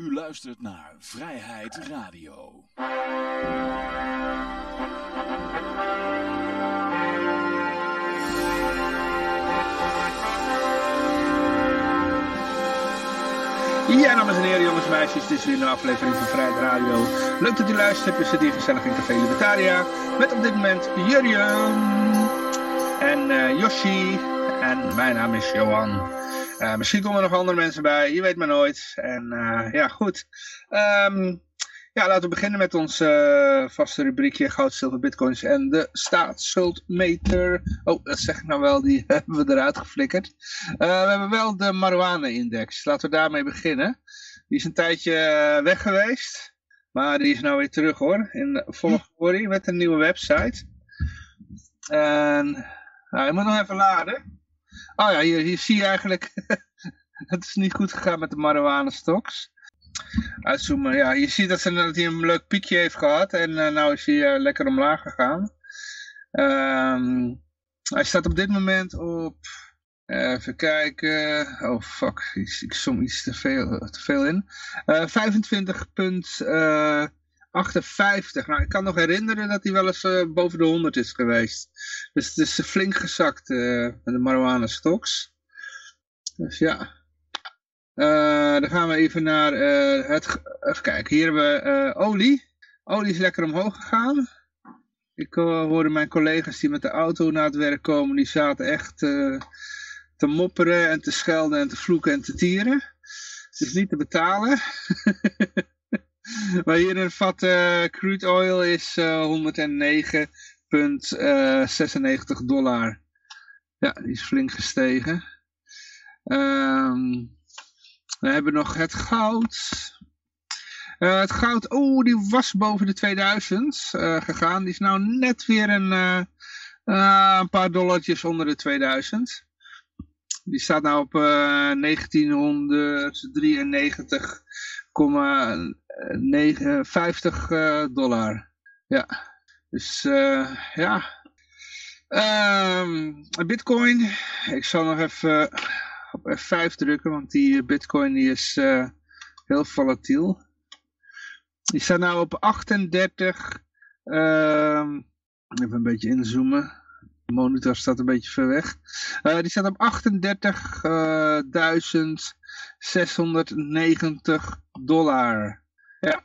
U luistert naar Vrijheid Radio. Ja, dames en heren, jongens en meisjes, dit is weer een aflevering van Vrijheid Radio. Leuk dat u luistert, we zitten hier gezellig in Café Libertaria. Met op dit moment Jurjen en uh, Yoshi en mijn naam is Johan. Uh, misschien komen er nog andere mensen bij, je weet maar nooit. En uh, ja, goed. Um, ja, laten we beginnen met ons uh, vaste rubriekje goud, zilver, bitcoins en de staatsschuldmeter. Oh, dat zeg ik nou wel, die hebben we eruit geflikkerd. we hebben wel de marijuana-index. Laten we daarmee beginnen. Die is een tijdje weg geweest. Maar die is nou weer terug hoor, in volle glorie met een nieuwe website. En nou, moet nog even laden. Oh ja, hier, hier zie je eigenlijk, het is niet goed gegaan met de marijuana stocks. Uitzoomen, ja, je ziet dat, ze, dat hij een leuk piekje heeft gehad en uh, nou is hij uh, lekker omlaag gegaan. Um, hij staat op dit moment op, even kijken, oh fuck, ik, ik som iets te veel, te veel in. 25 58. Nou, ik kan nog herinneren dat hij wel eens uh, boven de 100 is geweest. Dus het is flink gezakt uh, met de marijuana stocks. Dus ja. Dan gaan we even naar het... Even kijken, hier hebben we olie. Olie is lekker omhoog gegaan. Ik hoorde mijn collega's die met de auto naar het werk komen, die zaten echt te mopperen en te schelden en te vloeken en te tieren. Het is niet te betalen. Maar hier een vat uh, crude oil is uh, 109,96 dollar. Ja, die is flink gestegen. Um, we hebben nog het goud. Het goud, oh, die was boven de 2000 uh, gegaan. Die is nou net weer een, een paar dollartjes onder de 2000. Die staat nou op 1993 50 uh, dollar. Ja, dus uh, ja. Um, bitcoin, ik zal nog even op F5 drukken, want die bitcoin die is uh, heel volatiel. Die staat nou op 38, um, even een beetje inzoomen. Monitor staat een beetje ver weg. Uh, die staat op 38.690 dollar. Ja,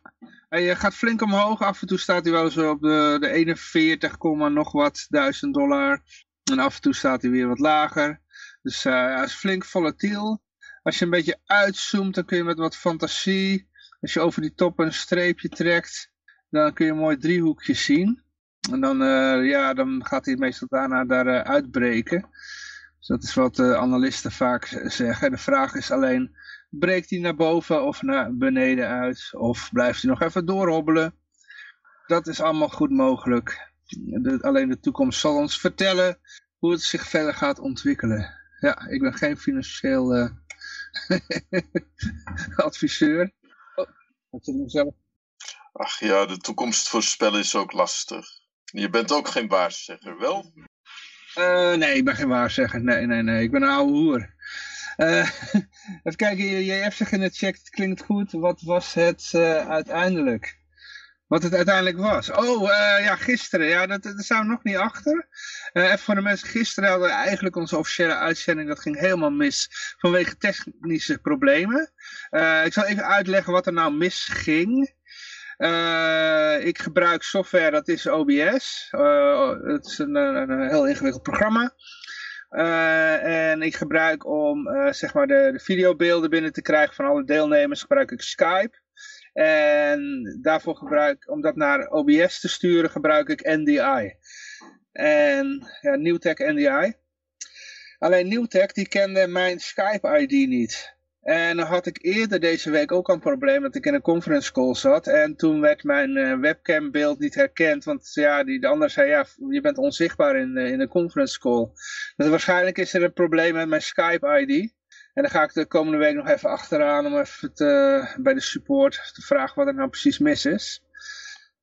hij gaat flink omhoog. Af en toe staat hij wel zo op de, de 41, nog wat duizend dollar. En af en toe staat hij weer wat lager. Dus hij is flink volatiel. Als je een beetje uitzoomt, dan kun je met wat fantasie, als je over die top een streepje trekt, dan kun je mooi driehoekje zien. En dan, uh, ja, dan gaat hij meestal daarna daar uh, uitbreken. Dus dat is wat analisten vaak zeggen. De vraag is alleen, breekt hij naar boven of naar beneden uit. Of blijft hij nog even doorhobbelen. Dat is allemaal goed mogelijk. Alleen de toekomst zal ons vertellen hoe het zich verder gaat ontwikkelen. Ja, ik ben geen financieel adviseur. Oh, je zelf? Ach ja, de toekomst voorspellen is ook lastig. Je bent ook geen waarzegger, wel? Uh, nee, ik ben geen waarzegger. Nee, nee, nee. Ik ben een oude hoer. Uh, even kijken, jij hebt zich in het chat, het klinkt goed. Wat was het uh, uiteindelijk? Wat het uiteindelijk was. Oh, ja, gisteren. Ja, dat, dat staan we nog niet achter. even voor de mensen, gisteren hadden we eigenlijk onze officiële uitzending. Dat ging helemaal mis vanwege technische problemen. ik zal even uitleggen wat er nou misging. Ik gebruik software, dat is OBS. het is een, een heel ingewikkeld programma. Uh, en ik gebruik om zeg maar de, de, videobeelden binnen te krijgen van alle deelnemers, gebruik ik Skype. En daarvoor gebruik, om dat naar OBS te sturen, gebruik ik NDI. En ja, Newtek NDI. Alleen Newtek die kende mijn Skype ID niet. En dan had ik eerder deze week ook een probleem dat ik in een conference call zat. En toen werd mijn uh, webcam beeld niet herkend. Want ja, die, de ander zei, ja, je bent onzichtbaar in, uh, in de conference call. Dus waarschijnlijk is er een probleem met mijn Skype ID. En dan ga ik de komende week nog even achteraan om even bij de support te vragen wat er nou precies mis is.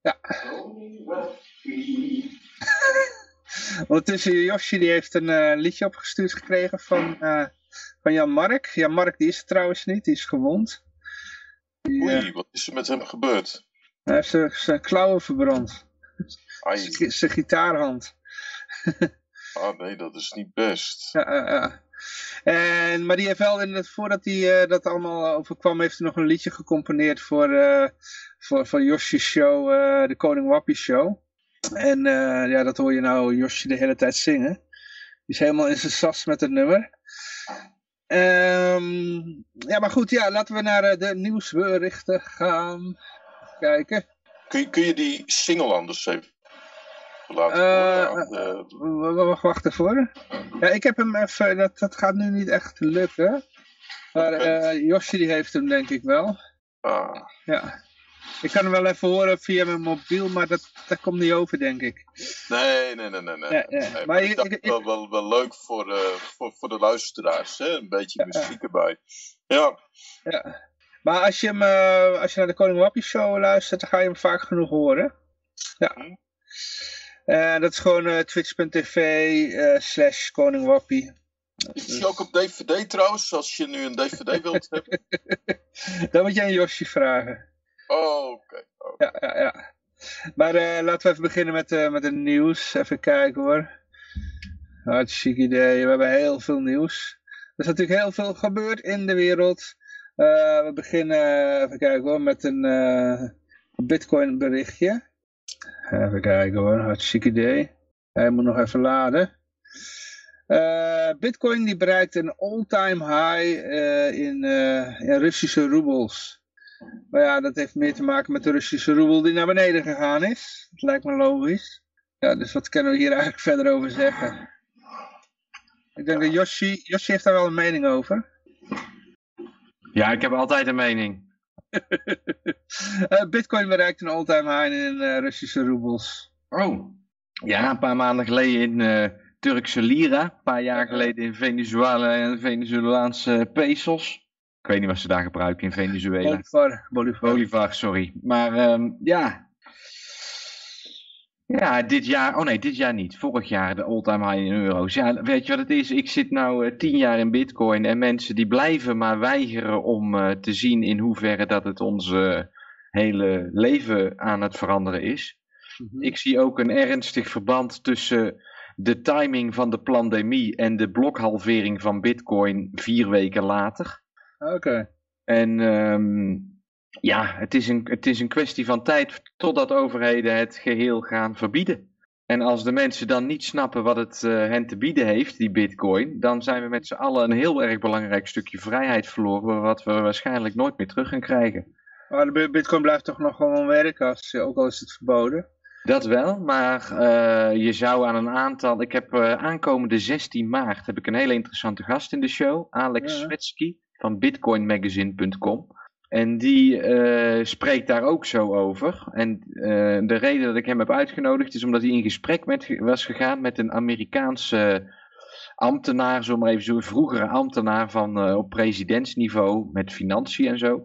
Ja. Ondertussen, Yoshi die heeft een uh, liedje opgestuurd gekregen van van Jan Mark. Jan Mark die is er trouwens niet, die is gewond. Die Oei, wat is er met hem gebeurd? Hij heeft zijn- klauwen verbrand. Zijn gitaarhand. ah nee, dat is niet best. Ja, ja, ja. En, maar die heeft wel, in het, voordat hij eh, dat allemaal overkwam, heeft hij nog een liedje gecomponeerd voor, eh voor, voor Yoshi's show, eh, de Koning Wappie show. En eh, ja, dat hoor je nou Yoshi de hele tijd zingen. Die is helemaal in zijn sas met het nummer. Ehm, ja, maar goed, ja, laten we naar eh, de nieuwsberichten gaan. Kijken. Kun je, kun je die single anders even laten horen? W- w- Wacht, wacht ervoor. Ja, ik heb hem even, dat, dat gaat nu niet echt lukken. Maar Yoshi die heeft hem denk ik wel. ah, Ja. Ik kan hem wel even horen via mijn mobiel, maar dat, dat komt niet over denk ik. nee, nee, nee, nee. nee. Ja, ja. Nee, Maar maar ik dacht ik- wel, wel, wel leuk voor, eh, voor, voor de luisteraars, hè? een beetje Ja, muziek erbij. Ja, Ja. Maar als je, hem, eh, als je naar de Koning Wappie show luistert, dan ga je hem vaak genoeg horen. Ja. Hm. Eh, dat is gewoon twitch.tv slash Koning Wappie. is die ook op DVD trouwens, als je nu een DVD wilt hebben? Dan moet je aan Yoshi vragen. Oh, oké. Ja, ja, ja. Maar eh, laten we even beginnen met, eh, met het nieuws. Even kijken hoor. Hartstikke idee. We hebben heel veel nieuws. Er is natuurlijk heel veel gebeurd in de wereld. Eh, we beginnen, even kijken hoor, met een bitcoin berichtje. Even kijken hoor, hartstikke idee. Hij moet nog even laden. Bitcoin die bereikt een all-time high in, in Russische roebels. Maar ja, dat heeft meer te maken met de Russische roebel die naar beneden gegaan is. Dat lijkt me logisch. Ja, dus wat kunnen we hier eigenlijk verder over zeggen? Ik denk dat Yoshi, Yoshi heeft daar wel een mening over. Ja, ik heb altijd een mening. Eh, Bitcoin bereikt een all-time high in eh, Russische roebels. Oh. Ja, een paar maanden geleden in eh, Turkse lira. Een paar jaar geleden in Venezuela en Venezolaanse pesos. Ik weet niet wat ze daar gebruiken in Venezuela. Bolivar. Bolivar. Bolivar, sorry. Maar ehm, ja. Ja, dit jaar, oh nee, dit jaar niet. Vorig jaar de all-time high in euro's. Ja, weet je wat het is? Ik zit nou eh, tien jaar in bitcoin en mensen die blijven maar weigeren om eh, te zien in hoeverre dat het ons hele leven aan het veranderen is. Mhm. Ik zie ook een ernstig verband tussen de timing van de pandemie en de blokhalvering van bitcoin vier weken later. Oké. En ehm, ja, het is, een, het is een kwestie van tijd totdat overheden het geheel gaan verbieden. En als de mensen dan niet snappen wat het eh, hen te bieden heeft, die bitcoin, dan zijn we met z'n allen een heel erg belangrijk stukje vrijheid verloren, wat we waarschijnlijk nooit meer terug gaan krijgen. Maar de bi- Bitcoin blijft toch nog gewoon werken, als, ook al is het verboden. Dat wel, maar eh, je zou aan een aantal. Ik heb eh, aankomende 16 maart heb ik een hele interessante gast in de show, Alex Ja. Swetsky van bitcoinmagazine.com. En die eh, spreekt daar ook zo over. En eh, de reden dat ik hem heb uitgenodigd is omdat hij in gesprek met, was gegaan met een Amerikaanse ambtenaar, zo maar even zo, een vroegere ambtenaar van eh, op presidentsniveau met financiën en zo.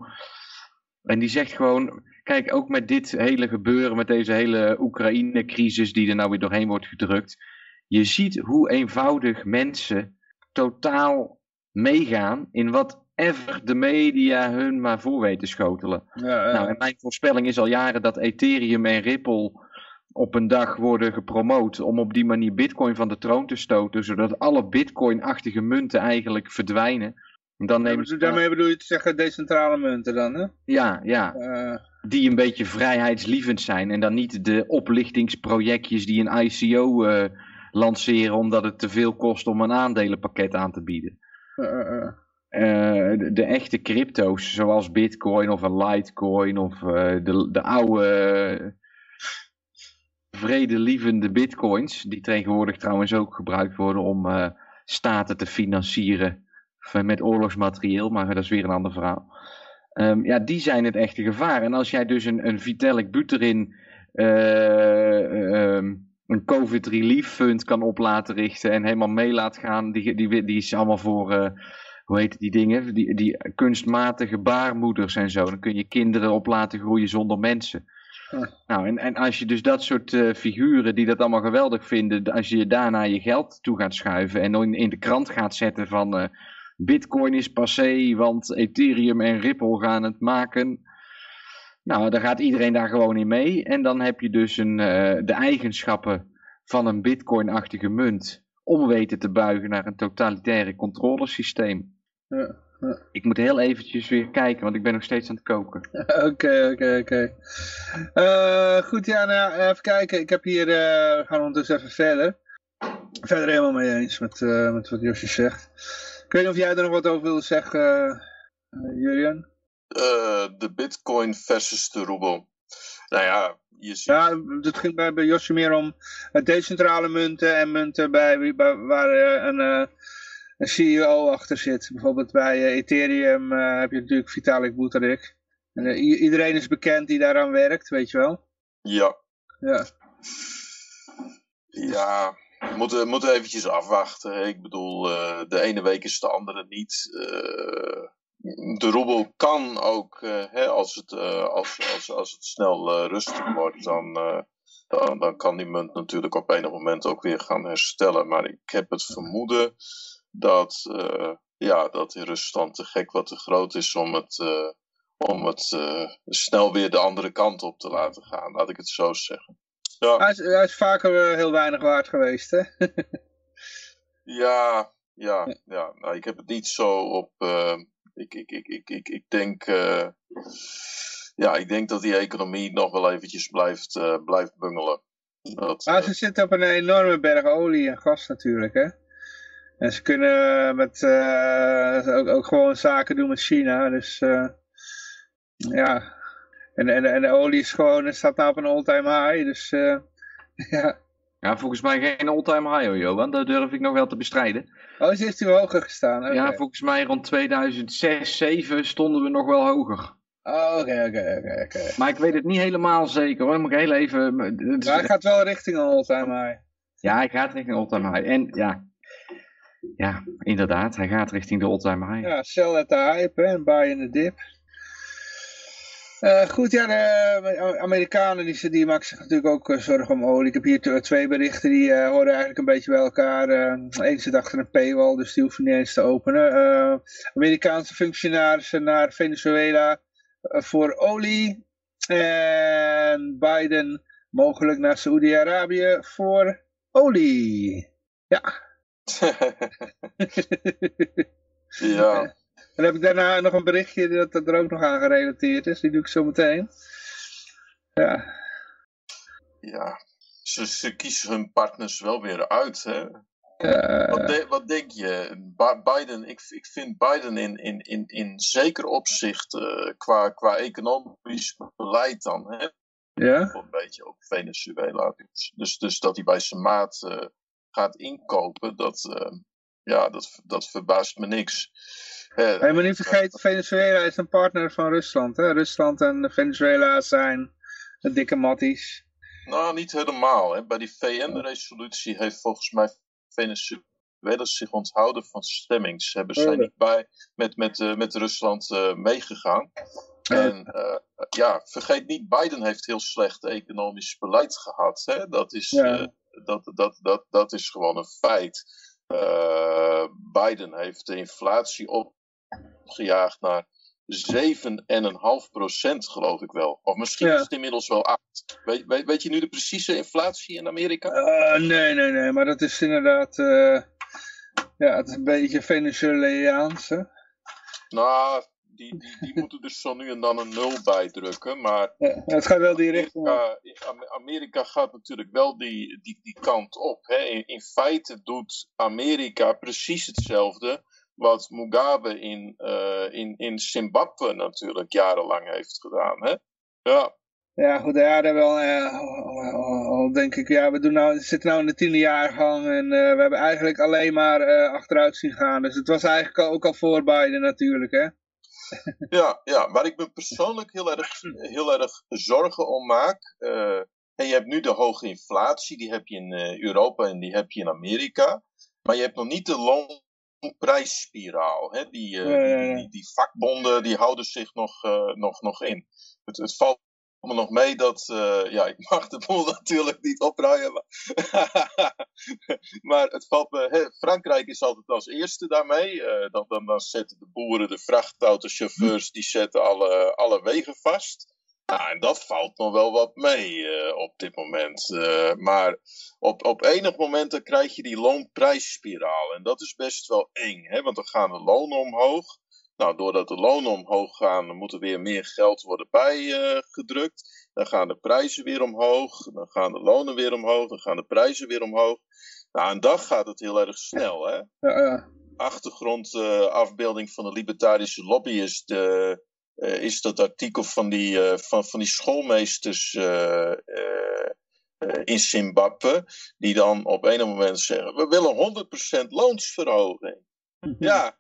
En die zegt gewoon, kijk, ook met dit hele gebeuren, met deze hele Oekraïne-crisis die er nou weer doorheen wordt gedrukt. Je ziet hoe eenvoudig mensen totaal meegaan in whatever de media hun maar voor weten schotelen. Ja, ja. Nou, en mijn voorspelling is al jaren dat Ethereum en Ripple op een dag worden gepromoot om op die manier Bitcoin van de troon te stoten, zodat alle Bitcoin-achtige munten eigenlijk verdwijnen. En dan nemen ze Daarmee bedoel je te zeggen decentrale munten dan, hè? ja, ja, Eh, die een beetje vrijheidslievend zijn en dan niet de oplichtingsprojectjes die een ICO eh, lanceren omdat het te veel kost om een aandelenpakket aan te bieden. Eh, de, de echte crypto's, zoals Bitcoin of een Litecoin of eh, de, de oude eh, vredelievende Bitcoins, die tegenwoordig trouwens ook gebruikt worden om eh, staten te financieren met oorlogsmaterieel, maar dat is weer een ander verhaal. Ehm, ja, die zijn het echte gevaar. En als jij dus een, een Vitalik Buterin eh, ehm, een COVID Relief Fund kan op laten richten en helemaal mee laat gaan, die, die, die is allemaal voor, eh, hoe heet die dingen, die, die kunstmatige baarmoeders en zo. Dan kun je kinderen op laten groeien zonder mensen. Ja. Nou, en, en als je dus dat soort eh, figuren die dat allemaal geweldig vinden, als je daarna je geld toe gaat schuiven en in, in de krant gaat zetten van eh, Bitcoin is passé, want Ethereum en Ripple gaan het maken. Nou, dan gaat iedereen daar gewoon in mee. En dan heb je dus een, eh, de eigenschappen van een bitcoin-achtige munt om weten te buigen naar een totalitaire controlesysteem. Ja, ja. Ik moet heel eventjes weer kijken, want ik ben nog steeds aan het koken. Oké, oké, oké. Eh, Goed, ja, nou, ja, even kijken. Ik heb hier, eh, we gaan ondertussen even verder. Verder helemaal mee eens met, eh, met wat Josje zegt. Ik weet niet of jij er nog wat over wil zeggen, eh, Julian. Eh, de bitcoin versus de roebel. Nou ja, je ziet... Ja, het ging bij, bij Josje meer om decentrale munten en munten bij, wie- bij, waar een, eh, een CEO achter zit. Bijvoorbeeld bij eh, Ethereum eh, heb je natuurlijk Vitalik Buterin. En, eh, iedereen is bekend die daaraan werkt, weet je wel. Ja, Ja, Ja, we moeten, we moeten eventjes afwachten. Ik bedoel, de ene week is de andere niet. De roebel kan ook, hè, als, het, als, als, als het snel rustig wordt, dan, dan, dan kan die munt natuurlijk op enig moment ook weer gaan herstellen. Maar ik heb het vermoeden dat, eh, ja, dat in Rusland de gek wat te groot is om het, eh, om het eh, snel weer de andere kant op te laten gaan. Laat ik het zo zeggen. Ja. hij is, hij is vaker heel weinig waard geweest, hè. Ja, ja, ja. Nou, ik heb het niet zo op. ik, ik, ik, ik, ik, ik denk. ja, ik denk dat die economie nog wel eventjes blijft, blijft bungelen. Dat, Maar ze zitten op een enorme berg olie en gas natuurlijk, hè. En ze kunnen met, eh, ook, ook gewoon zaken doen met China, dus eh, ja. En, en, en de olie is gewoon, staat nou op een all-time high, dus eh, ja. Ja, volgens mij geen all-time high hoor, Johan. Dat durf ik nog wel te bestrijden. Oh, ze heeft hier hoger gestaan. Ja, volgens mij rond 2006, 2007 stonden we nog wel hoger. Oh, Oké, oké, oké. Maar ik weet het niet helemaal zeker hoor. Moet ik heel even... Maar hij gaat wel richting een all-time high. Ja, hij gaat richting all-time high. En ja, ja, inderdaad, hij gaat richting de all-time high. Ja, sell at the hype en buy in the dip. Eh, goed, ja, de Amerikanen die, die maken zich natuurlijk ook eh, zorgen om olie. Ik heb hier twee berichten die eh, horen eigenlijk een beetje bij elkaar. Eh Eén zit achter een paywall, dus die hoeven niet eens te openen. Eh, Amerikaanse functionarissen naar Venezuela eh, voor olie. En Biden mogelijk naar Saoedi-Arabië voor olie. ja, Dan heb ik daarna nog een berichtje dat, dat er ook nog aan gerelateerd is. Die doe ik zo meteen. Ja, ja. Ze, ze kiezen hun partners wel weer uit. Hè? Wat, de- wat denk je? Biden, ik, ik vind Biden in, in, in, in zeker opzicht eh, qua, qua economisch beleid dan. Hè? ja. een beetje op Venezuela. Dus, dus, dus dat hij bij zijn maat eh, gaat inkopen, dat, eh, ja, dat, dat verbaast me niks. Hey, maar niet vergeten, Venezuela is een partner van Rusland. Hè? Rusland en Venezuela zijn dikke matties. nou, niet helemaal. Hè. Bij die VN-resolutie heeft volgens mij Venezuela zich onthouden van stemming. Ze hebben zijn Oh. niet bij met, met, eh, met Rusland eh, meegegaan. En eh, ja, vergeet niet, Biden heeft heel slecht economisch beleid gehad. Hè? Dat, is, Ja. Dat, dat, dat, dat is gewoon een feit. Eh, Biden heeft de inflatie opgejaagd naar 7,5 procent, geloof ik wel. Of misschien Ja. is het inmiddels wel 8. Weet, weet, weet je nu de precieze inflatie in Amerika? Eh, nee, nee, nee, maar dat is inderdaad... eh, ja, het is een beetje Venezuelaans. Hè? Nou, die, die, die moeten dus zo nu en dan een nul bijdrukken. Maar Ja, het gaat wel die richting. Amerika, Am- Amerika gaat natuurlijk wel die, die, die kant op. Hè. In, in feite doet Amerika precies hetzelfde wat Mugabe in, eh, in, in Zimbabwe natuurlijk jarenlang heeft gedaan. Hè. Ja, Ja, goed, ja, daar wel, eh, al- denk ik, ja, we, doen nou, we zitten nou in de tiende jaargang en eh, we hebben eigenlijk alleen maar eh, achteruit zien gaan. Dus het was eigenlijk ook al voor Biden natuurlijk, hè. Ja, ja, waar ik me persoonlijk heel erg, heel erg zorgen om maak. eh, en je hebt nu de hoge inflatie, die heb je in eh, Europa en die heb je in Amerika. Maar je hebt nog niet de loonprijsspiraal. Hè? Die, eh, die, die, die vakbonden die houden zich nog, nog, nog in. Het, het valt me nog mee dat, eh, ja, ik mag de boel natuurlijk niet opruimen. Maar, het valt me, Frankrijk is altijd als eerste daarmee. Eh, dan, dan, dan zetten de boeren, de vrachtautochauffeurs, die zetten alle, alle wegen vast. En dat valt nog wel wat mee eh, op dit moment. Maar op, op enig moment krijg je die loonprijsspiraal. En dat is best wel eng, hè? want dan gaan de lonen omhoog. Nou, doordat de lonen omhoog gaan, moet er weer meer geld worden bijgedrukt. dan gaan de prijzen weer omhoog. Dan gaan de lonen weer omhoog. Dan gaan de prijzen weer omhoog. Nou, en dan gaat het heel erg snel, hè? Ja, ja. Achtergrondafbeelding van de libertarische lobbyist uh, uh, is dat artikel van die, uh, van, van die schoolmeesters in Zimbabwe, die dan op een moment zeggen: We willen 100% loonsverhoging. ja.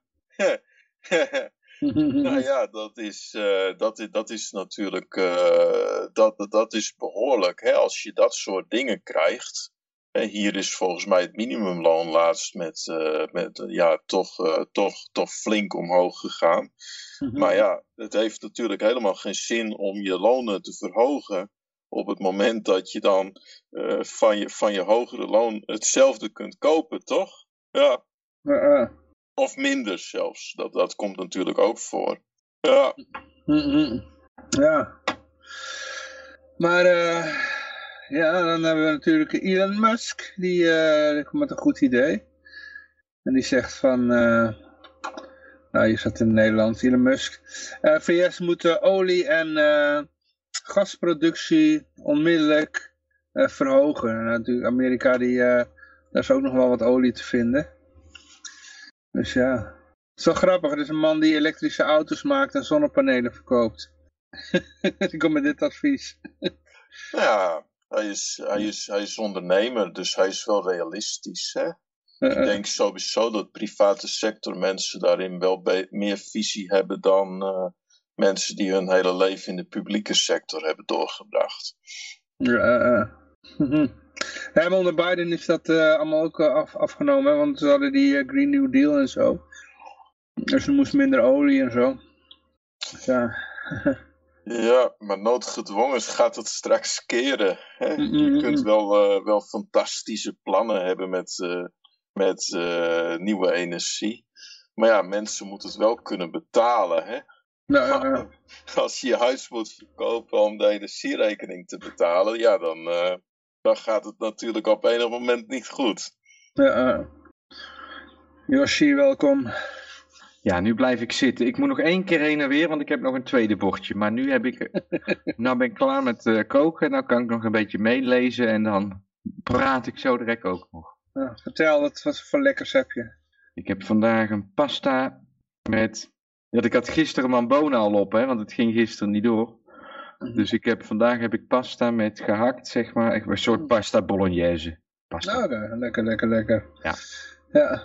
nou ja, dat is, dat is, dat is natuurlijk dat, dat is behoorlijk. Hè? Als je dat soort dingen krijgt. Hier is volgens mij het minimumloon laatst met, uh, met ja, toch, uh, toch, toch flink omhoog gegaan. Mm -hmm. Maar ja, het heeft natuurlijk helemaal geen zin om je lonen te verhogen op het moment dat je dan uh, van, je, van je hogere loon hetzelfde kunt kopen, toch? Ja. Of minder zelfs. Dat, dat komt natuurlijk ook voor. Ja. Ja. Maar ja, dan hebben we natuurlijk Elon Musk. Die, die komt met een goed idee. En die zegt van... Uh, nou, je zat in Nederland, Elon Musk. VS moet olie- en gasproductie onmiddellijk verhogen. En natuurlijk Amerika, die, daar is ook nog wel wat olie te vinden. Dus ja, het is wel grappig. Het is een man die elektrische auto's maakt en zonnepanelen verkoopt. die komt met dit advies. ja, hij is, hij, is, hij is ondernemer, dus hij is wel realistisch. Hè? Ik denk sowieso dat private sector mensen daarin wel meer visie hebben dan uh, mensen die hun hele leven in de publieke sector hebben doorgebracht. Ja, ja onder Biden is dat uh, allemaal ook af, afgenomen, want ze hadden die Green New Deal en zo. Dus er moest minder olie en zo. Dus ja. Ja, maar noodgedwongen gaat het straks keren. Hè? Je kunt wel, uh, wel fantastische plannen hebben met, met nieuwe energie. Maar ja, mensen moeten het wel kunnen betalen. Hè? Nou, Als je je huis moet verkopen om de energierekening te betalen, ja, dan, dan gaat het natuurlijk op enig moment niet goed. Ja, Yoshi, welkom. Ja, nu blijf ik zitten. Ik moet nog één keer heen en weer, want ik heb nog een tweede bordje. Maar nu, heb ik, nou ben ik klaar met uh, koken. Nou kan ik nog een beetje meelezen en dan praat ik zo direct ook nog. Ja, vertel, wat, wat voor lekkers heb je? Ik heb vandaag een pasta met... Ja, ik had gisteren mijn bonen al op, hè, want het ging gisteren niet door. Dus ik heb, vandaag heb ik pasta met gehakt, zeg maar. Een soort pasta bolognese. Pasta. Nou, okay. lekker, lekker, lekker. Ja. Ja.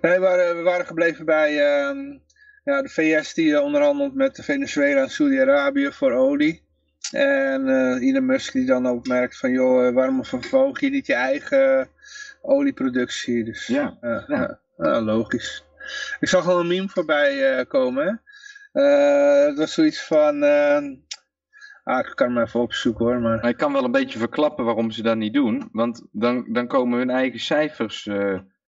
Nee, we waren, we waren gebleven bij uh, ja, de VS die uh, onderhandelt met Venezuela en Saudi-Arabië voor olie. En uh, Elon Musk die dan opmerkt van, joh, waarom verhoog je niet je eigen olieproductie? Dus, ja. ja. logisch. Ik zag al een meme voorbij komen. het was zoiets van... Ah, ik kan hem even opzoeken hoor. Maar... maar ik kan wel een beetje verklappen waarom ze dat niet doen. Want dan, dan komen hun eigen cijfers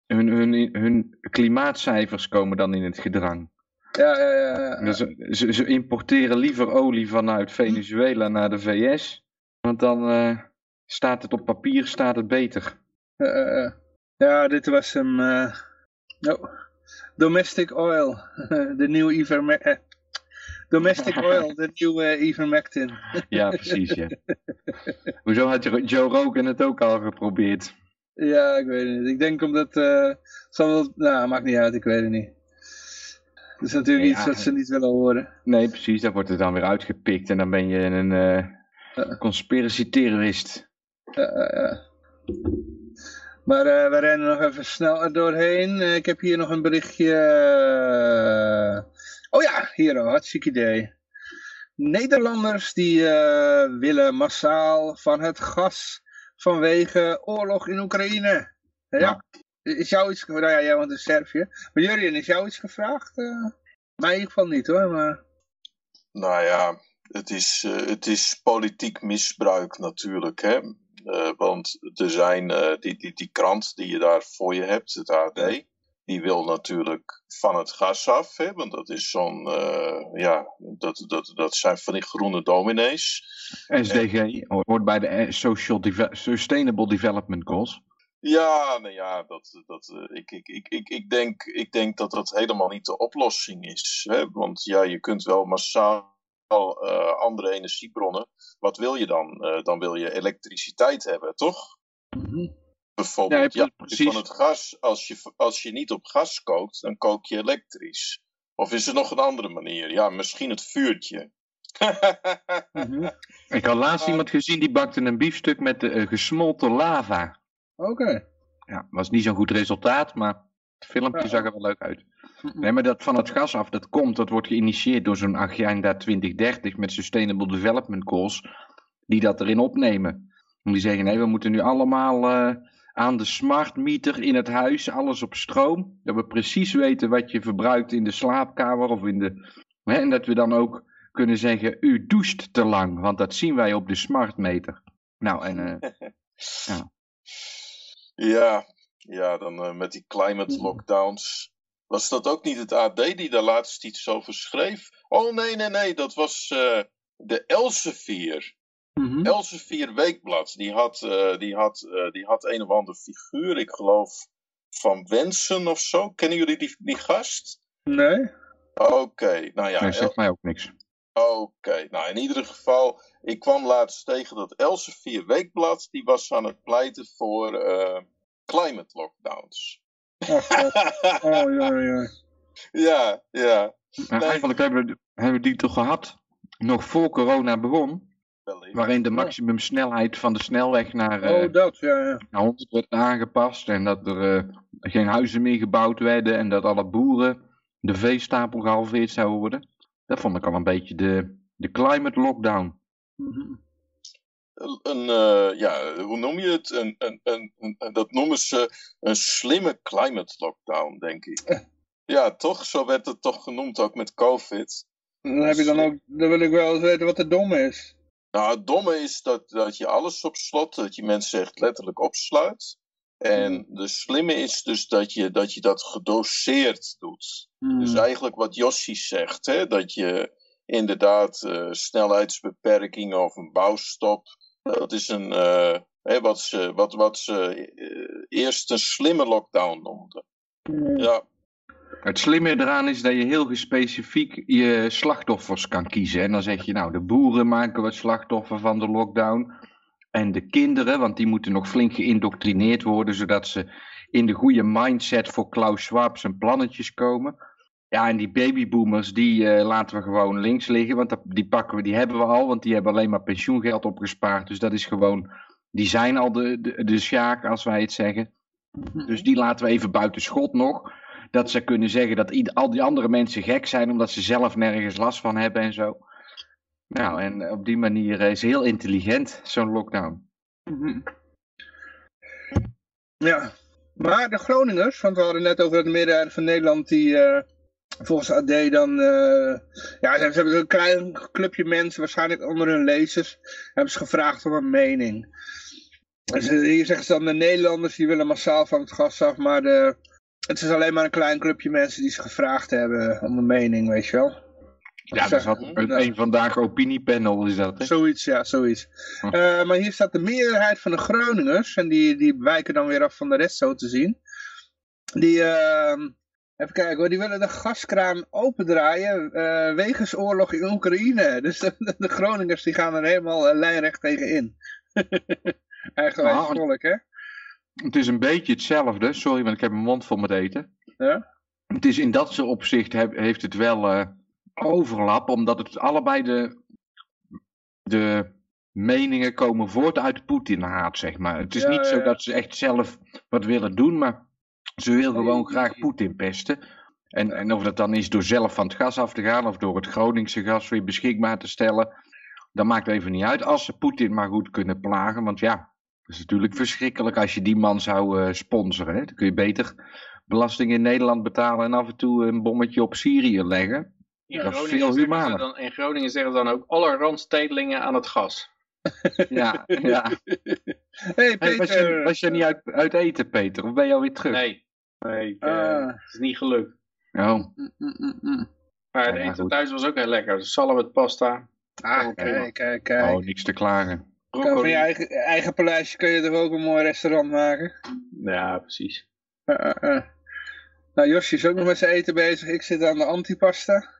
hun, hun, hun klimaatcijfers komen dan in het gedrang. Ja, ja, ja. ja. Dus ze, ze, importeren liever olie vanuit Venezuela naar de VS. Want dan uh, staat het op papier staat het beter. Uh, ja, dit was hem. Oh. Domestic oil. de nieuwe Ivermectin. Domestic oil, de nieuwe Ivermectin. ja, precies, ja. Hoezo had Joe Rogan het ook al geprobeerd? Ja, ik weet het niet. Ik denk omdat... Uh, zal wel, nou, maakt niet uit, ik weet het niet. Het is natuurlijk iets wat ze niet willen horen. Nee, precies. Dan wordt het dan weer uitgepikt en dan ben je een uh, uh. conspiracy terrorist. Uh, maar we rennen nog even snel er doorheen. ik heb hier nog een berichtje. Oh ja, hier, oh, hartstikke idee. Nederlanders die willen massaal van het gas vanwege oorlog in Oekraïne. Ja. ja. Is jou iets gevraagd? Nou ja, jij woont in Servië. Maar Jurien, is jou iets gevraagd? Uh, mij in ieder geval niet hoor, maar... Nou ja, het is, uh, het is politiek misbruik natuurlijk, hè. Want er zijn die, die, die krant die je daar voor je hebt, het AD. Die wil natuurlijk van het gas af, hè, want dat is zo'n, eh, ja, dat, dat, dat zijn van die groene dominees. SDG hoort bij de eh, Social Deve Sustainable Development Goals. Ja, nou ja, dat, dat, eh, ik, ik, ik, ik, ik, denk, ik denk dat dat helemaal niet de oplossing is. Hè? Want ja, je kunt wel massaal uh, andere energiebronnen. Wat wil je dan? Uh, dan wil je elektriciteit hebben, toch? Mm -hmm. Bijvoorbeeld, ja, ja, van het gas. Als je, als je niet op gas kookt, dan kook je elektrisch. Of is er nog een andere manier? Ja, misschien het vuurtje. mm -hmm. Ik had laatst iemand gezien die bakte een biefstuk met uh, gesmolten lava. Oké. Okay. Ja, was niet zo'n goed resultaat, maar het filmpje ja. zag er wel leuk uit. Nee, maar dat van het gas af, dat komt, dat wordt geïnitieerd door zo'n agenda 2030 met Sustainable Development Goals, die dat erin opnemen. En die zeggen, nee, we moeten nu allemaal uh, aan de smart meter in het huis, alles op stroom, dat we precies weten wat je verbruikt in de slaapkamer of in de... Hè, en dat we dan ook kunnen zeggen, u doucht te lang, want dat zien wij op de smart meter. Nou, en... Uh, ja. Ja, ja, dan uh, met die climate lockdowns. Was dat ook niet het AD die daar laatst iets over schreef? Oh nee, nee, nee, dat was uh, de Elsevier. Mm -hmm. Elsevier Weekblad. Die had, uh, die, had, die had een of ander figuur, ik geloof van Wensen of zo. Kennen jullie die, die gast? Nee. Oké, okay, nou ja. Hij zegt mij ook niks. Oké, okay, nou in ieder geval, ik kwam laatst tegen dat Elsevier Weekblad, die was aan het pleiten voor uh, climate lockdowns. Oh, oh ja, ja. Ja, ja. Maar nee. eigenlijk hebben we, hebben we die toch gehad, nog voor corona begon, waarin de maximumsnelheid van de snelweg naar, oh, uh, dat, ja, ja. naar 100 werd aangepast en dat er uh, geen huizen meer gebouwd werden en dat alle boeren de veestapel gehalveerd zouden worden. Dat vond ik al een beetje de, de climate lockdown. Mm -hmm. Een, uh, ja, hoe noem je het? Een, een, een, een, dat noemen ze een slimme climate lockdown, denk ik. Ja, toch? Zo werd het toch genoemd, ook met COVID. Dan heb je dan ook, dan wil ik wel eens weten wat het domme is. Nou, het domme is dat, dat je alles op slot, dat je mensen echt letterlijk opsluit. En mm. de slimme is dus dat je dat, je dat gedoseerd doet. Mm. Dus eigenlijk wat Jossi zegt, hè, dat je inderdaad uh, snelheidsbeperkingen of een bouwstop, dat is een, uh, hè, wat ze, wat, wat ze uh, eerst een slimme lockdown noemden. Mm. Ja. Het slimme eraan is dat je heel specifiek je slachtoffers kan kiezen. En dan zeg je, nou, de boeren maken wat slachtoffer van de lockdown. En de kinderen, want die moeten nog flink geïndoctrineerd worden, zodat ze in de goede mindset voor Klaus Schwab zijn plannetjes komen. Ja, en die babyboomers, die uh, laten we gewoon links liggen, want die pakken we, die hebben we al, want die hebben alleen maar pensioengeld opgespaard. Dus dat is gewoon, die zijn al de, de, de sjaak, als wij het zeggen. Dus die laten we even buiten schot nog. Dat ze kunnen zeggen dat al die andere mensen gek zijn, omdat ze zelf nergens last van hebben en zo. Nou, en op die manier is heel intelligent, zo'n lockdown. Mhm. Ja, maar de Groningers, want we hadden net over het midden van Nederland die uh, volgens AD dan, uh, ja, ze hebben een klein clubje mensen, waarschijnlijk onder hun lezers, hebben ze gevraagd om een mening. Dus hier zeggen ze dan, de Nederlanders die willen massaal van het gas af, maar de, het is alleen maar een klein clubje mensen die ze gevraagd hebben om een mening, weet je wel. Ja, dat is een, een vandaag opiniepanel is dat, hè? Zoiets, ja, zoiets. Uh, maar hier staat de meerderheid van de Groningers, en die, die wijken dan weer af van de rest zo te zien. Die, uh, even kijken hoor, die willen de gaskraan opendraaien uh, wegens oorlog in Oekraïne. Dus de, de, Groningers die gaan er helemaal lijnrecht tegen in. Eigenlijk nou, volk, hè? Het is een beetje hetzelfde, sorry, want ik heb mijn mond vol met eten. Ja? Het is in dat opzicht heb, heeft het wel overlap, omdat het allebei de, de meningen komen voort uit Poetin-haat, zeg maar. Het is Ja, niet zo ja. dat ze echt zelf wat willen doen, maar ze wil gewoon graag Poetin pesten. En, en of dat dan is door zelf van het gas af te gaan of door het Groningse gas weer beschikbaar te stellen, dat maakt even niet uit. Als ze Poetin maar goed kunnen plagen, want ja, dat is natuurlijk verschrikkelijk als je die man zou eh, sponsoren. Hè? Dan kun je beter belasting in Nederland betalen en af en toe een bommetje op Syrië leggen. In Dat is veel zeggen ze humaner. dan, in Groningen zeggen ze dan ook alle randstedelingen aan het gas. Ja, ja. Hey Hey, Peter. was, je, was je niet uit, uit eten, Peter? Of ben je alweer terug? Nee, Nee, ik, eh, Ah. het is niet gelukt. Oh, Mm, mm, mm. Maar het Ja, eten goed. thuis was ook heel lekker. Salm met pasta. Ah, Oh, kijk, kijk, kijk. oh, niks te klagen. Kan van je Broccoli. eigen, eigen paleisje kun je toch ook een mooi restaurant maken? Ja, precies. Uh, uh, uh. Nou, Josje is ook nog met zijn eten bezig. Ik zit aan de antipasta.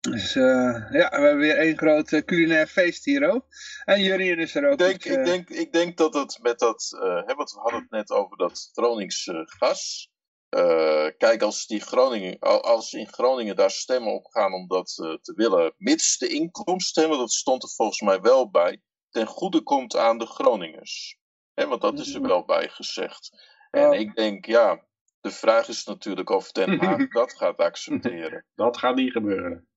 Dus eh, ja, we hebben weer één groot eh, culinair feest hier ook. En Jurien is er ook. Ik denk, dus, eh, ik, denk, ik denk dat het met dat, eh, hè, want we hadden het net over dat Gronings eh, gas. Eh, kijk, als, die Groningen, al- als in Groningen daar stemmen op gaan om dat eh, te willen, mits de inkomsten, want dat stond er volgens mij wel bij, ten goede komt aan de Groningers. Hè, want dat is er wel bij gezegd. En Ja. ik denk, ja, de vraag is natuurlijk of Den Haag dat gaat accepteren. Dat gaat niet gebeuren.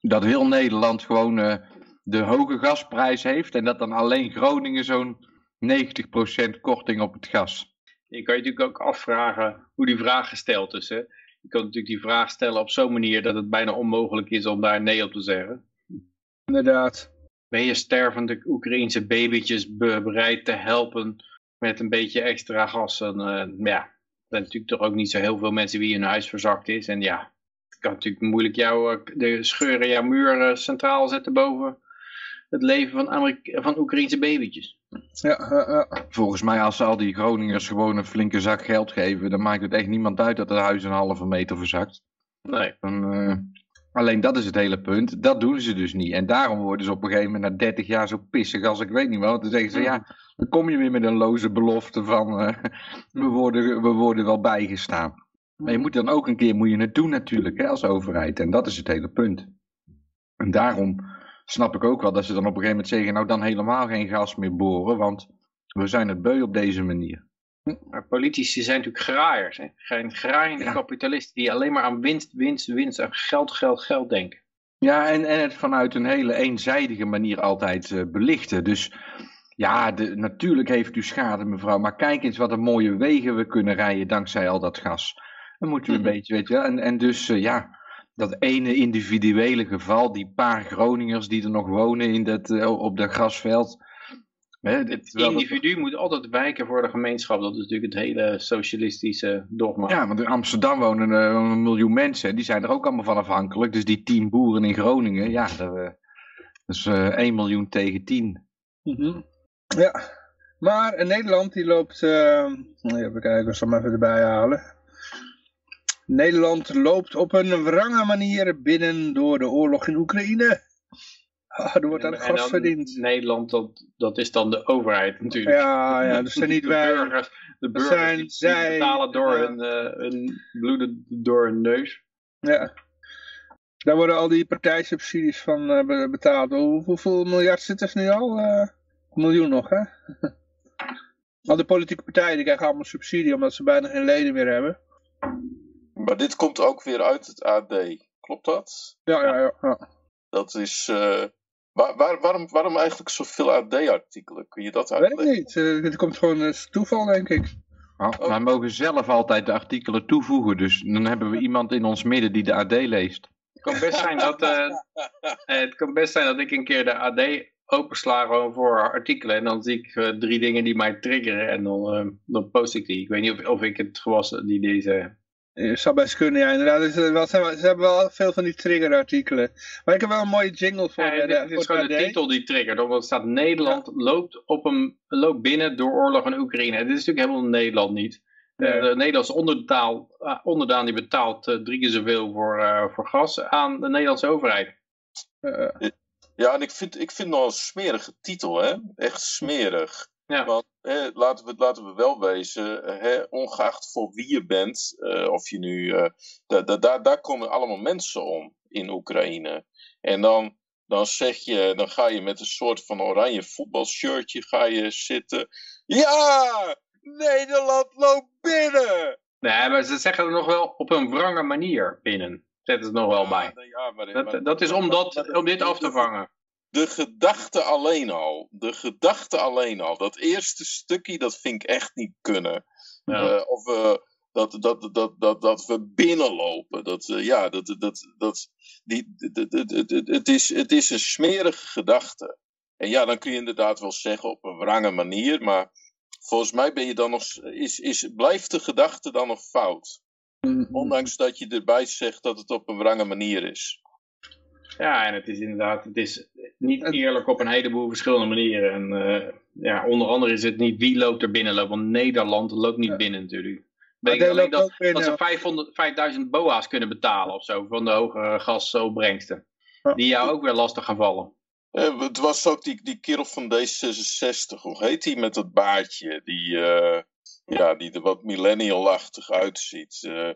Dat heel Nederland gewoon eh, de hoge gasprijs heeft en dat dan alleen Groningen zo'n 90% korting op het gas. Je kan je natuurlijk ook afvragen hoe die vraag gesteld is. Hè? Je kan natuurlijk die vraag stellen op zo'n manier dat het bijna onmogelijk is om daar nee op te zeggen. Inderdaad. Ben je stervende Oekraïense babytjes be- bereid te helpen met een beetje extra gas? En, eh, ja, er zijn natuurlijk toch ook niet zo heel veel mensen wie hun huis verzakt is. En ja, het kan natuurlijk moeilijk jou, eh, de scheuren jouw muur eh, centraal zetten boven het leven van, Amerika van Oekraïense babytjes. Ja. Volgens mij als ze al die Groningers gewoon een flinke zak geld geven, dan maakt het echt niemand uit dat het huis een halve meter verzakt. Nee. Dan, eh, alleen dat is het hele punt. Dat doen ze dus niet. En daarom worden ze op een gegeven moment na 30 jaar zo pissig als ik weet niet wat. Dan zeggen ze, ja, dan kom je weer met een loze belofte van eh, we, worden, we worden wel bijgestaan. Maar je moet dan ook een keer moet je het doen natuurlijk, hè, als overheid. En dat is het hele punt. En daarom snap ik ook wel dat ze dan op een gegeven moment zeggen, nou dan helemaal geen gas meer boren, want we zijn het beu op deze manier. Maar politici zijn natuurlijk graaiers. Hè? Geen graaiende Ja. kapitalisten die alleen maar aan winst, winst, winst, aan geld, geld, geld denken. Ja, en, en het vanuit een hele eenzijdige manier altijd eh, belichten. Dus ja, de, natuurlijk heeft u schade, mevrouw. Maar kijk eens wat een mooie wegen we kunnen rijden dankzij al dat gas. Dan moeten we een Mhm. beetje, weet je wel. En, en dus eh, ja, dat ene individuele geval, die paar Groningers die er nog wonen in dat, eh, op dat grasveld. Hè, Het individu moet altijd wijken voor de gemeenschap. Dat is natuurlijk het hele socialistische dogma. Ja, want in Amsterdam wonen eh, een miljoen mensen. Die zijn er ook allemaal van afhankelijk. Dus die tien boeren in Groningen, ja, dat, eh, dat is eh 1 miljoen tegen 10. Mhm. Ja, maar in Nederland die loopt, eh, even kijken, ik zal hem even erbij halen. Nederland loopt op een wrange manier binnen door de oorlog in Oekraïne. Er wordt aan En gas dan verdiend. Nederland, dat, dat is dan de overheid natuurlijk. Ja, ja, dat zijn niet de wij. burgers, de burgers zijn die, zij, betalen door ja. hun, eh, hun bloeden door hun neus. Ja. Daar worden al die partijsubsidies van eh, be- betaald. Hoe- hoeveel miljard zit er nu al? Eh, een miljoen nog, hè? al de politieke partijen die krijgen allemaal subsidie omdat ze bijna geen leden meer hebben. Maar dit komt ook weer uit het AD. Klopt dat? Ja, ja, ja. ja. Dat is. eh, waar, waar- waarom, waarom eigenlijk zoveel AD-artikelen? Kun je dat uitleggen? niet. Eh, het komt gewoon als toeval, denk ik. Oh, Wij mogen zelf altijd de artikelen toevoegen. Dus dan hebben we iemand in ons midden die de AD leest. Het kan best zijn dat, eh, eh, het kan best zijn dat ik een keer de AD opensla gewoon voor artikelen. En dan zie ik eh, drie dingen die mij triggeren en dan, eh, dan post ik die. Ik weet niet of, of ik het gewassen die deze... Je zou best kunnen, ja, inderdaad. Dus, eh, wel, ze, hebben, ze hebben wel veel van die triggerartikelen. Maar ik heb wel een mooie jingle voor, Ja, eh, de, dit is gewoon de titel die triggert. Omdat het staat Nederland loopt, op een, loopt binnen door oorlog in Oekraïne. Dit is natuurlijk helemaal Nederland niet. Eh, Nee. de Nederlandse ondertaal, eh, onderdaan die betaalt eh, drie keer zoveel voor, eh, voor gas aan de Nederlandse overheid. Eh, Ja, en ik vind, ik vind het nog een smerige titel, hè? Echt smerig. Ja. Want hè, laten, we, laten we wel wezen, hè, ongeacht voor wie je bent, eh, of je nu. eh, da, da, daar, daar komen allemaal mensen om in Oekraïne. En dan, dan zeg je, dan ga je met een soort van oranje voetbalshirtje ga je zitten. Ja! Nederland loopt binnen! Nee, maar ze zeggen er nog wel op een wrange manier binnen. Zetten ze er nog wel bij. Ja, nee, ja, maar- Dat, maar- dat is om, dat, om dit af te vangen. De gedachte alleen al. De gedachte alleen al. Dat eerste stukje, dat vind ik echt niet kunnen. Ja. Eh, of we, dat, dat, dat, dat, dat we binnenlopen. Dat, eh, ja, dat, dat, dat, die, het, is, het is een smerige gedachte. En ja, dan kun je inderdaad wel zeggen op een wrange manier. Maar volgens mij ben je dan nog, is, is, blijft de gedachte dan nog fout. Ondanks dat je erbij zegt dat het op een wrange manier is. Ja, en het is inderdaad, het is niet eerlijk op een heleboel verschillende manieren. En eh, ja, onder andere is het niet wie loopt er binnen loopt, want Nederland loopt niet Ja. binnen natuurlijk. Maar Weet ik alleen dat, dat ze 500, 5000 boa's kunnen betalen of zo, van de hogere gasopbrengsten. Ja. Die jou ook weer lastig gaan vallen. Eh, het was ook die, die kerel van D66, hoe heet die met dat baardje? Die, eh, ja, die er wat millennial-achtig uitziet. Eh,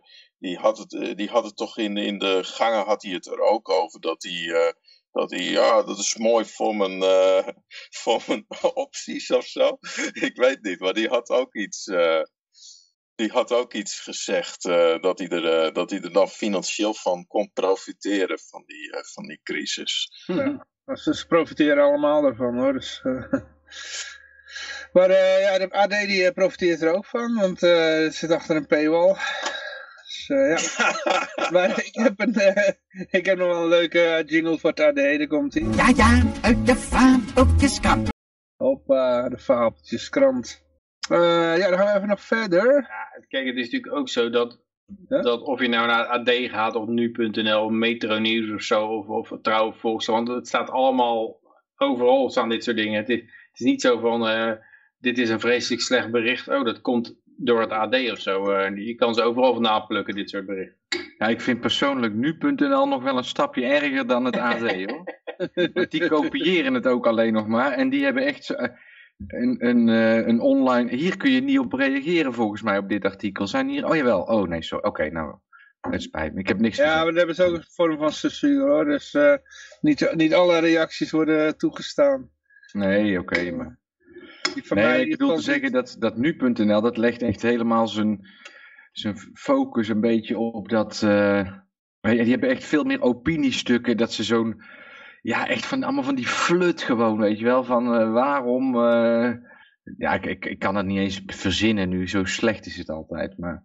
die, had het, eh, die had het toch in, in de gangen had hij het er ook over. Dat hij, eh, dat hij ja, dat is mooi voor mijn, eh, voor mijn opties of zo. Ik weet niet, maar die had ook iets... eh, die had ook iets gezegd eh, dat, hij er, eh, dat hij er dan financieel van kon profiteren van die, eh, van die crisis. Dus ze profiteren allemaal ervan hoor. Dus, eh. Maar eh, ja, de AD die profiteert er ook van, want eh, het zit achter een paywall. Dus, eh, ja. maar ik heb, een, eh, ik heb nog wel een leuke eh, jingle voor het AD, daar komt ie. Ja, ja, uit de fabeltjeskrant. Hoppa, de fabeltjeskrant. Eh ja, dan gaan we even nog verder. Ja, kijk, het is natuurlijk ook zo dat, Ja? dat of je nou naar AD gaat of nu.nl, Metro Nieuws of zo, of, of Trouw Volkskrant, het staat allemaal, overal staan dit soort dingen. Het is, het is niet zo van, eh, dit is een vreselijk slecht bericht, oh dat komt door het AD of zo. Eh, je kan ze overal vandaan plukken, dit soort berichten. Ja, ik vind persoonlijk nu.nl nog wel een stapje erger dan het AD hoor. Want die kopiëren het ook alleen nog maar. En die hebben echt zo- eh, een, een, eh, een online... Hier kun je niet op reageren volgens mij op dit artikel. Zijn hier... Oh jawel. Oh nee, sorry. Oké, nou. Het spijt me. Ik heb niks Ja, maar dan hebben ze ook een vorm van censuur hoor. Dus eh, niet, niet alle reacties worden toegestaan. Nee, oké. maar... Die van Nee, mij ik bedoel te zeggen dat, dat nu.nl, dat legt echt helemaal zijn, zijn focus een beetje op dat... eh, die hebben echt veel meer opiniestukken, dat ze zo'n... Ja, echt van allemaal van die flut gewoon, weet je wel. Van eh, waarom... eh, ja, ik, ik, ik kan het niet eens verzinnen nu, zo slecht is het altijd. Maar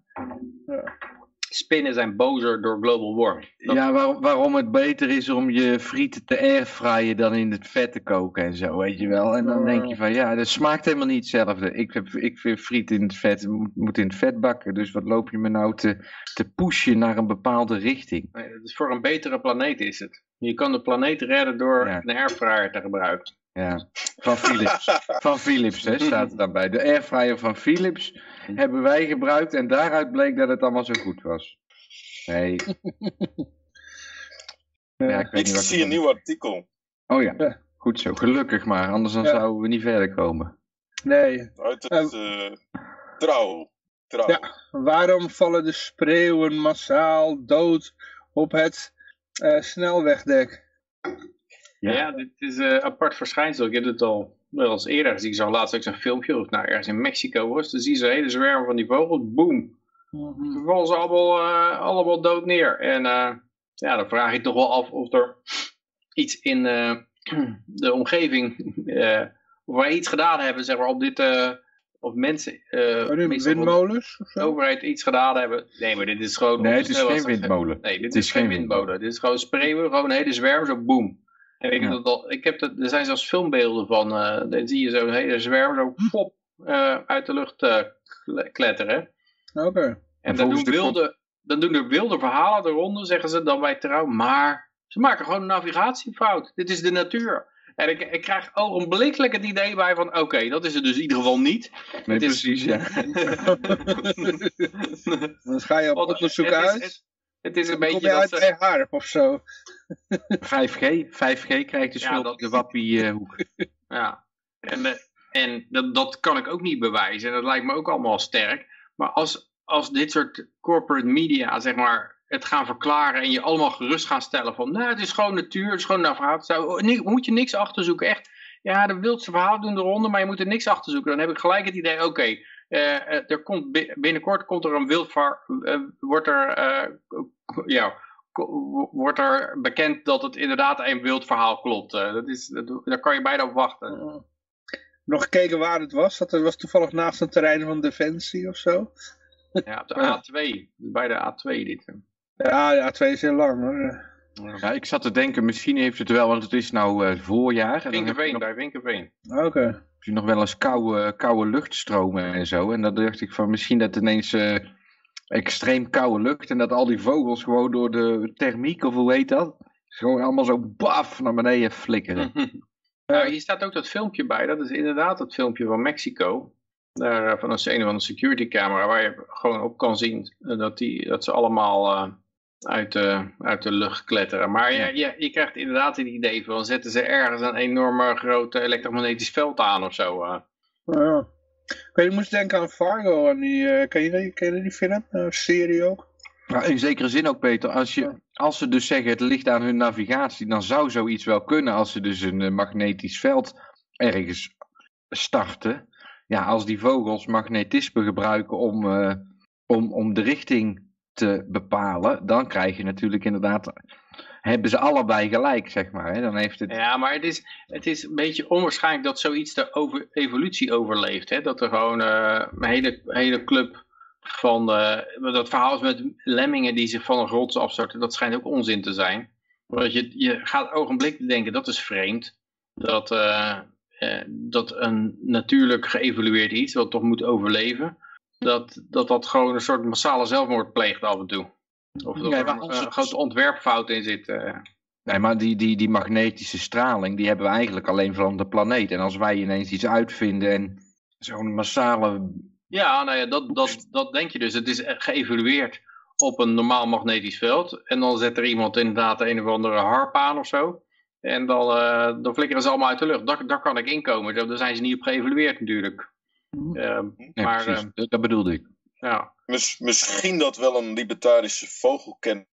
Spinnen zijn bozer door global warming. Dat- ja, waarom, waarom het beter is om je frieten te airfryen dan in het vet te koken en zo, weet je wel. En dan denk je van, ja, dat smaakt helemaal niet hetzelfde. Ik, heb, ik vind friet in het vet, moet, in het vet bakken. Dus wat loop je me nou te, te pushen naar een bepaalde richting? Nee, is voor een betere planeet is het. Je kan de planeet redden door Ja. een airfryer te gebruiken. Ja, van Philips. Van Philips, hè, staat er daarbij. De airfryer van Philips hebben wij gebruikt en daaruit bleek dat het allemaal zo goed was. Nee. Ja, ik zie een nieuw artikel. Oh ja, Ja. goed zo. Gelukkig maar, anders dan Ja. zouden we niet verder komen. Nee. Uit het eh, trouw. trouw. Ja. Waarom vallen de spreeuwen massaal dood op het eh, snelwegdek? Ja. Ja, dit is een apart verschijnsel. Ik heb het al wel eens eerder gezien. Ik zag laatst ook zo'n filmpje. Of nou ergens in Mexico was. Dan zie je zo'n hele zwerm van die vogels. Boom. Dan vallen ze allemaal, eh, allemaal dood neer. En eh, ja, dan vraag je toch wel af of er iets in eh, de omgeving. eh, of wij iets gedaan hebben, zeg maar, op dit. eh, of mensen. eh, Oh, windmolens of de zo? overheid iets gedaan hebben. Nee, maar dit is gewoon. Nee, het is geen windmolen. Nee, dit Het is, geen windmolen. Dit is gewoon spreeuwen, gewoon een hele zwerm, zo boom. En ik, Ja. heb dat al, ik heb dat, er zijn zelfs filmbeelden van, eh dan zie je zo'n hele zwerm zo pop eh, uit de lucht eh, kle- kletteren. Oké. En En dan doen, de wilde, dan doen er wilde verhalen eronder, zeggen ze dan bij trouw. Maar ze maken gewoon een navigatiefout. Dit is de natuur. En ik, ik krijg ogenblikkelijk het idee bij van, oké, dat is het dus in ieder geval niet. Nee, Het is- precies, ja. Dan ga je op onderzoek is- uit. het- Het is een kom beetje je dat uit ze- bij harp of zo. 5G, 5G krijgt de Ja, schuld dat- op de wappiehoek. Ja, en, eh, en dat, dat kan ik ook niet bewijzen. En dat lijkt me ook allemaal sterk. Maar als, als dit soort corporate media, zeg maar, het gaan verklaren en je allemaal gerust gaan stellen van, nou, het is gewoon natuur, het is gewoon navigatie. Zou- ni- Moet je niks achterzoeken, echt. Ja, de wildste verhalen doen eronder, maar je moet er niks achterzoeken. Dan heb ik gelijk het idee, oké, eh, eh, er komt bi- binnenkort komt er een wildvaar, eh, wordt er, eh, ja, wordt er bekend dat het inderdaad een wild verhaal klopt. Eh, dat is, dat, daar kan je bijna op wachten. Nog gekeken waar het was. Dat was toevallig naast een terrein van Defensie of zo. Ja, op de A2. Bij de A2 dit. Ja, ja, twee is heel lang hoor. Ja, ik zat te denken, misschien heeft het wel, want het is nou eh, voorjaar. En dan heb je Vinkenveen, nog- bij Vinkenveen. Oké. Je nog wel eens koude, koude luchtstromen en zo. En dan dacht ik van misschien dat ineens eh, extreem koude lucht en dat al die vogels gewoon door de thermiek, of hoe heet dat? Gewoon allemaal zo baf naar beneden flikkeren. Hier staat ook dat filmpje bij. Dat is inderdaad het filmpje van Mexico. Daar, eh, van een, een van een security camera waar je gewoon op kan zien eh, dat, die, dat ze allemaal uit, de, uit de lucht kletteren. Maar ja, je, je krijgt inderdaad het idee van zetten ze ergens een enorme grote elektromagnetisch veld aan of zo. eh. Ja. Ik weet, je moest denken aan Fargo. En die, eh, ken, je, die- ken je die film? Eh, serie ook? In zekere zin ook, Peter, als, je, als ze dus zeggen het ligt aan hun navigatie, dan zou zoiets wel kunnen als ze dus een eh, magnetisch veld ergens starten. Ja, als die vogels magnetisme gebruiken om, eh, om, om de richting te bepalen, dan krijg je natuurlijk inderdaad, hebben ze allebei gelijk, zeg maar. Hè? Dan heeft het... Ja, maar het is, het is een beetje onwaarschijnlijk dat zoiets de over, evolutie overleeft. Hè? Dat er gewoon eh, een hele, hele club van... eh, dat verhaal met lemmingen die zich van een rots afstorten. Dat schijnt ook onzin te zijn. Want je, je gaat ogenblikkelijk denken, dat is vreemd. Dat, eh, dat een natuurlijk geëvolueerd iets, wat toch moet overleven... Dat, dat dat gewoon een soort massale zelfmoord pleegt af en toe. Of Nee, er een, het- grote ontwerpfout in zit. eh. Nee, maar die, die, die magnetische straling, die hebben we eigenlijk alleen van de planeet. En als wij ineens iets uitvinden en zo'n massale... Ja, nou ja, dat, dat, dat denk je dus. Het is geëvalueerd op een normaal magnetisch veld. En dan zet er iemand inderdaad een of andere harp aan of zo. En dan, eh, dan flikkeren ze allemaal uit de lucht. Daar, daar kan ik inkomen. Daar daar zijn ze niet op geëvalueerd natuurlijk. Eh, Nee, maar precies, eh, dat, dat bedoelde ik. ja. Mis- misschien dat wel een libertarische vogelkenner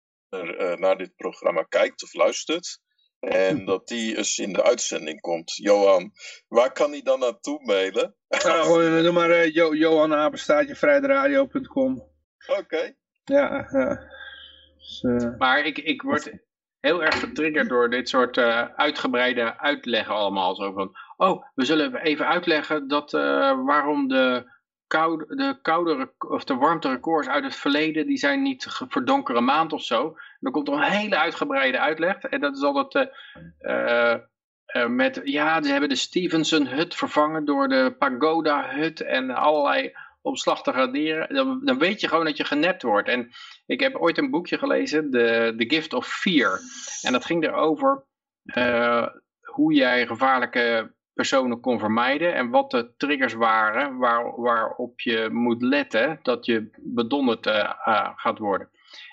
eh, naar dit programma kijkt of luistert. En dat die eens in de uitzending komt. Johan, waar kan hij dan naartoe mailen? Nou, gewoon, eh, doe maar uh, jo Johan Apenstaatje vrijdradio.com. Oké. Ja, ja. Dus, eh, Maar ik, ik word heel erg getriggerd door dit soort eh, uitgebreide uitleggen allemaal. Zo van, oh, we zullen even uitleggen dat, eh, waarom de, koude, de koude of de warmterecords uit het verleden, die zijn niet voor donkere maand of zo. En dan komt er een hele uitgebreide uitleg. En dat is altijd eh, eh, met, ja, ze hebben de Stevenson-hut vervangen door de Pagoda-hut en allerlei omslachtige dieren. Dan, dan weet je gewoon dat je genept wordt. En ik heb ooit een boekje gelezen, The, The Gift of Fear. En dat ging erover eh, hoe jij gevaarlijke personen kon vermijden en wat de triggers waren waar, waarop je moet letten dat je bedonderd eh, eh, gaat worden.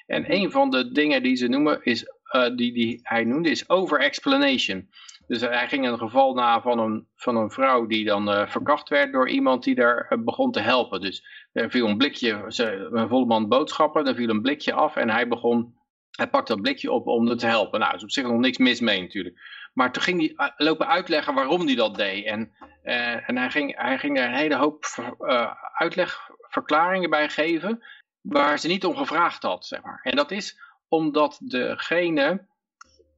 En een van de dingen die ze noemen is, eh, die, die hij noemde, is over-explanation. Dus hij ging een geval na van een, van een vrouw die dan verkracht werd door iemand die daar begon te helpen. Dus er viel een blikje, ze, een volle man boodschappen, er viel een blikje af en hij begon, hij pakte dat blikje op om het te helpen. Nou, er is op zich nog niks mis mee natuurlijk. Maar toen ging hij uh, lopen uitleggen waarom hij dat deed. En, uh, en hij, ging, hij ging daar een hele hoop uh, uitlegverklaringen bij geven waar ze niet om gevraagd had. Zeg maar. En dat is omdat degene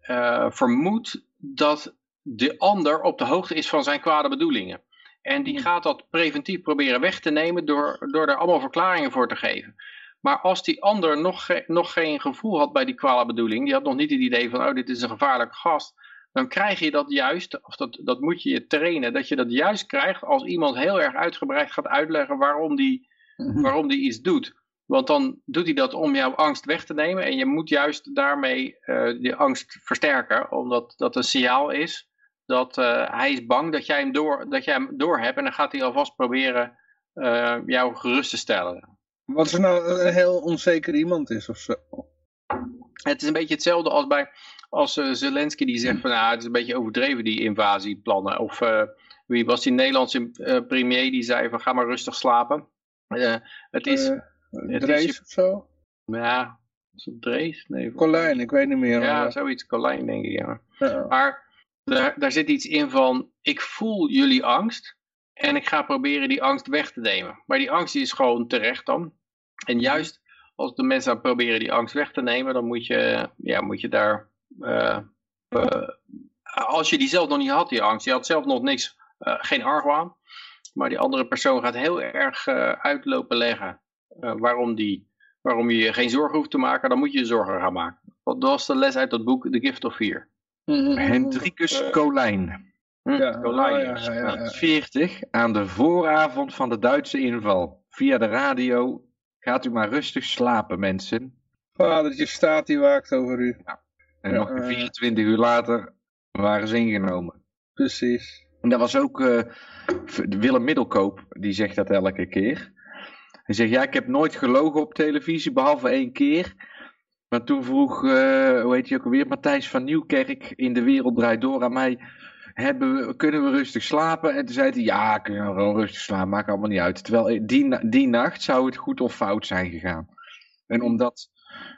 uh, vermoedt dat de ander op de hoogte is van zijn kwade bedoelingen. En die gaat dat preventief proberen weg te nemen door, door er allemaal verklaringen voor te geven. Maar als die ander nog, ge nog geen gevoel had bij die kwade bedoeling, die had nog niet het idee van, oh, dit is een gevaarlijke gast, dan krijg je dat juist, of dat, dat moet je je trainen, dat je dat juist krijgt als iemand heel erg uitgebreid gaat uitleggen waarom die, waarom die iets doet. Want dan doet hij dat om jouw angst weg te nemen en je moet juist daarmee uh, die angst versterken, omdat dat een signaal is dat uh, hij is bang dat jij hem door, dat jij hem door hebt en dan gaat hij alvast proberen uh, jou gerust te stellen. Wat als er nou een heel onzeker iemand is of zo? Het is een beetje hetzelfde als bij als uh, Zelensky die zegt van nou, het is een beetje overdreven die invasieplannen. Of uh, wie was die Nederlandse uh, premier die zei van ga maar rustig slapen. het is... het Drees is, of zo? Ja, is het Drees? Nee, Colijn, ik weet niet meer. Ja, maar... zoiets, Colijn denk ik, ja. ja. Maar daar, daar zit iets in van, ik voel jullie angst en ik ga proberen die angst weg te nemen. Maar die angst die is gewoon terecht dan. En juist als de mensen proberen die angst weg te nemen, dan moet je, ja, moet je daar... Uh, uh, als je die zelf nog niet had, die angst, je had zelf nog niks, uh, geen argwaan, maar die andere persoon gaat heel erg uitlopen leggen waarom, die, waarom je je geen zorgen hoeft te maken, dan moet je je zorgen gaan maken. Dat was de les uit dat boek The Gift of Fear. Hendrikus Colijn. Hm, Ja, ja, ja, ja. 40 aan de vooravond van de Duitse inval. Via de radio. Gaat u maar rustig slapen, mensen. Vadertje staat die waakt over u. En nog eh. 24 uur later waren ze ingenomen. Precies. En dat was ook eh, Willem Middelkoop, die zegt dat elke keer. Hij zegt, ja, ik heb nooit gelogen op televisie, behalve één keer. Maar toen vroeg, eh, hoe heet hij ook alweer, Matthijs van Nieuwkerk in De Wereld Draait Door aan mij... Hebben we, kunnen we rustig slapen? En toen zei hij, ja, kunnen we gewoon rustig slapen, maakt allemaal niet uit. Terwijl die, die nacht zou het goed of fout zijn gegaan. En omdat,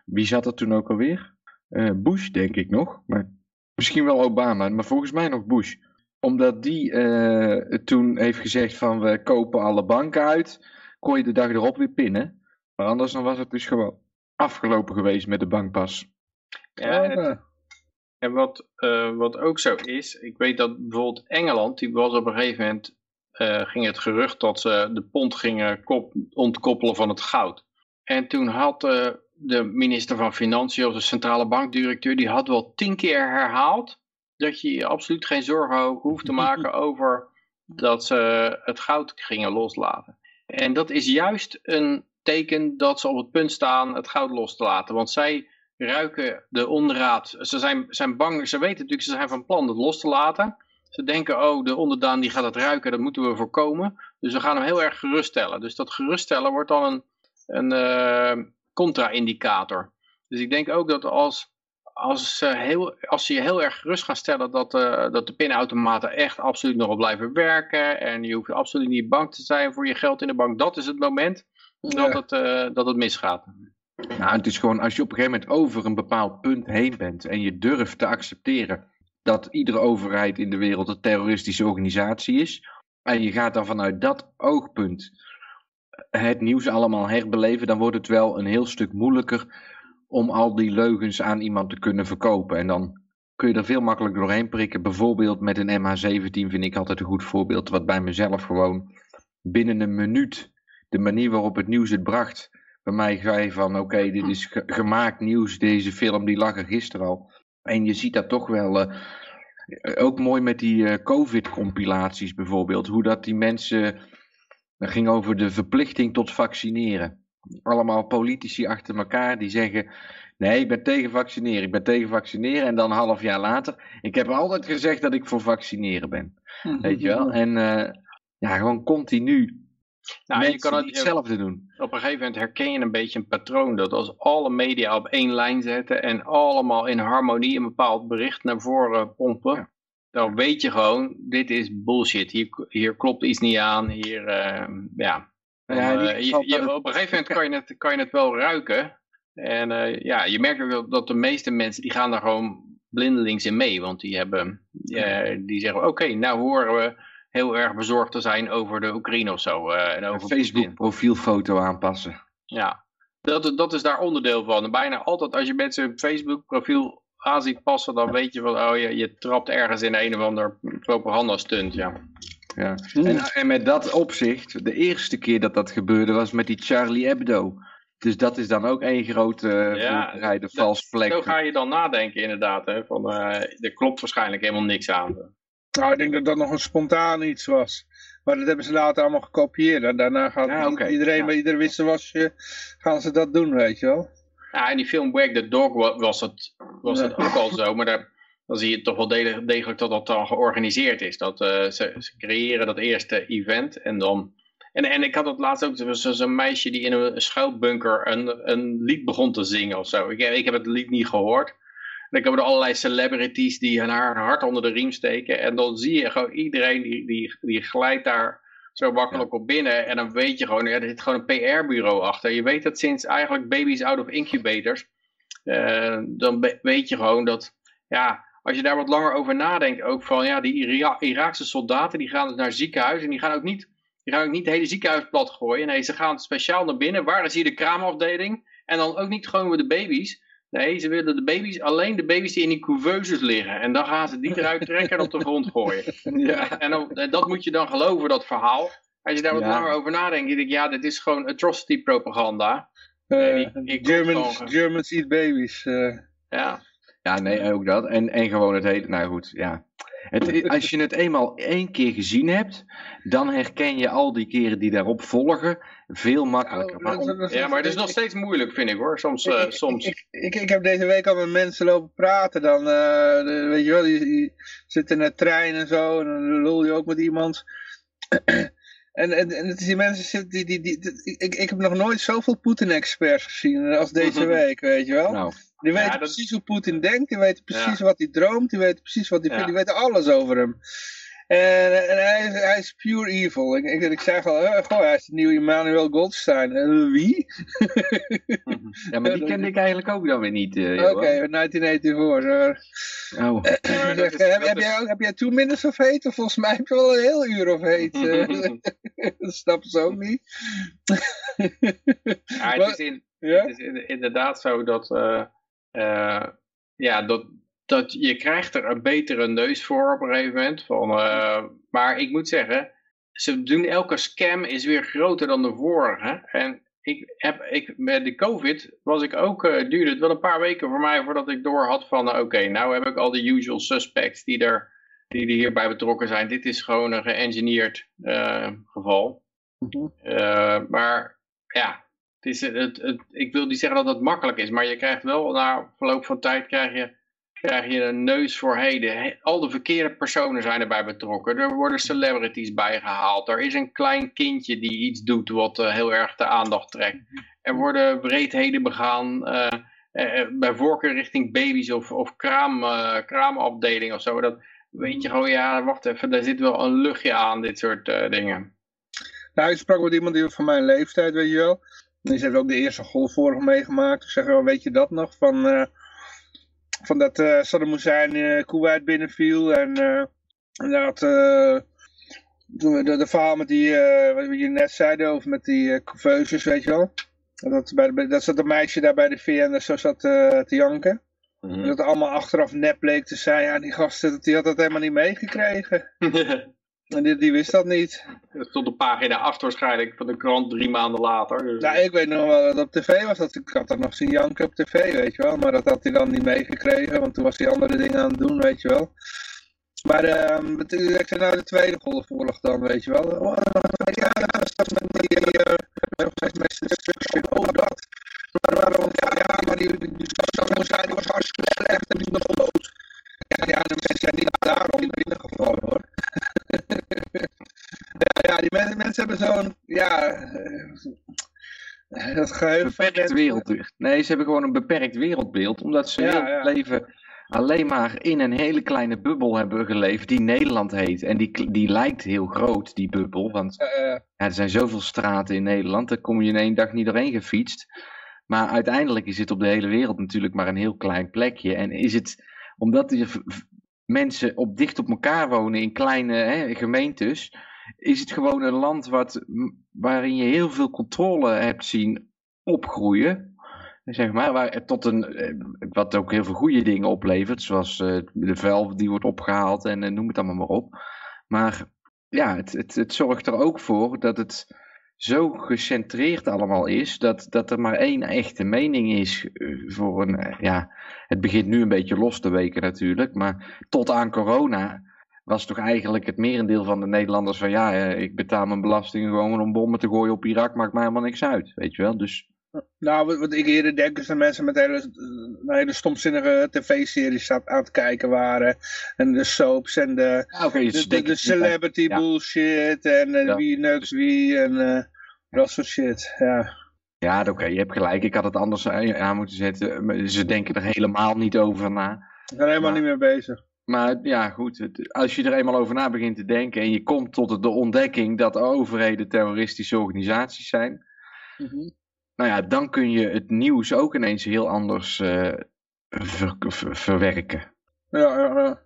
wie zat er toen ook alweer? Eh, Bush, denk ik nog. Maar misschien wel Obama, maar volgens mij nog Bush omdat die eh, toen heeft gezegd van we kopen alle banken uit, kon je de dag erop weer pinnen. Maar anders dan was het dus gewoon afgelopen geweest met de bankpas. Ja, Oh, het- ja. En wat, eh, wat ook zo is, ik weet dat bijvoorbeeld Engeland, die was op een gegeven moment, eh, ging het gerucht dat ze de pond gingen kop, ontkoppelen van het goud. En toen had eh, de minister van Financiën, of de centrale bankdirecteur, die had wel tien keer herhaald dat je je absoluut geen zorgen ho- hoeft te maken over dat ze het goud gingen loslaten. En dat is juist een teken dat ze op het punt staan het goud los te laten. Want zij ruiken de onderraad. Ze zijn, zijn bang, ze weten natuurlijk, ze zijn van plan het los te laten. Ze denken, oh, de onderdaan die gaat het ruiken, dat moeten we voorkomen. Dus we gaan hem heel erg geruststellen. Dus dat geruststellen wordt dan een, een eh, contra-indicator. Dus ik denk ook dat als, als, ze heel, als ze je heel erg gerust gaan stellen dat, eh, dat de pinautomaten echt absoluut nog wel blijven werken. En je hoeft absoluut niet bang te zijn voor je geld in de bank. Dat is het moment dat, Ja. het, eh, dat het misgaat. Nou, het is gewoon als je op een gegeven moment over een bepaald punt heen bent en je durft te accepteren dat iedere overheid in de wereld een terroristische organisatie is. En je gaat dan vanuit dat oogpunt het nieuws allemaal herbeleven, dan wordt het wel een heel stuk moeilijker om al die leugens aan iemand te kunnen verkopen. En dan kun je er veel makkelijker doorheen prikken. Bijvoorbeeld met een MH17 vind ik altijd een goed voorbeeld, wat bij mezelf gewoon binnen een minuut, de manier waarop het nieuws het bracht, bij mij zei van oké, dit is ge- gemaakt nieuws, deze film die lag er gisteren al. En je ziet dat toch wel, eh, ook mooi met die eh, COVID-compilaties bijvoorbeeld, hoe dat die mensen, dat ging over de verplichting tot vaccineren. Allemaal politici achter elkaar die zeggen, nee ik ben tegen vaccineren, ik ben tegen vaccineren. En dan een half jaar later, ik heb altijd gezegd dat ik voor vaccineren ben. Weet je wel? En eh, ja, gewoon continu Nou, je kan het, hetzelfde doen. op een gegeven moment herken je een beetje een patroon. Dat als alle media op één lijn zetten en allemaal in harmonie een bepaald bericht naar voren pompen. Ja. Dan weet je gewoon, dit is bullshit. Hier, hier klopt iets niet aan. Hier, eh, ja. Nou ja, eh, je- je- op een gegeven moment kan je het, kan je het wel ruiken. En eh, ja, je merkt ook dat, dat de meeste mensen die gaan daar gewoon blindelings in mee. Want die, hebben, eh, die zeggen, oké, nou horen we heel erg bezorgd te zijn over de Oekraïne of zo. en Een over Facebook Poetin. profielfoto aanpassen. Ja, dat, dat is daar onderdeel van. En bijna altijd als je mensen een Facebook profiel aan ziet passen, dan weet je van, oh je, je trapt ergens in een of ander propaganda stunt, ja. Ja. En, en met dat opzicht, de eerste keer dat dat gebeurde was met die Charlie Hebdo. Dus dat is dan ook één grote uh, Ja, de vals vlek. Zo ga je dan nadenken inderdaad, hè, van eh, er klopt waarschijnlijk helemaal niks aan. Nou, ik denk dat dat nog een spontaan iets was. Maar dat hebben ze later allemaal gekopieerd. En daarna gaat Ja, iedereen Ja. bij ieder wisselwasje gaan ze dat doen, weet je wel. Ja, in die film Wag the Dog wa- was het, was het ook al zo, maar daar, dan zie je toch wel degelijk, degelijk dat dat dan georganiseerd is. Dat eh, ze, ze creëren dat eerste event en dan... En, en ik had het laatst ook, er was zo'n meisje die in een schuilbunker een, een lied begon te zingen of zo. Ik, ik heb het lied niet gehoord. En dan komen er allerlei celebrities die hun haar hart onder de riem steken. En dan zie je gewoon iedereen die, die, die glijdt daar zo makkelijk op binnen. En dan weet je gewoon, ja, er zit gewoon een PR-bureau achter. Je weet dat sinds eigenlijk baby's out of incubators. eh, dan weet je gewoon dat, ja, als je daar wat langer over nadenkt, ook van, ja, die Ira- Iraakse soldaten, die gaan dus naar ziekenhuizen en die gaan ook niet, die gaan ook niet het hele ziekenhuis plat gooien. Nee, ze gaan speciaal naar binnen. Waar is hier de kraamafdeling? En dan ook niet gewoon met de baby's. Nee, ze willen de baby's, alleen de baby's die in die couveuses liggen. En dan gaan ze die eruit trekken en op de grond gooien. Ja. En dan, en dat moet je dan geloven, dat verhaal. Als je daar wat Ja. langer over nadenkt, denk ik, ja, dit is gewoon atrocity propaganda. Eh, ik- ik Germans, Germans eat babies. eh. Ja, ja, nee, ook dat. En, en gewoon het hele, nou goed, ja. Het, als je het eenmaal één keer gezien hebt, dan herken je al die keren die daarop volgen veel makkelijker. Maar om- Ja, maar het is nog steeds moeilijk, vind ik hoor. Soms, eh, Ik- soms. Ik, ik, ik heb deze week al met mensen lopen praten. Dan, eh, de- weet je wel, die, die zitten in de trein en zo. En dan lul je ook met iemand. en, en, en het is die mensen zitten die... die, die, die- ik, ik heb nog nooit zoveel Poetin-experts gezien als deze week, weet je wel. nou, Die Ja, weten dat- precies hoe Poetin denkt. Die weten precies Ja. wat hij droomt. Die weten precies wat hij vindt. Die weten alles over hem. En, en hij, is, hij is pure evil. Ik, ik, ik zeg al, eh, goh, hij is de nieuwe Emmanuel Goldstein. Wie? ja, maar die kende ik eigenlijk ook dan weer niet. eh, Oké, Johan. 1984. eh. Oh. Zeg, is- heb, dat heb, is- jij, ook- heb jij two minutes of hate? Of volgens mij heb je wel een heel uur of hate. eh. dat snappen ze ook niet. Ja, het Wat- is, in, Ja? het is in- inderdaad zo dat, eh, ja, dat, dat je krijgt er een betere neus voor op een gegeven moment. Van, eh, maar ik moet zeggen, ze doen elke scam is weer groter dan de vorige. En ik heb, ik, met de COVID was ik ook, eh, duurde het wel een paar weken voor mij voordat ik door had van, oké, nou heb ik al de usual suspects die er die er hierbij betrokken zijn. Dit is gewoon een geëngineerd eh, geval. Mhm. Maar ja, het is, het, het, ik wil niet zeggen dat het makkelijk is, maar je krijgt wel na verloop van tijd krijg je, krijg je een neus voor heden. He- Al de verkeerde personen zijn erbij betrokken. Er worden celebrities bijgehaald. Er is een klein kindje die iets doet wat eh, heel erg de aandacht trekt. Er worden breedheden begaan. eh, eh, bij voorkeur richting baby's of, of kraam, eh, kraamafdeling of zo. Dat weet je gewoon, ja, wacht even, daar zit wel een luchtje aan, dit soort eh, dingen. Nou, ik sprak met iemand die van mijn leeftijd, weet je wel. En die heeft ook de eerste golf meegemaakt. Ik zeg, wel, weet je dat nog? Van, eh, van dat eh Saddam Hussein Kuwait binnenviel. En, toen we de, de verhaal met die, wat je net zei over met die couveuses, weet je wel. Dat, bij, de- dat zat een meisje daar bij de VN zo zat te janken. Mhm. Dat allemaal achteraf nep bleek te zijn. Ja, die gasten, die had dat helemaal niet meegekregen. En die, die wist dat niet. Er stond een pagina achter waarschijnlijk van de krant drie maanden later. Dus, Nou, ik weet nog wel dat op tv was. Dat, ik had dat nog zien janken op tv, weet je wel. Maar dat had hij dan niet meegekregen, want toen was hij andere dingen aan het doen, weet je wel. Maar is- ik zei nou de tweede golfoorlog dan, weet je wel. Oh, ja, dat is dat met die, eh, met met destruction, oh dat. Maar waarom, ja, ja, maar die, die, die die was hartstikke slecht en die is nog dood. Ja, ja, de mensen zijn niet daarom binnengevallen hoor. Ja, ja, die mensen, mensen hebben zo'n, ja, eh, dat geheugen beperkt mensen- wereldbeeld. Nee, ze hebben gewoon een beperkt wereldbeeld, omdat ze Ja, heel ja. het leven alleen maar in een hele kleine bubbel hebben geleefd die Nederland heet. En die, die lijkt heel groot, die bubbel, want eh, ja, er zijn zoveel straten in Nederland, daar kom je in één dag niet doorheen gefietst. Maar uiteindelijk is het op de hele wereld natuurlijk maar een heel klein plekje. En is het, omdat v- mensen op dicht op elkaar wonen in kleine hè, gemeentes, is het gewoon een land wat, waarin je heel veel controle hebt zien opgroeien. Zeg maar, waar, tot een, eh, wat ook heel veel goede dingen oplevert, zoals eh, de vuil die wordt opgehaald en eh, noem het allemaal maar op. Maar ja, het, het, het zorgt er ook voor dat het zo gecentreerd allemaal is, dat, dat er maar één echte mening is eh, voor een, eh, ja, het begint nu een beetje los te weken natuurlijk, maar tot aan corona was toch eigenlijk het merendeel van de Nederlanders van ja, eh, ik betaal mijn belastingen gewoon om bommen te gooien op Irak, maakt mij helemaal niks uit, weet je wel. Dus nou, wat, ik eerder denk is dat mensen met hele, eh, hele stomzinnige tv-series aan het kijken waren. En de soaps en de, ja, de, celebrity ja. bullshit en eh, Ja. wie neukt wie en eh, dat soort shit. Ja. Ja, oké, je hebt gelijk. Ik had het anders aan moeten zetten. Ze denken er helemaal niet over na. Ik ben helemaal Maar- niet meer bezig. Maar ja, goed. Het, als je er eenmaal over na begint te denken en je komt tot de ontdekking dat overheden terroristische organisaties zijn. Nou ja, dan kun je het nieuws ook ineens heel anders eh, ver- ver- verwerken. Ja, ja, ja.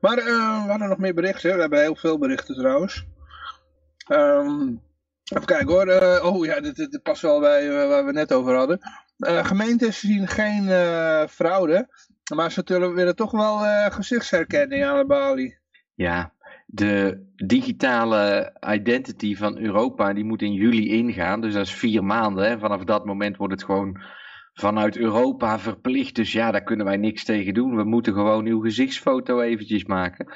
Maar eh, we hadden nog meer berichten. We hebben heel veel berichten trouwens. Ehm, even kijken hoor. Eh, oh ja, dit, dit past wel bij waar we het net over hadden. Gemeentes zien geen fraude. Maar ze willen, toch wel gezichtsherkenning aan de balie. Ja, de digitale identity van Europa die moet in juli ingaan. Dus dat is vier maanden. Hè. Vanaf dat moment wordt het gewoon vanuit Europa verplicht. Dus ja, daar kunnen wij niks tegen doen. We moeten gewoon uw gezichtsfoto eventjes maken.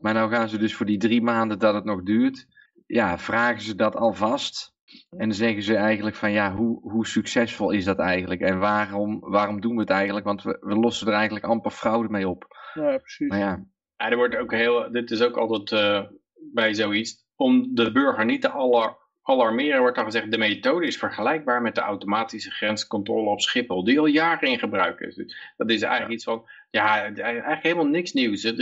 Maar nou gaan ze dus voor die drie maanden dat het nog duurt, ja, vragen ze dat alvast. En dan zeggen ze eigenlijk van ja, hoe, hoe succesvol is dat eigenlijk? En waarom, waarom doen we het eigenlijk? Want we, we lossen er eigenlijk amper fraude mee op. Ja, precies. Maar ja, Ja, er wordt ook heel, dit is ook altijd eh, bij zoiets. Om de burger niet te alar- alarmeren wordt dan gezegd, de methode is vergelijkbaar met de automatische grenscontrole op Schiphol, die al jaren in gebruik is. Dus dat is eigenlijk iets van, ja, eigenlijk helemaal niks nieuws. Eh,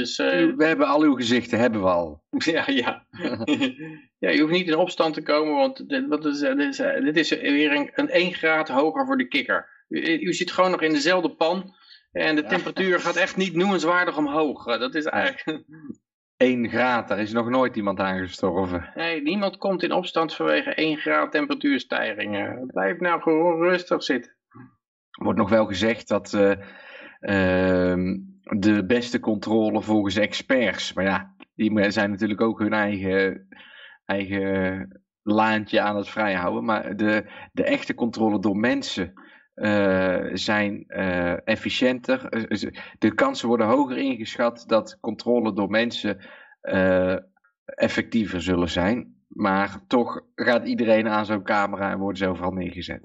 we hebben al uw gezichten, hebben we al. ja, ja. ja, je hoeft niet in opstand te komen, want dit, wat is, dit, is, dit is weer een, een 1 graad hoger voor de kikker. U, u zit gewoon nog in dezelfde pan en de temperatuur gaat echt niet noemenswaardig omhoog. Dat is eigenlijk... 1 graad, daar is nog nooit iemand aan gestorven. Nee, niemand komt in opstand vanwege 1 graad temperatuurstijging. Blijf nou gewoon rustig zitten. Er wordt nog wel gezegd dat eh, ehm, de beste controle volgens experts, maar ja, die zijn natuurlijk ook hun eigen, eigen laantje aan het vrijhouden. Maar de, de echte controle door mensen eh, zijn eh, efficiënter. Eh, De kansen worden hoger ingeschat dat controle door mensen eh, effectiever zullen zijn. Maar toch gaat iedereen aan zo'n camera en worden ze overal neergezet.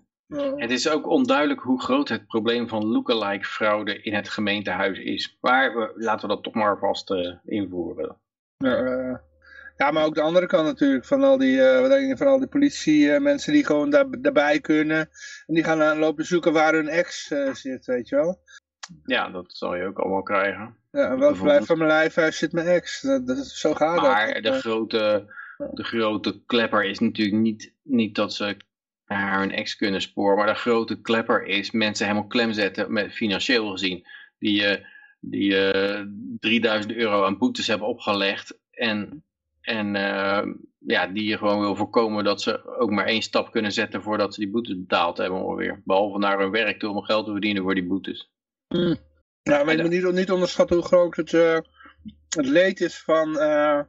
Het is ook onduidelijk hoe groot het probleem van lookalike fraude in het gemeentehuis is. Maar we, laten we dat toch maar vast eh, invoeren. Ja, eh, ja, maar ook de andere kant natuurlijk, van al die, eh, wat denk je, van al die politie eh, mensen die gewoon daar, daarbij kunnen. En die gaan dan lopen zoeken waar hun ex eh, zit, weet je wel. Ja, dat zal je ook allemaal krijgen. Ja, en welk blijft van mijn lijfhuis zit mijn ex. Dat, dat is, zo gaat Maar dat. de Eh, grote, de grote klepper is natuurlijk niet, niet dat ze naar hun ex kunnen sporen. Maar de grote klepper is mensen helemaal klem zetten, met, financieel gezien. Die, eh, die eh 3000 euro aan boetes hebben opgelegd. En, en eh, ja, die je gewoon wil voorkomen dat ze ook maar één stap kunnen zetten voordat ze die boetes betaald hebben ongeveer. Behalve naar hun werk toe om geld te verdienen voor die boetes. Ja, maar je En moet niet, niet onderschatten hoe groot het, eh, het leed is van eh,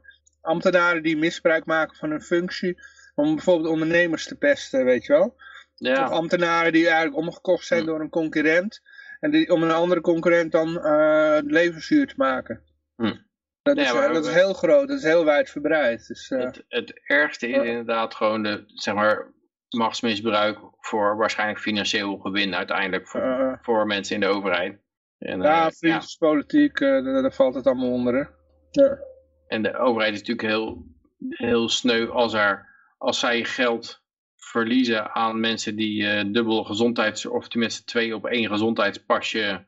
ambtenaren die misbruik maken van hun functie. Om bijvoorbeeld ondernemers te pesten, weet je wel. Of Ja, ambtenaren die eigenlijk omgekocht zijn Hm. door een concurrent. En die, om een andere concurrent dan eh levensduur te maken. Dat, Nee, is, maar eh, dat is we- heel groot, dat is heel wijdverbreid. Dus, eh, Het, het ergste is Ja. inderdaad gewoon de, zeg maar, machtsmisbruik voor waarschijnlijk financieel gewin uiteindelijk voor, eh, voor mensen in de overheid. En, eh, ja, ja, vriendjespolitiek, eh, daar, valt het allemaal onder. Hè? Ja. en de overheid is natuurlijk heel, heel sneu als, er, als zij geld verliezen aan mensen die eh, dubbel gezondheids, of tenminste twee op één gezondheidspasje,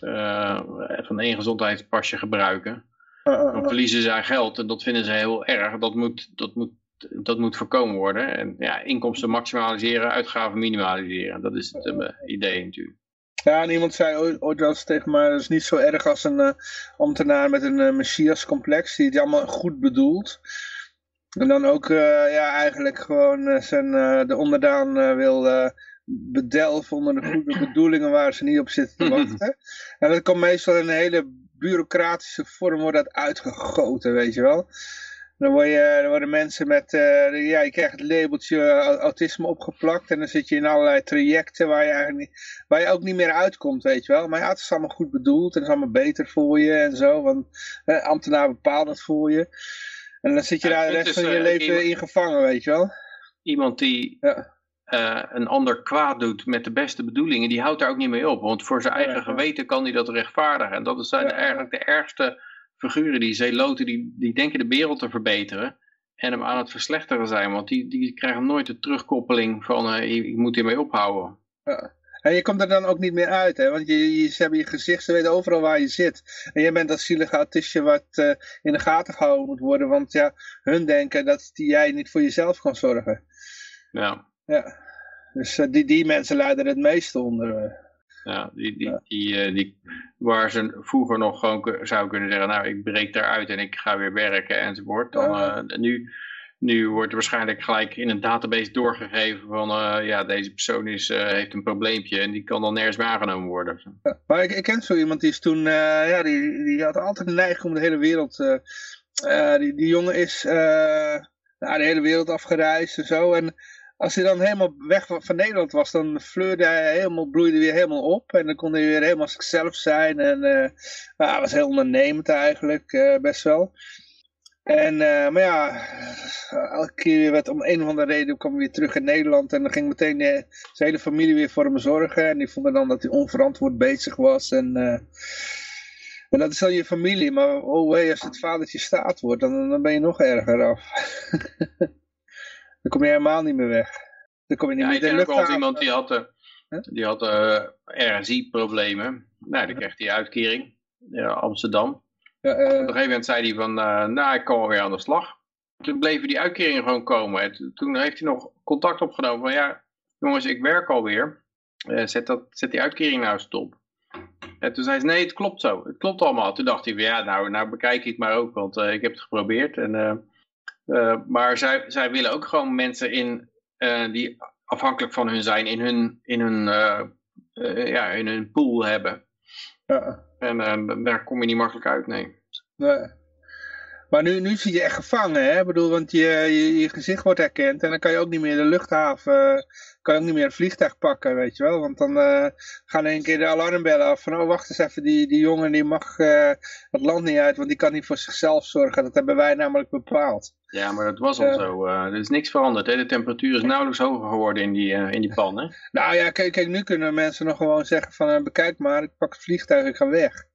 eh, van één gezondheidspasje gebruiken. Eh, dan verliezen zij geld en dat vinden ze heel erg. Dat moet, dat moet, dat moet voorkomen worden. En ja, inkomsten maximaliseren, uitgaven minimaliseren. Dat is het eh, idee natuurlijk. Ja, en iemand zei ooit, wel eens tegen mij, dat is niet zo erg als een eh, ambtenaar met een eh, messias-complex, die het allemaal goed bedoelt. En dan ook ja, eigenlijk gewoon zijn, de onderdaan wil bedelven onder de goede bedoelingen waar ze niet op zitten te wachten. En dat komt meestal in een hele bureaucratische vorm wordt dat uitgegoten, weet je wel. Dan, word je, dan worden mensen met, eh, ja, je krijgt het labeltje autisme opgeplakt en dan zit je in allerlei trajecten waar je eigenlijk niet, waar je ook niet meer uitkomt, weet je wel. Maar ja, het is allemaal goed bedoeld en het is allemaal beter voor je en zo, want eh, ambtenaar bepaalt het voor je. En dan zit je Ja, daar de rest is, van je eh, leven iemand- in gevangen, weet je wel. Iemand die Ja. Eh, een ander kwaad doet met de beste bedoelingen, die houdt daar ook niet mee op. Want voor zijn eigen Ja, ja. geweten kan hij dat rechtvaardigen. En dat zijn Ja, eigenlijk de ergste figuren, die zeeloten, die, die denken de wereld te verbeteren. En hem aan het verslechteren zijn, want die, die krijgen nooit de terugkoppeling van eh, je, je moet hiermee ophouden. En je komt er dan ook niet meer uit, hè? want je, je, ze hebben je gezicht, ze weten overal waar je zit. En jij bent dat zielige autistje wat eh, in de gaten gehouden moet worden, want ja, hun denken dat die, jij niet voor jezelf kan zorgen. Ja. Ja. Dus eh, die, die mensen lijden het meeste onder. eh. Ja, die, die. Die, eh, die, waar ze vroeger nog gewoon zou kunnen zeggen, nou ik breek daaruit en ik ga weer werken enzovoort. Dan, Ja. nu, nu wordt er waarschijnlijk gelijk in een database doorgegeven van ja, deze persoon is, heeft een probleempje en die kan dan nergens meer aangenomen worden. Ja, Maar ik, ik ken zo iemand die is toen, ja, die, die had altijd een neiging om de hele wereld. die, die jongen is naar de hele wereld afgereisd en zo. En als hij dan helemaal weg van, Nederland was, dan fleurde hij helemaal, bloeide weer helemaal op. En dan kon hij weer helemaal zichzelf zijn. En nou, hij was heel ondernemend eigenlijk, eh, best wel. En, eh, maar ja, elke keer weer werd om een of andere reden kwam hij weer terug in Nederland. En dan ging meteen zijn hele familie weer voor hem zorgen. En die vonden dan dat hij onverantwoord bezig was. En, en dat is dan je familie. Maar oh wee, als het vadertje staat wordt, dan, dan ben je nog erger af. dan kom je helemaal niet meer weg. Dan kom je niet Ja, meer de ken ook iemand die had, eh, Huh? die had eh, RSI-problemen. Nou, dan kreeg hij uitkering. Ja, Amsterdam. Ja, Op eh, een gegeven moment zei hij van, eh, nou, ik wel weer aan de slag. Toen bleven die uitkeringen gewoon komen. En to- toen heeft hij nog contact opgenomen van, ja, jongens, ik werk alweer. Eh zet, dat, zet die uitkering nou stop. En toen zei ze, nee, het klopt zo. Het klopt allemaal. Toen dacht hij ja, nou, nou bekijk ik het maar ook, want eh, ik heb het geprobeerd. En, eh, eh, maar zij, zij willen ook gewoon mensen in, eh, die afhankelijk van hun zijn, in hun, in hun, eh, eh, ja, in hun pool hebben. ja. En eh, daar kom je niet makkelijk uit, nee. Nee. Maar nu, nu zit je echt gevangen, hè? Ik bedoel, want je, je, je gezicht wordt herkend en dan kan je ook niet meer de luchthaven, eh, kan je ook niet meer een vliegtuig pakken, weet je wel. Want dan eh, gaan in één keer de alarmbellen af van, oh wacht eens even, die, die jongen die mag eh, het land niet uit, want die kan niet voor zichzelf zorgen. Dat hebben wij namelijk bepaald. Ja, maar dat was al Ja. zo. eh, er is niks veranderd. Hè? De temperatuur is nauwelijks hoger geworden in die, in die pan. Hè? Nou ja, kijk, kijk nu kunnen mensen nog gewoon zeggen van, bekijk maar, ik pak het vliegtuig, ik ga weg.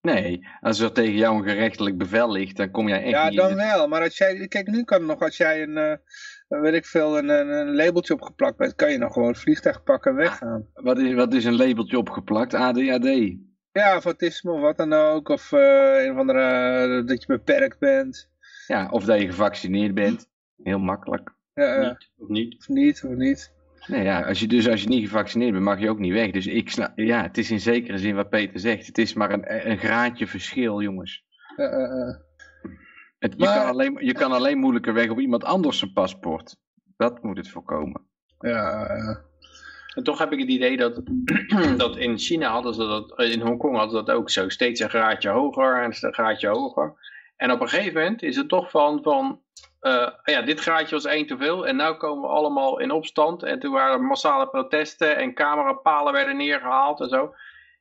Nee, als er tegen jou een gerechtelijk bevel ligt, dan kom jij echt Ja, niet in dan het- wel. Maar als jij, kijk, nu kan nog, als jij een, weet ik veel, een, een, een labeltje opgeplakt bent, kan je nog gewoon het vliegtuig pakken en weggaan. Wat is, wat is een labeltje opgeplakt? ADHD. Ja, of autisme of wat dan ook. Of eh, een of andere, eh, dat je beperkt bent. Ja, of dat je gevaccineerd bent. Heel makkelijk. Ja, eh, Niet, of niet? of niet, of niet. Nee, ja, als je, dus als je niet gevaccineerd bent, mag je ook niet weg. Dus ik snap, ja, het is in zekere zin wat Peter zegt. Het is maar een, een graadje verschil, jongens. Eh, eh, eh. Het, je, Maar- kan alleen, je kan alleen moeilijker weg op iemand anders zijn paspoort. Dat moet het voorkomen. Ja, eh, En toch heb ik het idee dat, dat in China hadden ze dat, in Hongkong hadden ze dat ook zo. Steeds een graadje hoger en een graadje hoger. En op een gegeven moment is het toch van, van eh, ja, dit graadje was één te veel. En nu komen we allemaal in opstand. En toen waren er massale protesten en camerapalen werden neergehaald en zo.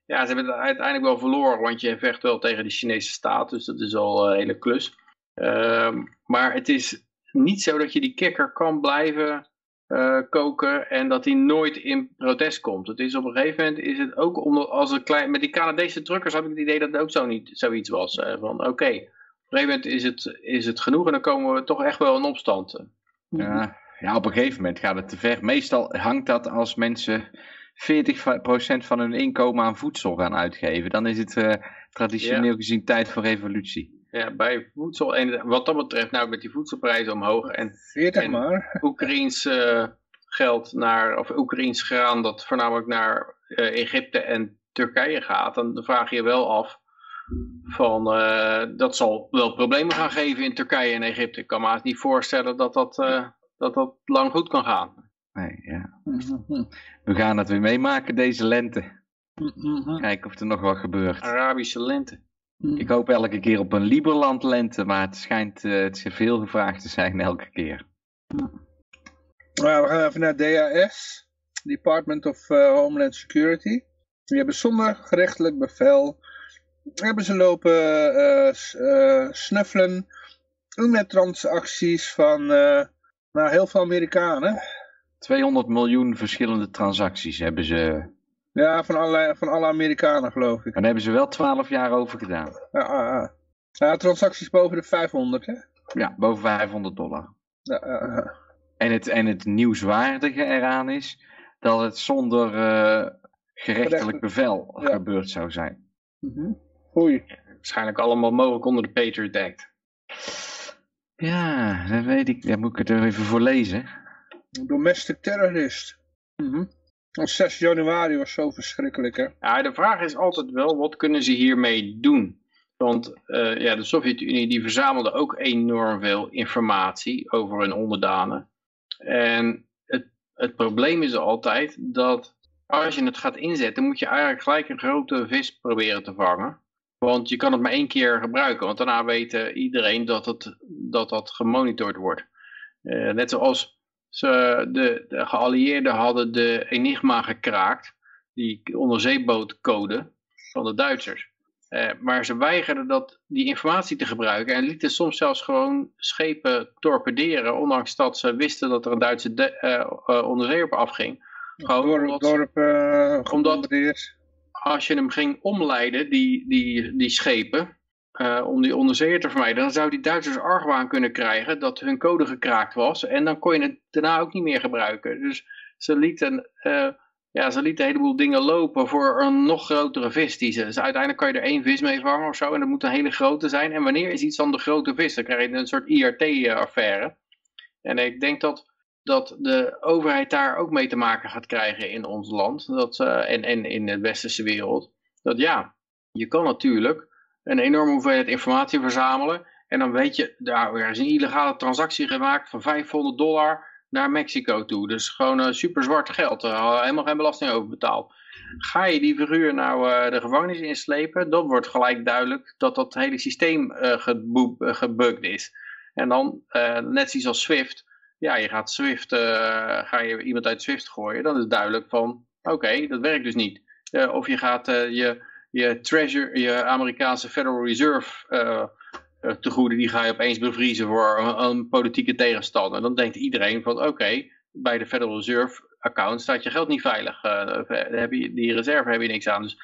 Ja, ze hebben het uiteindelijk wel verloren, want je vecht wel tegen de Chinese staat. Dus dat is al een hele klus. Ehm, maar het is niet zo dat je die kikker kan blijven eh, koken en dat hij nooit in protest komt. Het is op een gegeven moment is het ook omdat als een klein met die Canadese truckers had ik het idee dat het ook zo niet zoiets was eh, van oké, op een gegeven moment is het, is het genoeg en dan komen we toch echt wel in opstand. Ja, ja, op een gegeven moment gaat het te ver. Meestal hangt dat als mensen 40% van hun inkomen aan voedsel gaan uitgeven. Dan is het eh, traditioneel gezien tijd voor revolutie. Ja, bij voedsel en wat dat betreft nou met die voedselprijzen omhoog en 40 En- maar. Oekraïens eh, geld naar, of Oekraïens graan dat voornamelijk naar eh, Egypte en Turkije gaat, dan vraag je je wel af van, eh, dat zal wel problemen gaan geven in Turkije en Egypte. Ik kan me niet voorstellen dat dat, eh, dat dat lang goed kan gaan. Nee, ja. We gaan het weer meemaken deze lente. mhm, Kijken of er nog wat gebeurt. Arabische lente. Mhm. Ik hoop elke keer op een Liberland lente, maar het schijnt eh, het is veel gevraagd te zijn elke keer. Nou, we gaan even naar DAS, Department of eh, Homeland Security. Die hebben zonder gerechtelijk bevel, hebben ze lopen eh, snuffelen met transacties van nou, heel veel Amerikanen. 200 miljoen verschillende transacties hebben ze. Ja, van alle, van alle Amerikanen geloof ik. En daar hebben ze wel 12 jaar over gedaan. Ja, ah, ah. ja, transacties boven de 500 hè. Ja, boven 500 dollar. Ja, ah, ah. En het, en het nieuwswaardige eraan is dat het zonder eh, gerechtelijk bevel Ja. gebeurd zou zijn. Mhm. Oei. Waarschijnlijk allemaal mogelijk onder de Patriot Act. Ja, dat weet ik. Daar moet ik het er even voor lezen. Domestic terrorist. Mhm. Op 6 januari was zo verschrikkelijk hè. Ja, de vraag is altijd wel, wat kunnen ze hiermee doen? Want eh, ja, de Sovjet-Unie die verzamelde ook enorm veel informatie over hun onderdanen. En het, het probleem is altijd dat als je het gaat inzetten, moet je eigenlijk gelijk een grote vis proberen te vangen. Want je kan het maar één keer gebruiken, want daarna weet eh, iedereen dat, het, dat dat gemonitord wordt. Eh, net zoals ze, de, de geallieerden hadden de Enigma gekraakt, die onderzeebootcode van de Duitsers. Eh, maar ze weigerden dat, die informatie te gebruiken en lieten soms zelfs gewoon schepen torpederen, ondanks dat ze wisten dat er een Duitse de, eh, eh, onderzeeër op afging. Gewoon Dorp, omdat- dorp Omdat- als je hem ging omleiden, die, die, die schepen, eh, om die onderzeeër te vermijden, dan zou die Duitsers argwaan kunnen krijgen dat hun code gekraakt was. En dan kon je het daarna ook niet meer gebruiken. Dus ze lieten, eh, ja, ze lieten een heleboel dingen lopen voor een nog grotere vis. Die ze, dus uiteindelijk kan je er één vis mee vangen of zo. En dat moet een hele grote zijn. En wanneer is iets dan de grote vis? Dan krijg je een soort IRT-affaire. En ik denk dat, dat de overheid daar ook mee te maken gaat krijgen in ons land. Dat, en, en in de westerse wereld. Dat ja, je kan natuurlijk een enorme hoeveelheid informatie verzamelen. En dan weet je, nou, er is een illegale transactie gemaakt van 500 dollar naar Mexico toe. Dus gewoon eh, super zwart geld. Er helemaal geen belasting over betaald. Ga je die figuur nou eh, de gevangenis inslepen, dan wordt gelijk duidelijk dat dat hele systeem gebugged is. En dan, net zoals als Swift, ja, je gaat Swift, ga je iemand uit Swift gooien, dan is duidelijk van, oké, dat werkt dus niet. Of je gaat je, je treasure, je Amerikaanse Federal Reserve eh eh, tegoeden, die ga je opeens bevriezen voor een, politieke tegenstander. Dan denkt iedereen van, oké, bij de Federal Reserve account staat je geld niet veilig. Eh, heb je, die reserve heb je niks aan. Dus,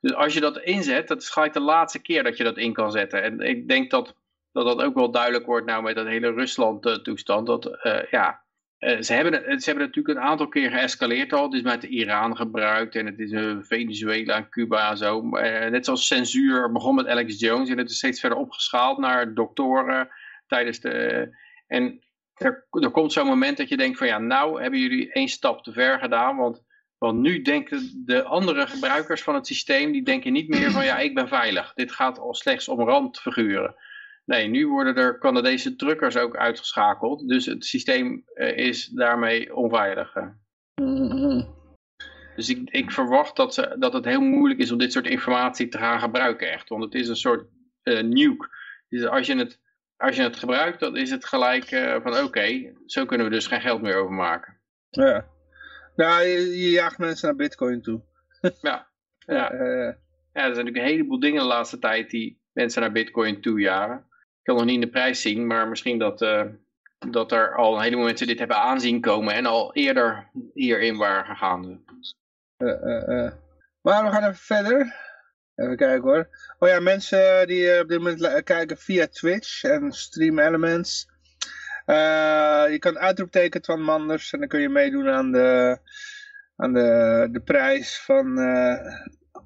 dus als je dat inzet, dat is gelijk de laatste keer dat je dat in kan zetten. En ik denk dat dat, dat ook wel duidelijk wordt nou met dat hele Rusland-toestand. Dat, eh, ja, eh, ze, hebben, ze hebben natuurlijk een aantal keer geëscaleerd al. Het is met Iran gebruikt en het is eh, Venezuela en Cuba en zo. Eh, net zoals censuur begon met Alex Jones en het is steeds verder opgeschaald naar doktoren tijdens de... En er, er komt zo'n moment dat je denkt van ja, nou hebben jullie één stap te ver gedaan, want, want nu denken de andere gebruikers van het systeem, die denken niet meer van ja, ik ben veilig. Dit gaat al slechts om randfiguren. Nee, nu worden er Canadese truckers ook uitgeschakeld, dus het systeem eh, is daarmee onveilig. eh. Dus ik, ik verwacht dat, ze, dat het heel moeilijk is om dit soort informatie te gaan gebruiken echt, want het is een soort eh, nuke. Dus als je het als je het gebruikt, dan is het gelijk van oké, zo kunnen we dus geen geld meer overmaken. Ja. Nou, je, je jaagt mensen naar bitcoin toe. Ja, ja. Ja, er zijn natuurlijk een heleboel dingen de laatste tijd die mensen naar bitcoin toejagen. Ik kan nog niet in de prijs zien, maar misschien dat, eh, dat er al een heleboel mensen dit hebben aanzien komen en al eerder hierin waren gegaan. eh, eh, eh. Maar we gaan even verder. Even kijken hoor. Oh ja, mensen die eh, op dit moment kijken via Twitch en Stream Elements. Eh, je kan uitroepteken Twan Manders en dan kun je meedoen aan de, aan de, de prijs van eh,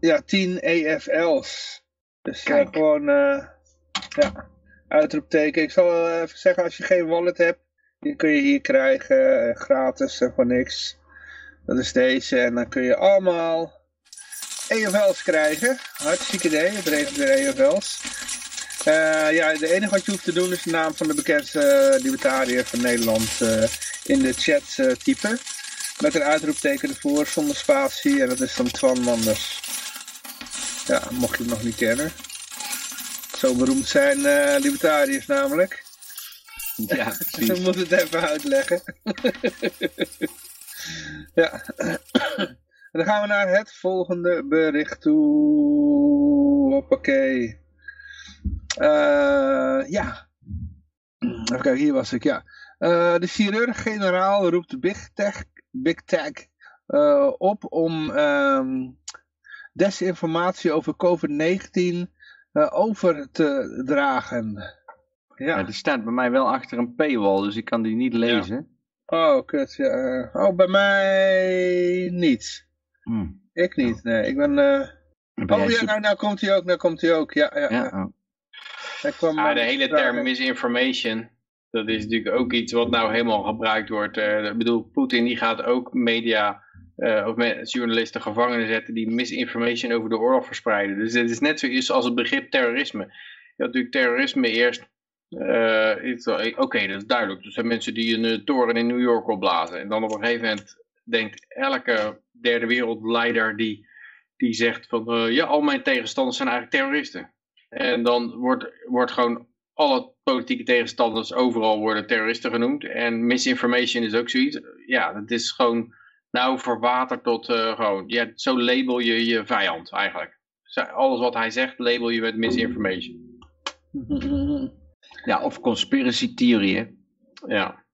ja, 10 EFL's. Dus Kijk. gewoon eh, ja, uitroepteken. Ik zal even zeggen, als je geen wallet hebt, die kun je hier krijgen, eh, gratis en voor niks. Dat is deze en dan kun je allemaal EFL's krijgen. Hartstikke idee, het regent weer EFL's. Eh, ja, de enige wat je hoeft te doen is de naam van de bekendste eh, libertariër van Nederland eh, in de chat eh, typen. Met een uitroepteken ervoor, zonder spatie. En dat is dan Twan Manders. Ja, mocht je hem nog niet kennen. Zo beroemd zijn eh, libertariërs namelijk. Ja, Ik precies. moet het even uitleggen. ja. Dan gaan we naar het volgende bericht toe. Hoppakee. Eh, ja. Even kijken, hier was ik, ja. Eh, de chirurg-generaal roept Big Tech, Big Tech op om ehm, desinformatie over COVID-19 eh, over te dragen. Ja, die staat bij mij wel achter een paywall, dus ik kan die niet lezen. Oh, kut. Ja. eh, Oh, bij mij niet. Hm. Ik niet, nee. Ik ben... eh, Ben Oh ja, nou, nou komt hij ook, nou komt hij ook. Ja, ja. ja, ja. oh. Hij kwam, Ah, eh, de hele term misinformation, dat is natuurlijk ook iets wat nou helemaal gebruikt wordt. Eh, ik bedoel, Poetin die gaat ook media eh, of met journalisten gevangen zetten die misinformation over de oorlog verspreiden. Dus het is net zoiets als het begrip terrorisme. Je natuurlijk terrorisme eerst. eh, wel- Oké, dat is duidelijk. Er zijn mensen die een eh, toren in New York opblazen. En dan op een gegeven moment denkt elke derde wereldleider die, die zegt van eh, ja, al mijn tegenstanders zijn eigenlijk terroristen. En dan wordt, wordt gewoon alle politieke tegenstanders overal worden terroristen genoemd. En misinformation is ook zoiets. Ja, dat is gewoon nou verwaterd tot uh, gewoon, ja, zo label je je vijand eigenlijk. Alles wat hij zegt, label je met misinformation. Ja, of conspiracy theorie, Ja.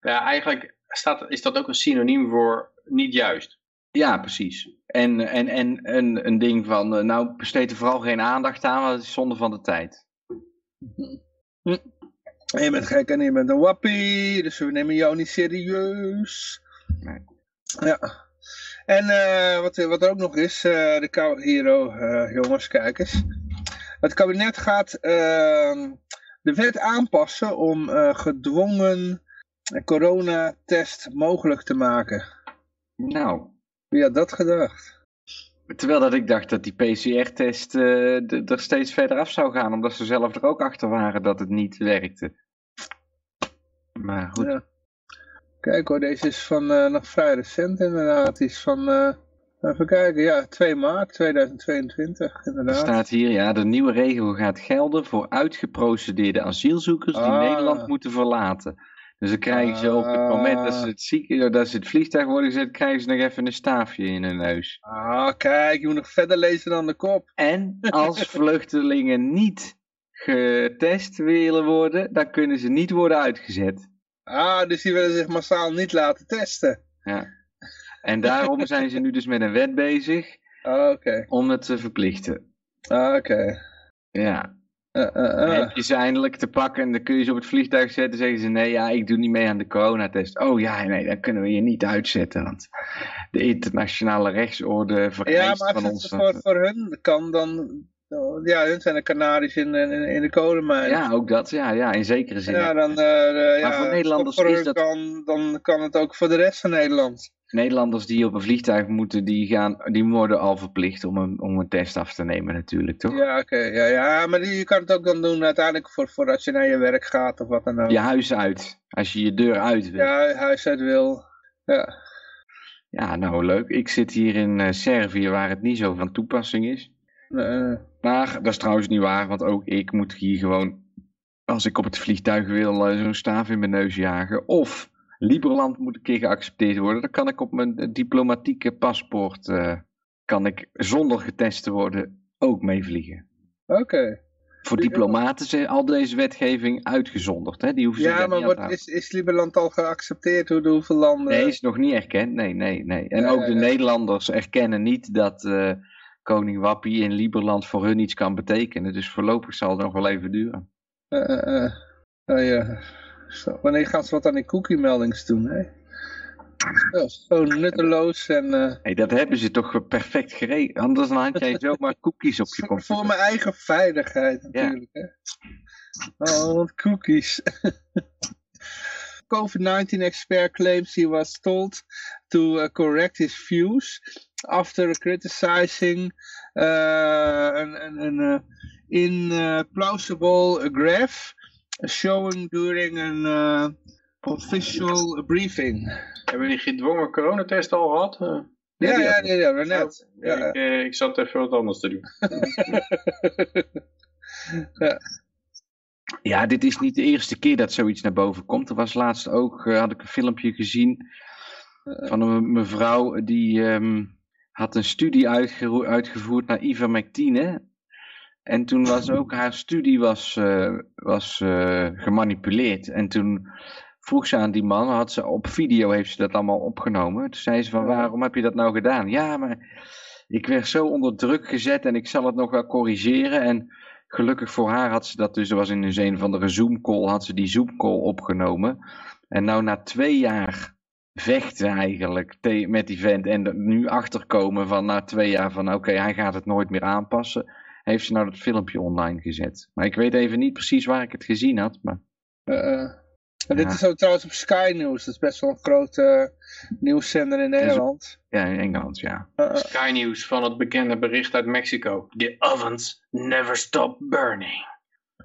Ja, eigenlijk staat, is dat ook een synoniem voor niet juist. Ja, precies. En, en, en een, een ding van, uh, nou besteed er vooral geen aandacht aan, want het is zonde van de tijd. Hm. Je bent gek en je bent een wappie, dus we nemen jou niet serieus. Nee. Ja. En uh, wat, wat er ook nog is, uh, de Koude Hero, jongens, kijk eens. Het kabinet gaat ehm, de wet aanpassen om gedwongen coronatest mogelijk te maken. Nou. Wie had dat gedacht? Terwijl dat ik dacht dat die PCR-test uh, er steeds verder af zou gaan, omdat ze zelf er ook achter waren dat het niet werkte. Maar goed. Ja. Kijk hoor, deze is van uh, nog vrij recent inderdaad. Die is van, uh, even kijken, ja, 2 maart 2022 inderdaad. Er staat hier, ja, de nieuwe regel gaat gelden voor uitgeprocedeerde asielzoekers die Ah. Nederland moeten verlaten. Dus dan krijgen ze op het moment dat ze het, ziek, dat ze het vliegtuig worden gezet, krijgen ze nog even een staafje in hun neus. Ah, kijk, je moet nog verder lezen dan de kop. En als vluchtelingen niet getest willen worden, dan kunnen ze niet worden uitgezet. Ah, dus die willen zich massaal niet laten testen. Ja. En daarom zijn ze nu dus met een wet bezig Ah, oké. om het te verplichten. Ah, oké. Ja. Uh, uh, Dan uh. heb je ze eindelijk te pakken en dan kun je ze op het vliegtuig zetten. zeggen ze nee, ja, ik doe niet mee aan de coronatest. Oh ja, nee, dan kunnen we je niet uitzetten. Want de internationale rechtsorde vereist Ja, maar van als ons. het voor, voor hun kan, dan... Ja, hun zijn de Canaries in, in, in de kolenmijn. Ja, ook dat. Ja, ja in zekere zin. Ja, dan, uh, ja, voor Nederlanders is dat- kan, dan kan het ook voor de rest van Nederland. Nederlanders die op een vliegtuig moeten, die, gaan, die worden al verplicht om een, om een test af te nemen natuurlijk, toch? Ja, oké. ja, ja, maar die, je kan het ook dan doen uiteindelijk voor, voor als je naar je werk gaat of wat dan ook. Je huis uit. Als je je deur uit wil. Ja, Ja, huis uit wil. Ja. nou leuk. Ik zit hier in eh, Servië waar het niet zo van toepassing is. Eh, Maar dat is trouwens niet waar, want ook ik moet hier gewoon, als ik op het vliegtuig wil, eh, zo'n staaf in mijn neus jagen. Of Liberland moet een keer geaccepteerd worden. Dan kan ik op mijn eh, diplomatieke paspoort, kan ik zonder getest te worden, ook meevliegen. Oké. Voor diplomaten is al deze wetgeving uitgezonderd. Hè? Die hoeven Ja, maar niet aan te wordt, is, is Liberland al geaccepteerd? Hoe, door hoeveel landen? Nee, is nog niet erkend. Nee, nee, nee. En Ja, ook ja, de ja. Nederlanders erkennen niet dat koning Wappie in Liberland voor hun iets kan betekenen. Dus voorlopig zal het nog wel even duren. Ja. Zo, wanneer gaan ze wat aan die cookie-meldings doen, hè? Ja, zo nutteloos en... eh, Hey, dat hebben ze toch perfect geregeld. Anders dan had jij zomaar cookies op je computer. voor mijn eigen veiligheid natuurlijk, hè? Oh, wat cookies. COVID-19 expert claims he was told to uh, correct his views after criticizing uh, an, an, an uh, implausible graph showing during an uh, official briefing. Hebben die gedwongen coronatest al gehad? Eh, Ja, ja, had- ja, ja, net. Ja, ik, eh, ik zat even wat anders te doen. Ja, dit is niet de eerste keer dat zoiets naar boven komt. Er was laatst ook, eh, had ik een filmpje gezien van een mevrouw die ehm, had een studie uitgevoerd naar ivermectine. En toen was ook haar studie was, eh, was eh, gemanipuleerd. En toen vroeg ze aan die man, had ze op video heeft ze dat allemaal opgenomen. Toen zei ze van, waarom heb je dat nou gedaan? Ja, maar ik werd zo onder druk gezet en ik zal het nog wel corrigeren. En gelukkig voor haar had ze dat dus, er was in een een van de Zoom-call, had ze die Zoom-call opgenomen. En nou na twee jaar vechten eigenlijk met die vent en nu achterkomen van na twee jaar van oké, hij gaat het nooit meer aanpassen, heeft ze nou dat filmpje online gezet. Maar ik weet even niet precies waar ik het gezien had, maar. En Ja. Dit is ook trouwens op Sky News. Dat is best wel een grote nieuwszender in Nederland. ja, in Engeland, ja. Eh, eh. Sky News van het bekende bericht uit Mexico. The ovens never stop burning.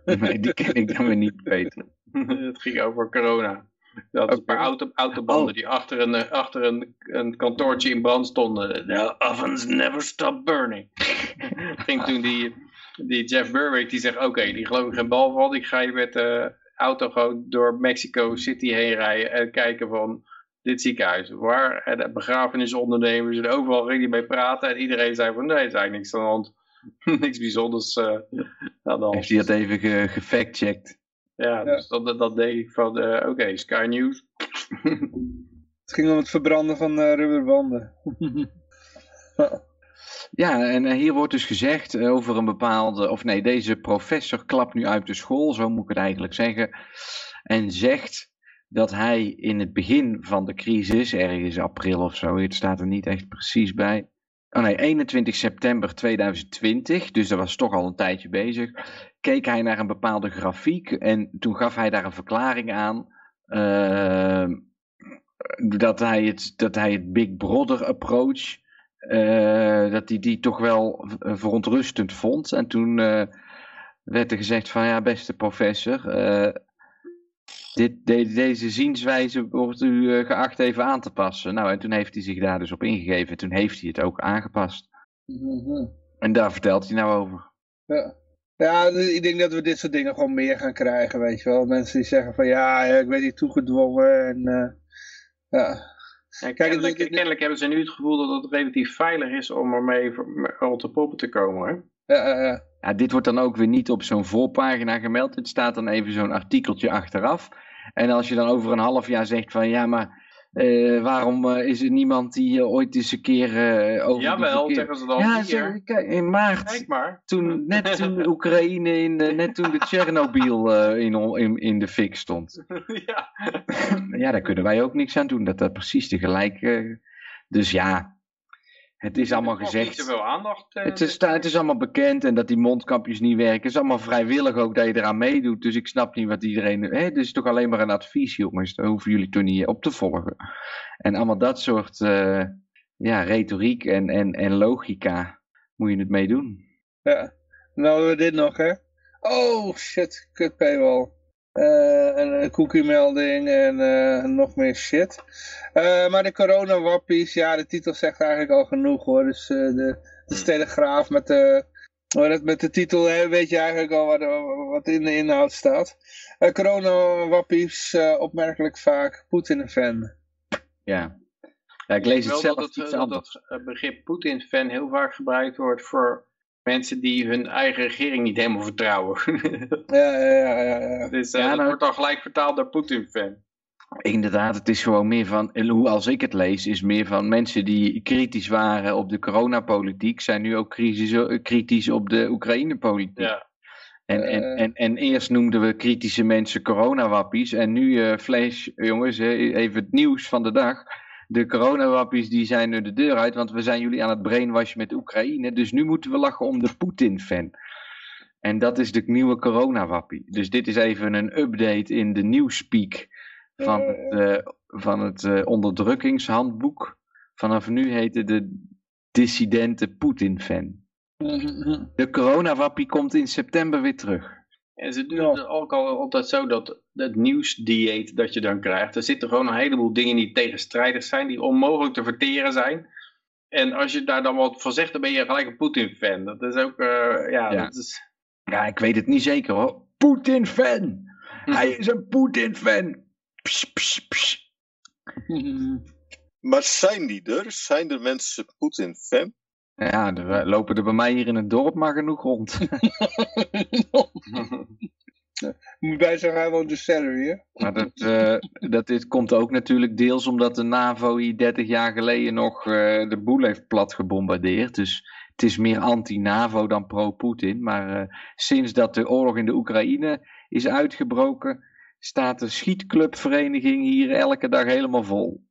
Nee, die ken ik dan weer niet beter. het ging over corona. Dat een paar auto, autobanden Oh. die achter, een, eh, achter een, een kantoortje in brand stonden. The ovens never stop burning. ging toen die, die Jeff Berwick die zegt, oké, die geloof ik geen bal van. Ik ga je met auto gewoon door Mexico City heen rijden en kijken van dit ziekenhuis. Waar en de begrafenisondernemers en overal ging hij mee praten. En iedereen zei van nee, er is eigenlijk niks aan de hand. niks bijzonders eh, aan de hand. Heeft hij dat even ge gefactcheckt? Ja, dus dat, dat deed ik van, eh, oké, Sky News. Het ging om het verbranden van eh, rubberbanden. Ja, en eh, hier wordt dus gezegd eh, over een bepaalde, of nee, deze professor klapt nu uit de school, zo moet ik het eigenlijk zeggen, en zegt dat hij in het begin van de crisis, ergens april of zo, het staat er niet echt precies bij, oh nee, 21 september 2020, dus dat was toch al een tijdje bezig, keek hij naar een bepaalde grafiek en toen gaf hij daar een verklaring aan, uh, dat, hij het, dat hij het Big Brother approach uh, dat hij die toch wel verontrustend vond. En toen uh, werd er gezegd van ja, beste professor, uh, dit, de, deze zienswijze wordt u geacht even aan te passen. Nou, en toen heeft hij zich daar dus op ingegeven. Toen heeft hij het ook aangepast. Mm -hmm. En daar vertelt hij nou over. Ja. Ja, ik denk dat we dit soort dingen gewoon meer gaan krijgen, weet je wel. Mensen die zeggen van ja, ik ben hier toegedwongen en ja... Ja, kennelijk, kennelijk, hebben ze nu het gevoel dat het relatief veilig is om ermee rond de poppen te komen. Hè? Ja, ja, ja. ja, dit wordt dan ook weer niet op zo'n voorpagina gemeld. Het staat dan even zo'n artikeltje achteraf. En als je dan over een half jaar zegt van ja, maar uh, waarom uh, is er niemand die uh, ooit eens een keer over Jawel, zeggen ze dan Ja, hier. Ze, in maart, Kijk maar. toen, net toen Oekraïne, in, net toen de Tsjernobyl in, in, in de fik stond. ja. ja, daar kunnen wij ook niks aan doen. Dat dat precies tegelijk... dus ja, het is allemaal gezegd. Niet zoveel aandacht. Uh, het, is, het is allemaal bekend en dat die mondkapjes niet werken. Het is allemaal vrijwillig ook dat je eraan meedoet. Dus ik snap niet wat iedereen... Hè, het is toch alleen maar een advies, jongens. Daar hoeven jullie toch niet op te volgen. En allemaal dat soort uh, ja, retoriek en, en, en logica moet je het mee doen. Ja, nou hebben we dit nog, hè. Oh, shit, kut paywall. Uh, een, een cookie-melding en uh, nog meer shit. Uh, maar de coronawappies, ja, de titel zegt eigenlijk al genoeg hoor. Dus de, de Telegraaf met de, met de titel hè, weet je eigenlijk al wat, wat in de inhoud staat. coronawappies, opmerkelijk vaak Poetin-fan. Ja. ja, ik lees het wel zelf dat het, iets dat anders. het begrip Poetin-fan heel vaak gebruikt wordt voor mensen die hun eigen regering niet helemaal vertrouwen. Ja, ja, ja. ja, ja. dus uh, Ja, dat nou- wordt dan gelijk vertaald door Poetin-fan. Inderdaad, het is gewoon meer van, hoe als ik het lees, is meer van mensen die kritisch waren op de coronapolitiek, zijn nu ook kritisch, kritisch op de Oekraïne-politiek. Ja. En, en, Eh. en, en eerst noemden we kritische mensen coronawappies. En nu, eh flash, jongens, even het nieuws van de dag. De coronawappies die zijn nu de deur uit, want we zijn jullie aan het brainwashen met Oekraïne. Dus nu moeten we lachen om de Poetin-fan. En dat is de nieuwe coronawappie. Dus dit is even een update in de nieuwspeak van het, eh, van het eh, onderdrukkingshandboek. Vanaf nu heet het de dissidente Poetin-fan. De coronawappie komt in september weer terug. En ze doen het ook al altijd zo dat het nieuwsdieet dat je dan krijgt, er zitten gewoon een heleboel dingen die tegenstrijdig zijn, die onmogelijk te verteren zijn. En als je daar dan wat van zegt, dan ben je gelijk een Poetin-fan. Dat is ook, eh, ja, Ja. dat is... Ja, ik weet het niet zeker hoor. Poetin-fan! Hij is een Poetin-fan! Maar zijn die er? Zijn er mensen Poetin-fan? Ja, er lopen er bij mij hier in het dorp maar genoeg rond. Moet bij zeggen, hij woont in Servië. maar dat, eh, dat dit komt ook natuurlijk deels omdat de NAVO hier 30 jaar geleden nog eh, de boel heeft plat gebombardeerd. Dus het is meer anti-NAVO dan pro-Poetin. Maar eh, sinds dat de oorlog in de Oekraïne is uitgebroken, staat de schietclubvereniging hier elke dag helemaal vol.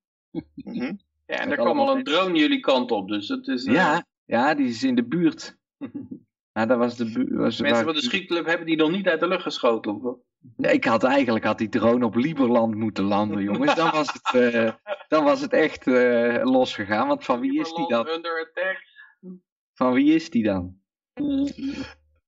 Mhm. Ja, en er kwam al een drone jullie kant op, dus het is... Ja, ja, die is in de buurt. Ja, dat was de Mensen waar- van de schietclub hebben die nog niet uit de lucht geschoten. Ja, ik had eigenlijk had die drone op Lieberland moeten landen, jongens. Dan was het, eh, dan was het echt eh, losgegaan. Want van wie is die dan? Under attack. Van wie is die dan?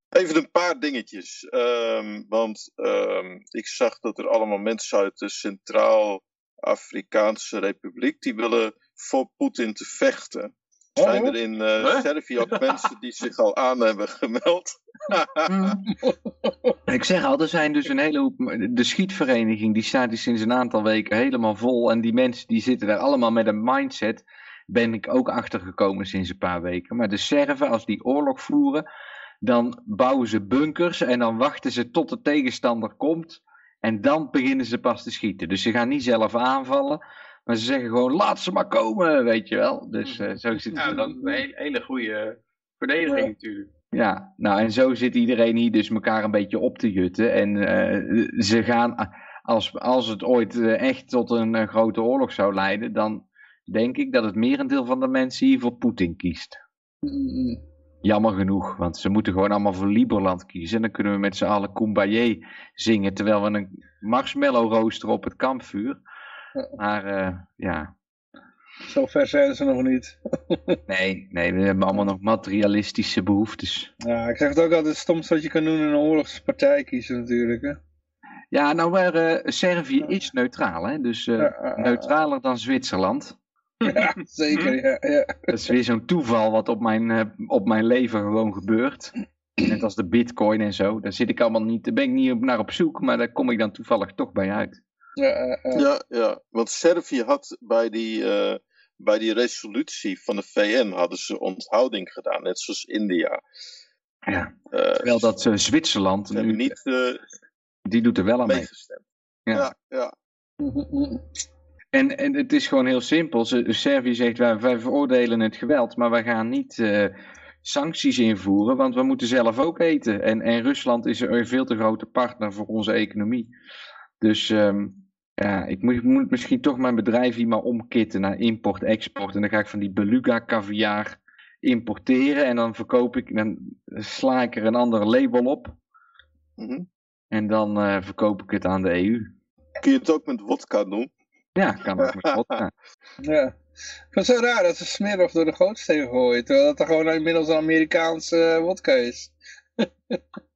Even een paar dingetjes. ehm, want ehm, ik zag dat er allemaal mensen uit de Centraal-Afrikaanse Republiek. die willen voor Poetin te vechten. Zijn Oh, er in eh, Huh? Servië ook mensen die zich al aan hebben gemeld? Ik zeg al, er zijn dus een hele hoop... De schietvereniging, die staat dus sinds een aantal weken helemaal vol. En die mensen die zitten daar allemaal met een mindset. Ben ik ook achtergekomen sinds een paar weken. Maar de Serven, als die oorlog voeren, dan bouwen ze bunkers. En dan wachten ze tot de tegenstander komt. En dan beginnen ze pas te schieten. Dus ze gaan niet zelf aanvallen. Maar ze zeggen gewoon, laat ze maar komen, weet je wel. Dus eh, zo zit Ja, het. is een hele, hele goede verdediging Ja. natuurlijk. Ja, nou en zo zit iedereen hier dus elkaar een beetje op te jutten. En eh, ze gaan, als, als het ooit eh, echt tot een grote oorlog zou leiden, dan denk ik dat het merendeel van de mensen hier voor Poetin kiest. Mm, Jammer genoeg, want ze moeten gewoon allemaal voor Liberland kiezen. En dan kunnen we met z'n allen Kumbaya zingen, terwijl we een marshmallow roosteren op het kampvuur. Maar eh, ja, Zover zijn ze nog niet. nee, nee, we hebben allemaal nog materialistische behoeftes. Ja, ik zeg het ook altijd, het stomste wat je kan doen in een oorlogspartij kiezen natuurlijk. Hè? Ja, nou, maar eh, Servië is neutraal, hè? dus eh, Ja, ja, ja. neutraler dan Zwitserland. Ja, zeker. Ja, ja. Dat is weer zo'n toeval wat op mijn, op mijn leven gewoon gebeurt. Net als de bitcoin en zo. Daar zit ik allemaal niet, daar ben ik niet op- naar op zoek, maar daar kom ik dan toevallig toch bij uit. Ja, ja, ja. Ja, want Servië had bij die, eh, bij die resolutie van de VN hadden ze onthouding gedaan, net zoals India. Ja. Eh, Terwijl dat eh, Zwitserland, nu, niet eh, die doet er wel aan mee. Ja. Ja, ja. En, en het is gewoon heel simpel. Servië zegt, wij, wij veroordelen het geweld, maar wij gaan niet eh, sancties invoeren, want we moeten zelf ook eten. En, en Rusland is een veel te grote partner voor onze economie. Dus ehm, ja, ik moet, ik moet misschien toch mijn bedrijf hier maar omkitten naar import-export. En dan ga ik van die beluga caviar importeren en dan verkoop ik, dan sla ik er een ander label op. Mhm. En dan eh, verkoop ik het aan de EU. Kun je het ook met wodka doen? Ja, kan ook met vodka. ja. Het zo raar dat ze Smirnoff door de gootsteen gooien, terwijl dat er gewoon inmiddels een Amerikaanse eh, wodka is.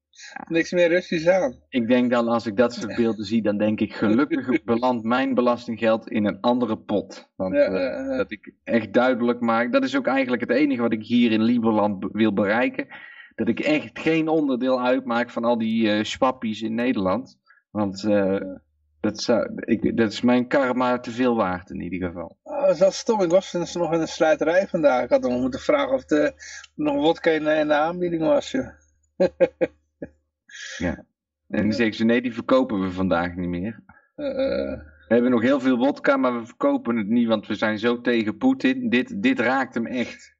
Niks meer Russisch aan. Ik denk dan, als ik dat soort beelden zie, dan denk ik gelukkig belandt mijn belastinggeld in een andere pot. Want Ja, eh, dat ik echt duidelijk maak, dat is ook eigenlijk het enige wat ik hier in Lieberland be- wil bereiken. Dat ik echt geen onderdeel uitmaak van al die eh swappies in Nederland. Want eh, dat, zou, ik, dat is mijn karma te veel waard in ieder geval. Oh, dat is wel stom. Ik was dus nog in een sluiterij vandaag. Ik had nog moeten vragen of er nog wodka in, de- in de aanbieding was. joh. En dan zeggen ze, nee, die verkopen we vandaag niet meer. Eh, eh, We hebben nog heel veel wodka, maar we verkopen het niet, want we zijn zo tegen Poetin. Dit, dit raakt hem echt.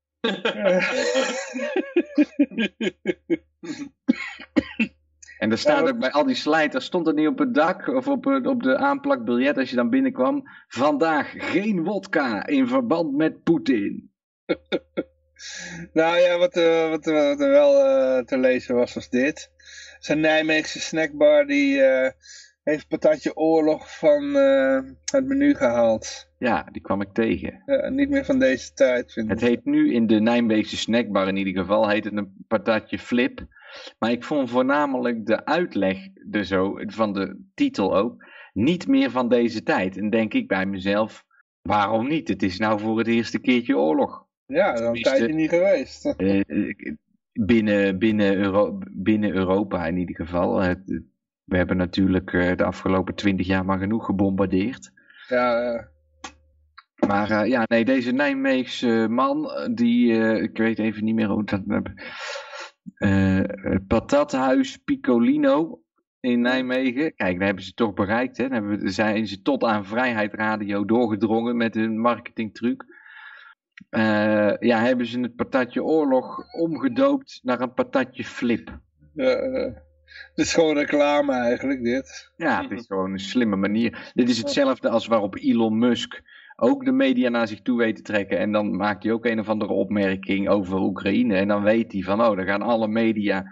En er staat Ja, ook bij al die slijters, stond er niet op het dak of op, het- op de aanplakbiljet als je dan binnenkwam. Vandaag geen wodka in verband met Poetin. nou ja, wat, eh, wat, wat er wel eh, te lezen was, was dit. Een Nijmeegse snackbar die eh, heeft patatje oorlog van eh, het menu gehaald. Ja, die kwam ik tegen. Ja, niet meer van deze tijd, vind ik. Het heet nu in de Nijmeegse snackbar in ieder geval, heet het een patatje flip. Maar ik vond voornamelijk de uitleg er zo, van de titel ook, niet meer van deze tijd. En denk ik bij mezelf, waarom niet? Het is nou voor het eerste keertje oorlog. Ja, dat is een tijdje niet geweest. Eh, binnen, binnen, Euro- binnen Europa in ieder geval. Het- we hebben natuurlijk eh, de afgelopen twintig jaar maar genoeg gebombardeerd. Ja, ja. Maar eh, ja, nee, deze Nijmeegse man, eh, die, ik weet even niet meer hoe dat... het patathuis Piccolino in Nijmegen. Kijk, daar hebben ze toch bereikt. Hè? We- zijn ze tot aan Vrijheid Radio doorgedrongen met hun marketingtruc. Eh, ja, hebben ze het patatje oorlog omgedoopt naar een patatje flip. Het is gewoon reclame eigenlijk, dit. Ja, het is gewoon een slimme manier. Dit is hetzelfde als waarop Elon Musk ook de media naar zich toe weet te trekken. En dan maakt hij ook een of andere opmerking over Oekraïne. En dan weet hij van, oh, dan gaan alle media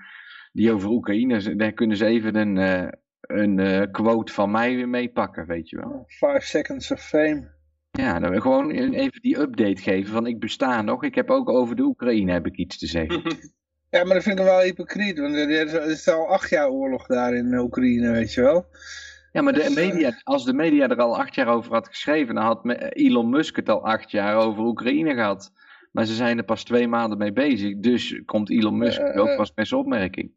die over Oekraïne, daar kunnen ze even een, eh, een quote van mij weer meepakken, weet je wel. Five seconds of fame. Ja, dan gewoon even die update geven van ik besta nog. Ik heb ook over de Oekraïne heb ik iets te zeggen. Ja, maar dat vind ik wel hypocriet, want er is, al acht jaar oorlog daar in Oekraïne, weet je wel. Ja, maar de media, als de media er al acht jaar over had geschreven, dan had me- Elon Musk het al acht jaar over Oekraïne gehad. Maar ze zijn er pas twee maanden mee bezig. Dus komt Elon Musk Eh, ook eh. pas met zijn opmerking.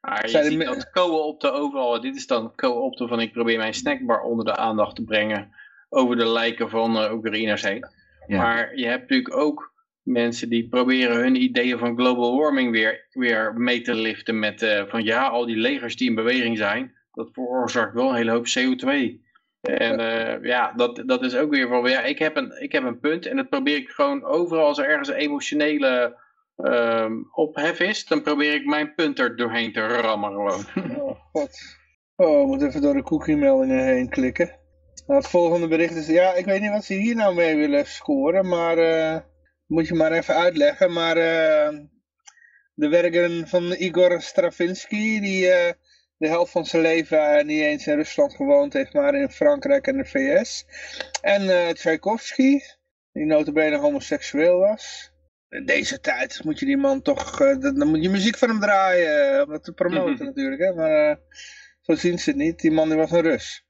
Maar je Zijn ziet dat co-opten overal, dit is dan co-opten van ik probeer mijn snackbar onder de aandacht te brengen over de lijken van eh, Oekraïners heen. Ja. Maar je hebt natuurlijk ook mensen die proberen hun ideeën van global warming weer, weer mee te liften met eh, van ja, al die legers die in beweging zijn, dat veroorzaakt wel een hele hoop CO2. En eh, ja, dat, dat is ook weer van, ja, ik heb, een, ik heb een punt en dat probeer ik gewoon overal als er ergens een emotionele ehm, ophef is, dan probeer ik mijn punt er doorheen te rammen gewoon. Oh, god. Oh, moet even door de cookie-meldingen heen klikken. Het volgende bericht is... Ja, ik weet niet wat ze hier nou mee willen scoren, maar... eh, moet je maar even uitleggen. Maar eh, de werken van Igor Stravinsky, die eh, de helft van zijn leven niet eens in Rusland gewoond heeft, maar in Frankrijk en de VS. En eh Tchaikovsky, die notabene homoseksueel was. In deze tijd moet je die man toch, dan moet je muziek van hem draaien, om dat te promoten natuurlijk. Hè? Maar zo zien ze het niet, die man die was een Rus.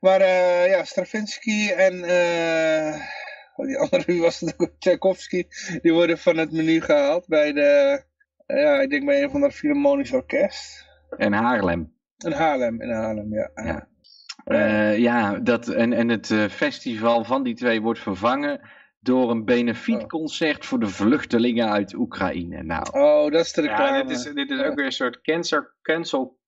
Maar eh, ja, Stravinsky en eh, oh, die andere, wie was het ook, Tchaikovsky, die worden van het menu gehaald bij de, eh, ja, ik denk bij een van de Philharmonisch Orkest. En Haarlem. In Haarlem, in Haarlem, ja. Ja. Eh, ja, dat, en, en het eh, festival van die twee wordt vervangen door een benefietconcert voor de vluchtelingen uit Oekraïne. Nou, Oh, dat is de Ja, reclame. dit is, dit is ook weer een soort cancer, cancel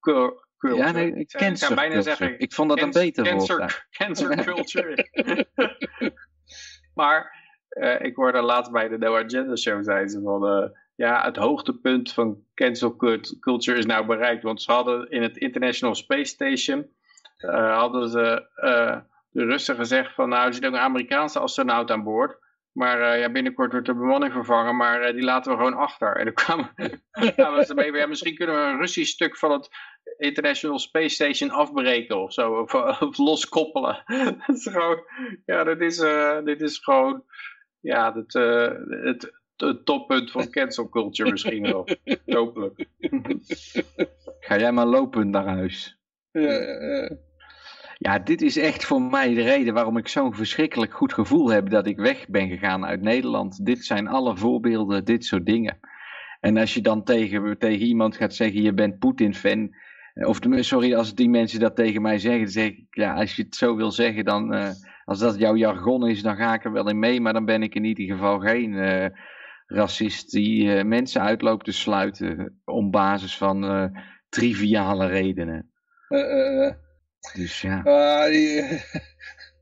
culture. ja, nee, Ik zou- ik zou cancer bijna culture. zeggen, Ik vond dat een Cancer- beter woord. cancer, cancer culture. maar eh, ik hoorde laatst bij de No Agenda Show, zei ze van, eh, ja, het hoogtepunt van cancel cult- culture is nou bereikt. Want ze hadden in het International Space Station, eh, hadden ze eh, de Russen gezegd van, nou, er zit ook een Amerikaanse astronaut aan boord. Maar eh, ja, binnenkort wordt de bemanning vervangen, maar eh, die laten we gewoon achter. En dan kwamen, kwamen ze mee, ja, misschien kunnen we een Russisch stuk van het International Space Station afbreken of zo, of, of loskoppelen. dat is gewoon, ja, dit is, eh, dit is gewoon, ja, het, eh, het, het toppunt van cancel culture misschien wel. Hopelijk. Ga jij maar lopen naar huis. Ja, ja, Ja, dit is echt voor mij de reden waarom ik zo'n verschrikkelijk goed gevoel heb dat ik weg ben gegaan uit Nederland. Dit zijn alle voorbeelden, dit soort dingen. En als je dan tegen, tegen iemand gaat zeggen, je bent Poetin-fan. Of tenminste, sorry, als die mensen dat tegen mij zeggen, dan zeg ik, ja, als je het zo wil zeggen, dan, eh, als dat jouw jargon is, dan ga ik er wel in mee. Maar dan ben ik in ieder geval geen eh, racist die eh, mensen uitloopt te sluiten op basis van eh, triviale redenen. Dus ja. ah, die-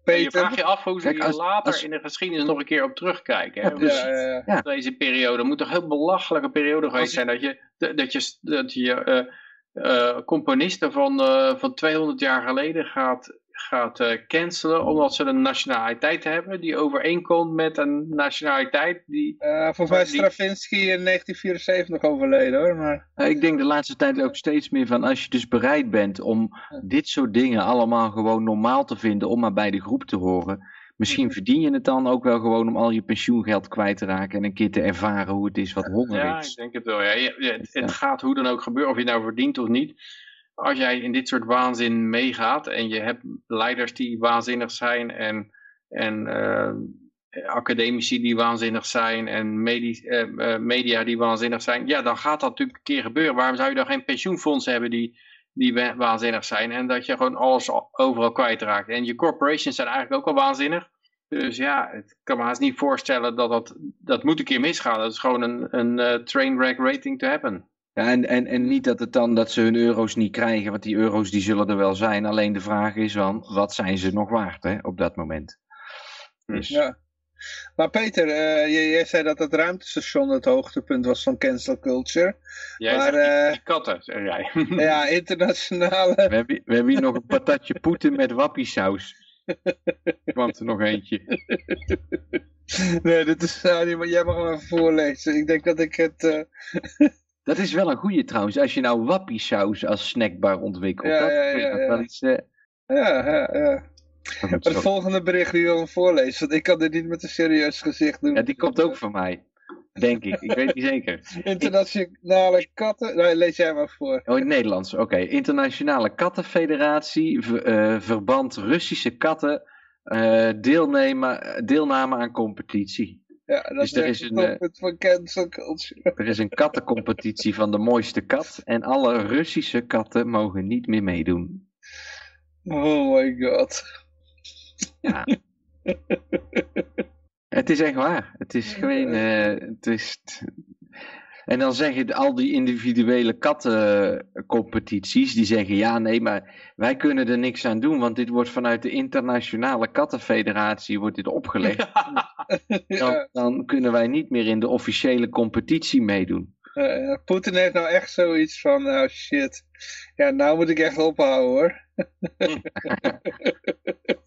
En je Peter. vraagt je af hoe ze hier als- later als- in de geschiedenis nog een keer op terugkijken. Hè? Ja, Want precies. Ja, ja, ja. Deze periode moet toch een heel belachelijke periode geweest Als zijn. Dat je, dat je, dat je eh, eh, componisten van, eh, van 200 jaar geleden gaat, gaat eh, cancelen. Omdat ze een nationaliteit hebben die overeenkomt met een nationaliteit die... Eh, volgens mij is Die- Stravinsky in 1974 overleden hoor. Maar, Nou, Ik denk de laatste tijd ook steeds meer van als je dus bereid bent om dit soort dingen allemaal gewoon normaal te vinden om maar bij de groep te horen. Misschien verdien je het dan ook wel gewoon om al je pensioengeld kwijt te raken en een keer te ervaren hoe het is wat honger Ja, ik is. denk het wel. Ja. Je- je- het, Ja. het gaat hoe dan ook gebeuren, of je het nou verdient of niet. Als jij in dit soort waanzin meegaat en je hebt leiders die waanzinnig zijn en, en eh, academici die waanzinnig zijn en eh, eh, media die waanzinnig zijn, ja, dan gaat dat natuurlijk een keer gebeuren. Waarom zou je dan geen pensioenfondsen hebben die, die wa- waanzinnig zijn en dat je gewoon alles al- overal kwijtraakt? En je corporations zijn eigenlijk ook al waanzinnig. Dus ja, ik kan me haast niet voorstellen dat dat, dat moet een keer misgaan. Dat is gewoon een, een eh, trainwreck rating to happen. Ja, en, en, en niet dat het dan dat ze hun euro's niet krijgen, want die euro's die zullen er wel zijn. Alleen de vraag is dan, wat zijn ze nog waard hè, op dat moment? Dus, ja. maar Peter, eh, jij, jij zei dat het ruimtestation het hoogtepunt was van cancel culture. Jij Maar, die, eh, die katten, zeg jij. Ja, internationale... we, hebben, we hebben hier nog een patatje poeten met wappiesaus. kwam er nog eentje. Nee, dit is... nou, jij mag hem even voorlezen. Ik denk dat ik het... eh, Dat is wel een goeie trouwens. Als je nou wappiesaus als snackbar ontwikkelt. Ja, dat ja, ja, ja. wel iets... eh, ja, ja, Het zo- volgende bericht die wil hem voorlezen, want ik kan dit niet met een serieus gezicht doen. Ja, die komt ook van mij. Denk ik. Ik weet niet zeker. Internationale katten... Nee, lees jij maar voor. Oh, in het Nederlands. Oké. Internationale Kattenfederatie. eh, verband Russische katten. deelnemen, deelname aan competitie. Ja, dat Dus er is een, eh, van cancel culture. Er is een kattencompetitie van de mooiste kat. En alle Russische katten mogen niet meer meedoen. Oh my god. Ja. Het is echt waar. Het is gewoon. eh, het is en dan zeggen al die individuele kattencompetities, die zeggen ja, nee, maar wij kunnen er niks aan doen, want dit wordt vanuit de internationale kattenfederatie wordt dit opgelegd. Ja, dan kunnen wij niet meer in de officiële competitie meedoen. eh, Poetin heeft nou echt zoiets van, nou shit. Ja, nou moet ik echt ophouden hoor.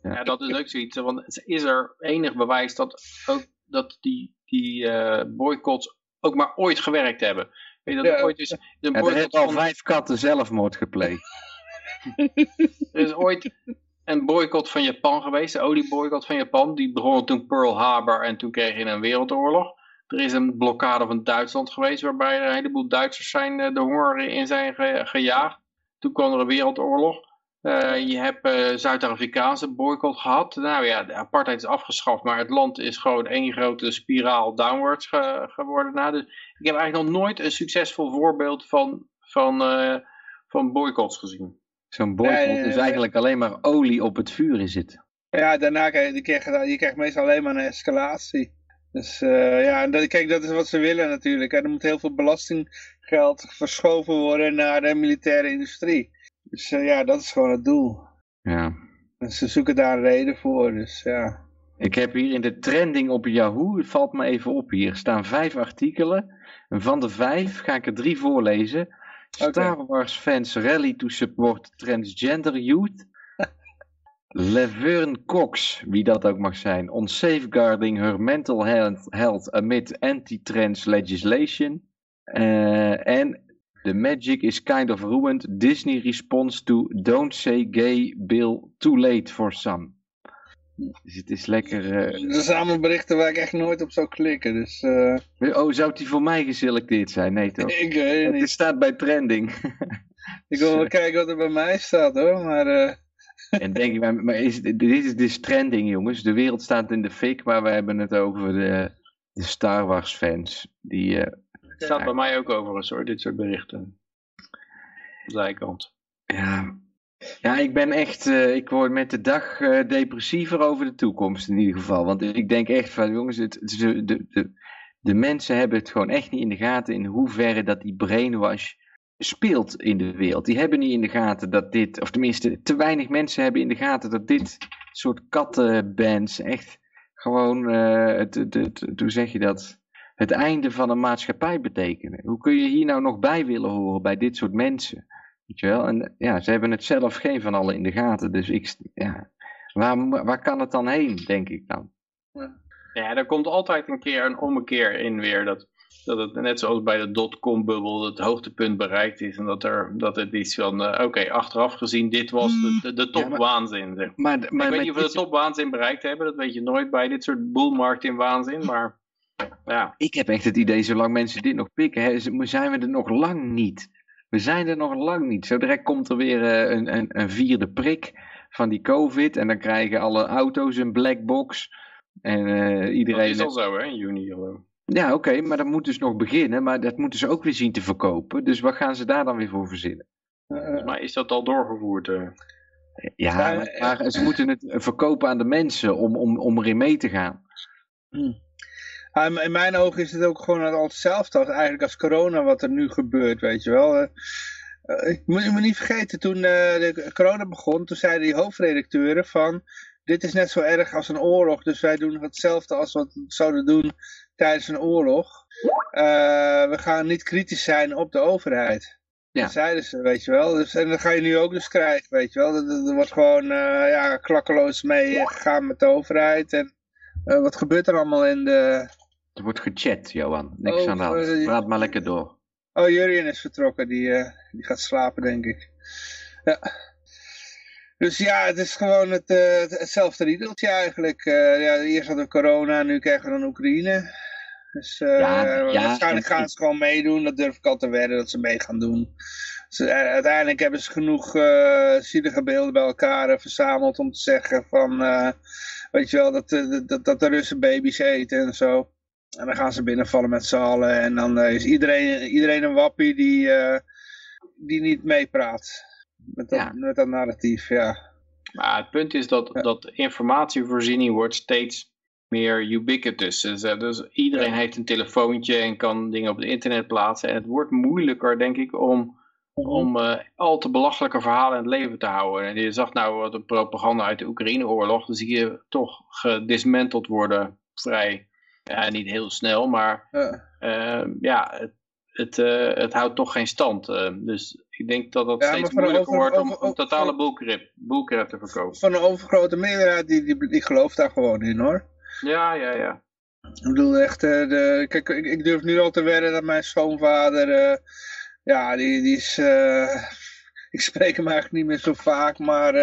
Ja, dat is ook zoiets. Want is er enig bewijs dat, ook, dat die, die eh, boycotts ook maar ooit gewerkt hebben. Weet je, dat er Ja. ooit is, een Ja, er al van- vijf katten zelfmoord gepleegd. er is ooit een boycott van Japan geweest, de olieboycott van Japan. Die begon toen Pearl Harbor en toen kreeg je een wereldoorlog. Er is een blokkade van Duitsland geweest waarbij er een heleboel Duitsers zijn, eh, de honger in zijn ge- gejaagd. Toen kwam er een wereldoorlog. Eh, je hebt eh, Zuid-Afrikaanse boycott gehad. Nou ja, de apartheid is afgeschaft, maar het land is gewoon één grote spiraal downwards ge- geworden. Nou, dus ik heb eigenlijk nog nooit een succesvol voorbeeld van, van, van boycotts gezien. Zo'n boycott Nee, nee, nee, is nee. eigenlijk alleen maar olie op het vuur is het. Ja, daarna krijg je, krijg je, krijgt meestal alleen maar een escalatie. Dus eh, ja, en dat, kijk, dat is wat ze willen natuurlijk. Er moet heel veel belastinggeld verschoven worden naar de militaire industrie. Dus eh, ja, dat is gewoon het doel. Ja. En ze zoeken daar een reden voor, dus ja. Ik heb hier in de trending op Yahoo, het valt me even op hier, staan vijf artikelen. En van de vijf ga ik er drie voorlezen. Star Wars fans rally to support transgender youth. Laverne Cox, wie dat ook mag zijn, on safeguarding her mental health, amid anti-trans legislation. Eh, En The magic is kind of ruined. Disney responds to don't say gay bill too late for some. Dus het is lekker... eh, Dat zijn berichten waar ik echt nooit op zou klikken, dus eh, Oh, zou die voor mij geselecteerd zijn? Nee toch? ik weet het Het niet. staat bij trending. Ik wil wel kijken wat er bij mij staat hoor, maar eh, en denk ik, maar, maar is, dit is, dit is trending jongens. De wereld staat in de fik, maar we hebben het over de, de Star Wars fans. Die, eh, Het staat bij mij ook overigens hoor, dit soort berichten. Zijkant. ja, ja, ik ben echt, eh, ik word met de dag eh, depressiever over de toekomst in ieder geval. Want ik denk echt van, jongens, het, de, de, de, mensen hebben het gewoon echt niet in de gaten in hoeverre dat die brainwash speelt in de wereld. Die hebben niet in de gaten dat dit, of tenminste te weinig mensen hebben in de gaten dat dit soort kattenbands echt gewoon, eh, het, het- hoe zeg je dat, het einde van een maatschappij betekenen. Hoe kun je hier nou nog bij willen horen bij dit soort mensen? Weet je wel? En ja, ze hebben het zelf geen van allen in de gaten. Dus ik, ja, waar, waar kan het dan heen, denk ik dan? Ja, er komt altijd een keer een ommekeer in weer. Dat, dat het net zoals bij de dotcom-bubbel het hoogtepunt bereikt is. En dat, er, dat het iets van, eh, oké, achteraf gezien, dit was de, de, de Ja, maar- topwaanzin. zeg. Maar, Ik maar weet niet of we de topwaanzin bereikt hebben. Dat weet je nooit bij dit soort boelmarkt in waanzin. Maar ja, Ik heb echt het idee, zolang mensen dit nog pikken, hè, zijn we er nog lang niet. We zijn er nog lang niet. Zo direct komt er weer eh, een, een, een vierde prik van die COVID. En dan krijgen alle auto's een black box. En eh, dat iedereen... is al zo hè, in juni. ik. Ja, oké, maar dat moet dus nog beginnen. Maar dat moeten ze ook weer zien te verkopen. Dus wat gaan ze daar dan weer voor verzinnen? Volgens mij is dat al doorgevoerd. eh. Ja, Ja, maar, eh, maar ze moeten het verkopen aan de mensen om, om, om erin mee te gaan. Ah, in- in mijn ogen is het ook gewoon hetzelfde als eigenlijk als corona wat er nu gebeurt, weet je wel. Eh, eh, je, moet, je moet niet vergeten, toen eh, de corona begon, toen zeiden die hoofdredacteuren van, dit is net zo erg als een oorlog, dus wij doen hetzelfde als wat we zouden doen tijdens een oorlog. We gaan niet kritisch zijn op de overheid. Ja. Dat zeiden ze, weet je wel. Dus, en dat ga je nu ook dus krijgen, weet je wel. Er, wordt gewoon ja, klakkeloos mee eh, gegaan met de overheid. En wat gebeurt er allemaal in de... Er wordt gechat, Johan. Niks Oh, aan de hand. eh, Praat maar lekker door. Oh, Jurien is vertrokken. Die, eh, die gaat slapen, denk ik. Ja. Dus ja, het is gewoon het, eh, het- hetzelfde riedeltje eigenlijk. Eh, ja, eerst hadden we corona, nu krijgen we dan Oekraïne. Dus Ja, ja, waarschijnlijk gaan ze gewoon meedoen. Dat durf ik al te wedden dat ze mee gaan doen. Dus, uiteindelijk hebben ze genoeg zielige beelden bij elkaar verzameld om te zeggen van... weet je wel, dat, dat, dat de Russen baby's eten en zo. En dan gaan ze binnenvallen met z'n allen. En dan eh, is iedereen, iedereen een wappie die, eh, die niet meepraat. Met dat, Ja. met dat narratief, ja. Maar het punt is dat, Ja. dat informatievoorziening wordt steeds meer ubiquitous. Dus, dus iedereen heeft een telefoontje en kan dingen op het internet plaatsen. En het wordt moeilijker, denk ik, om, om eh, al te belachelijke verhalen in het leven te houden. En je zag nou wat de propaganda uit de Oekraïne-oorlog. Dan zie je toch gedismanteld worden vrij, ja, niet heel snel, maar Ja. eh, ja, het, het, eh, het houdt toch geen stand. eh. dus ik denk dat het Ja, steeds moeilijker over- wordt om, over- om totale boelkrip, boelkrip te verkopen. Van een overgrote meerderheid, die, die, die gelooft daar gewoon in hoor. Ja, ja, ja. Ik bedoel echt, eh, de, kijk, ik, ik durf nu al te wedden dat mijn schoonvader, eh, ja, die, die is, ik spreek hem eigenlijk niet meer zo vaak, maar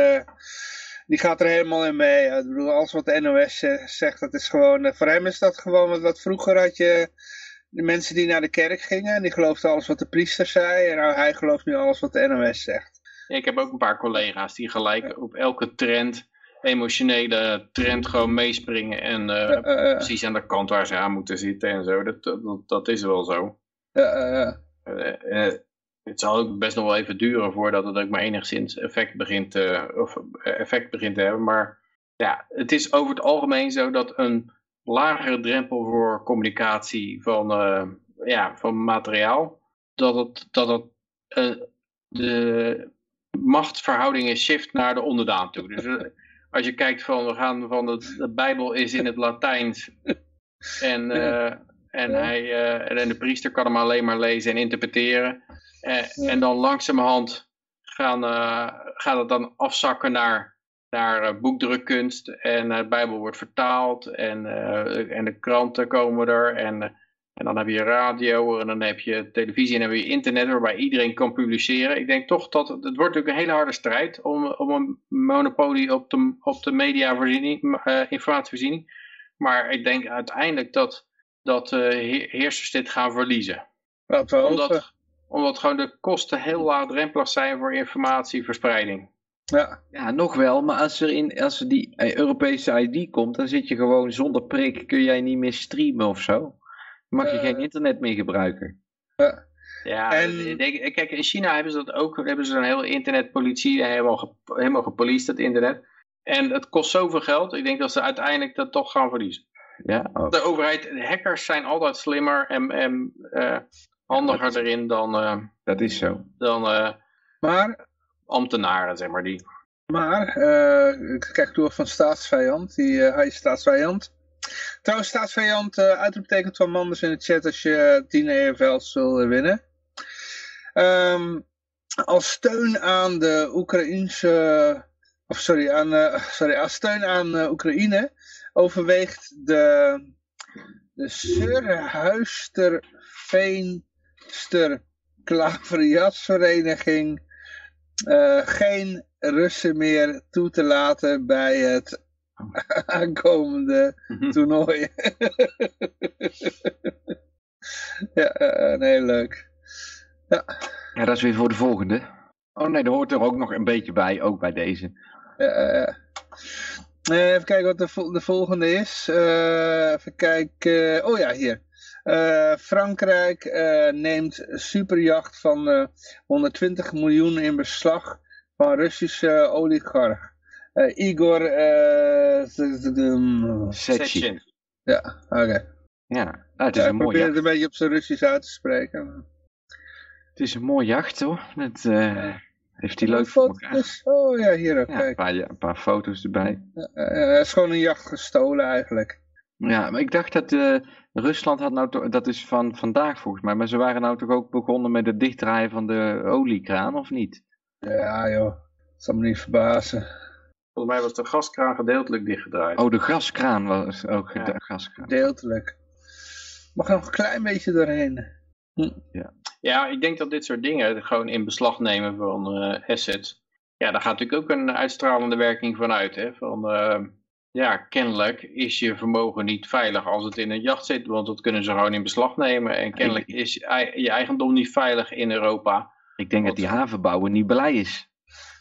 die gaat er helemaal in mee. Ik bedoel, alles wat de NOS zegt, dat is gewoon, eh, voor hem is dat gewoon wat, wat vroeger had je de mensen die naar de kerk gingen en die geloofden alles wat de priester zei en nou, hij gelooft nu alles wat de NOS zegt. Ja, Ik heb ook een paar collega's die gelijk op elke trend, emotionele trend gewoon meespringen en eh, eh, precies aan de kant waar ze aan moeten zitten en zo. Dat, dat, dat is wel zo. Het zal ook best nog wel even duren voordat het ook maar enigszins effect begint, eh, of eh, effect begint te hebben. Maar ja, het is over het algemeen zo dat een lagere drempel voor communicatie van, eh, ja, van materiaal, dat het, dat het de machtsverhoudingen shift naar de onderdaan toe. Dus als je kijkt van, we gaan van de, de Bijbel is in het Latijns en, en, hij, en de priester kan hem alleen maar lezen en interpreteren. Eh, En dan langzamerhand gaan, eh, gaat het dan afzakken naar, naar eh, boekdrukkunst. En eh, de Bijbel wordt vertaald. En, eh, en de kranten komen er. En, en dan heb je radio. En dan heb je televisie. En dan heb je internet waarbij iedereen kan publiceren. Ik denk toch dat het, wordt natuurlijk een hele harde strijd. Om, om een monopolie op de, op de mediavoorziening, eh, informatievoorziening. Maar ik denk uiteindelijk dat, dat eh, he- heersers dit gaan verliezen Wat we hopen. omdat, omdat gewoon de kosten heel laagdrempelig zijn voor informatieverspreiding. Ja. Ja, nog wel, maar als er, in, als er die eh, Europese ID komt, dan zit je gewoon zonder prik, kun jij niet meer streamen of zo. Mag je Eh. geen internet meer gebruiken. Ja, En- ik denk, kijk, in China hebben ze dat ook. Hebben ze een hele internetpolitie en helemaal, ge, helemaal gepoliced, het internet. En het kost zoveel geld. Ik denk dat ze uiteindelijk dat toch gaan verliezen. Ja, oh. De overheid, de hackers zijn altijd slimmer en, en eh, handiger erin dan, eh, dat is zo. dan eh, Maar ambtenaren, zeg maar. Die. Maar, eh, ik kijk door van staatsvijand, die hij staatsvijand. Trouwens, staatsvijand, uitroeptekent van Manders in de chat als je 10 EFL's wil winnen. Um, als steun aan de Oekraïnse, of sorry, aan, uh, sorry als steun aan uh, Oekraïne overweegt de, de Surhuister Veenster Klaveriatsvereniging uh, geen Russen meer toe te laten bij het aankomende toernooi. ja, uh, nee, leuk. Ja. ja, dat is weer voor de volgende. Oh nee, dat hoort er ook nog een beetje bij, ook bij deze. Uh, even kijken wat de, de volgende is. Uh, even kijken. oh ja, hier. Uh, Frankrijk uh, neemt superjacht van 120 miljoen in beslag van Russische oligarch. Uh, Igor uh, Sechin. Ja, oké. Okay. Ja, nou, het is ja, een mooi probeer jacht. het een beetje op zijn Russisch uit te spreken. Het is een mooi jacht hoor. Dat uh, heeft hij leuk voor elkaar. Oh ja, hier ook. Ja, een, paar, ja, een paar foto's erbij. Het is gewoon een jacht gestolen eigenlijk. Ja, maar ik dacht dat uh, Rusland had nou toch, dat is van vandaag volgens mij, maar ze waren nou toch ook begonnen met het dichtdraaien van de oliekraan, of niet? Ja joh, dat zal me niet verbazen. Volgens mij was de gaskraan gedeeltelijk dichtgedraaid. Oh, de gaskraan was ook ja. gaskraan. Gedeeltelijk. Mag er nog een klein beetje doorheen. Hm. Ja. ja, ik denk dat dit soort dingen, gewoon in beslag nemen van uh, assets, ja, daar gaat natuurlijk ook een uitstralende werking van uit. Hè? Van, uh, ja, kennelijk is je vermogen niet veilig als het in een jacht zit, want dat kunnen ze gewoon in beslag nemen. En kennelijk is je eigendom niet veilig in Europa. Ik denk dat die havenbouwer niet blij is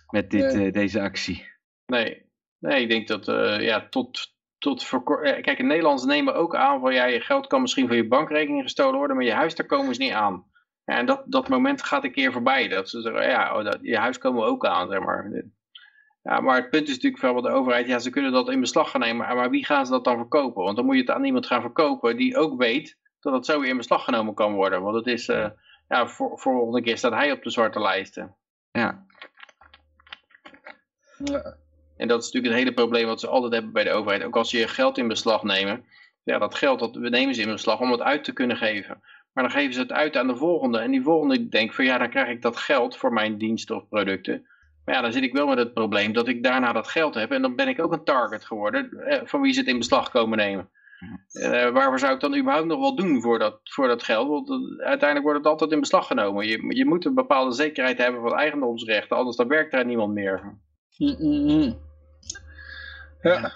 met dit, nee. uh, deze actie. Nee. nee, ik denk dat uh, ja, tot, tot voor eh, Kijk, in Nederland nemen ook aan van ja, je geld kan misschien van je bankrekening gestolen worden, maar je huis, daar komen ze niet aan. Ja, en dat, dat moment gaat een keer voorbij. Dat ze zeggen, ja, oh, dat, je huis komen we ook aan, zeg maar. Ja, maar het punt is natuurlijk wel bij de overheid, ja, ze kunnen dat in beslag gaan nemen, maar wie gaan ze dat dan verkopen? Want dan moet je het aan iemand gaan verkopen die ook weet dat het zo weer in beslag genomen kan worden. Want het is, eh, ja, voor, voor volgende keer staat hij op de zwarte lijsten. Ja, Ja. En dat is natuurlijk het hele probleem wat ze altijd hebben bij de overheid. Ook als ze je geld in beslag nemen. Ja, dat geld dat we nemen ze in beslag om het uit te kunnen geven. Maar dan geven ze het uit aan de volgende. En die volgende denkt van ja, dan krijg ik dat geld voor mijn diensten of producten. Maar ja, dan zit ik wel met het probleem dat ik daarna dat geld heb. En dan ben ik ook een target geworden eh, van wie ze het in beslag komen nemen. Eh, waarvoor zou ik dan überhaupt nog wel doen voor dat, voor dat geld? Want eh, uiteindelijk wordt het altijd in beslag genomen. Je, je moet een bepaalde zekerheid hebben van eigendomsrechten. Anders dan werkt daar niemand meer. Mm, mm, mm. Ja.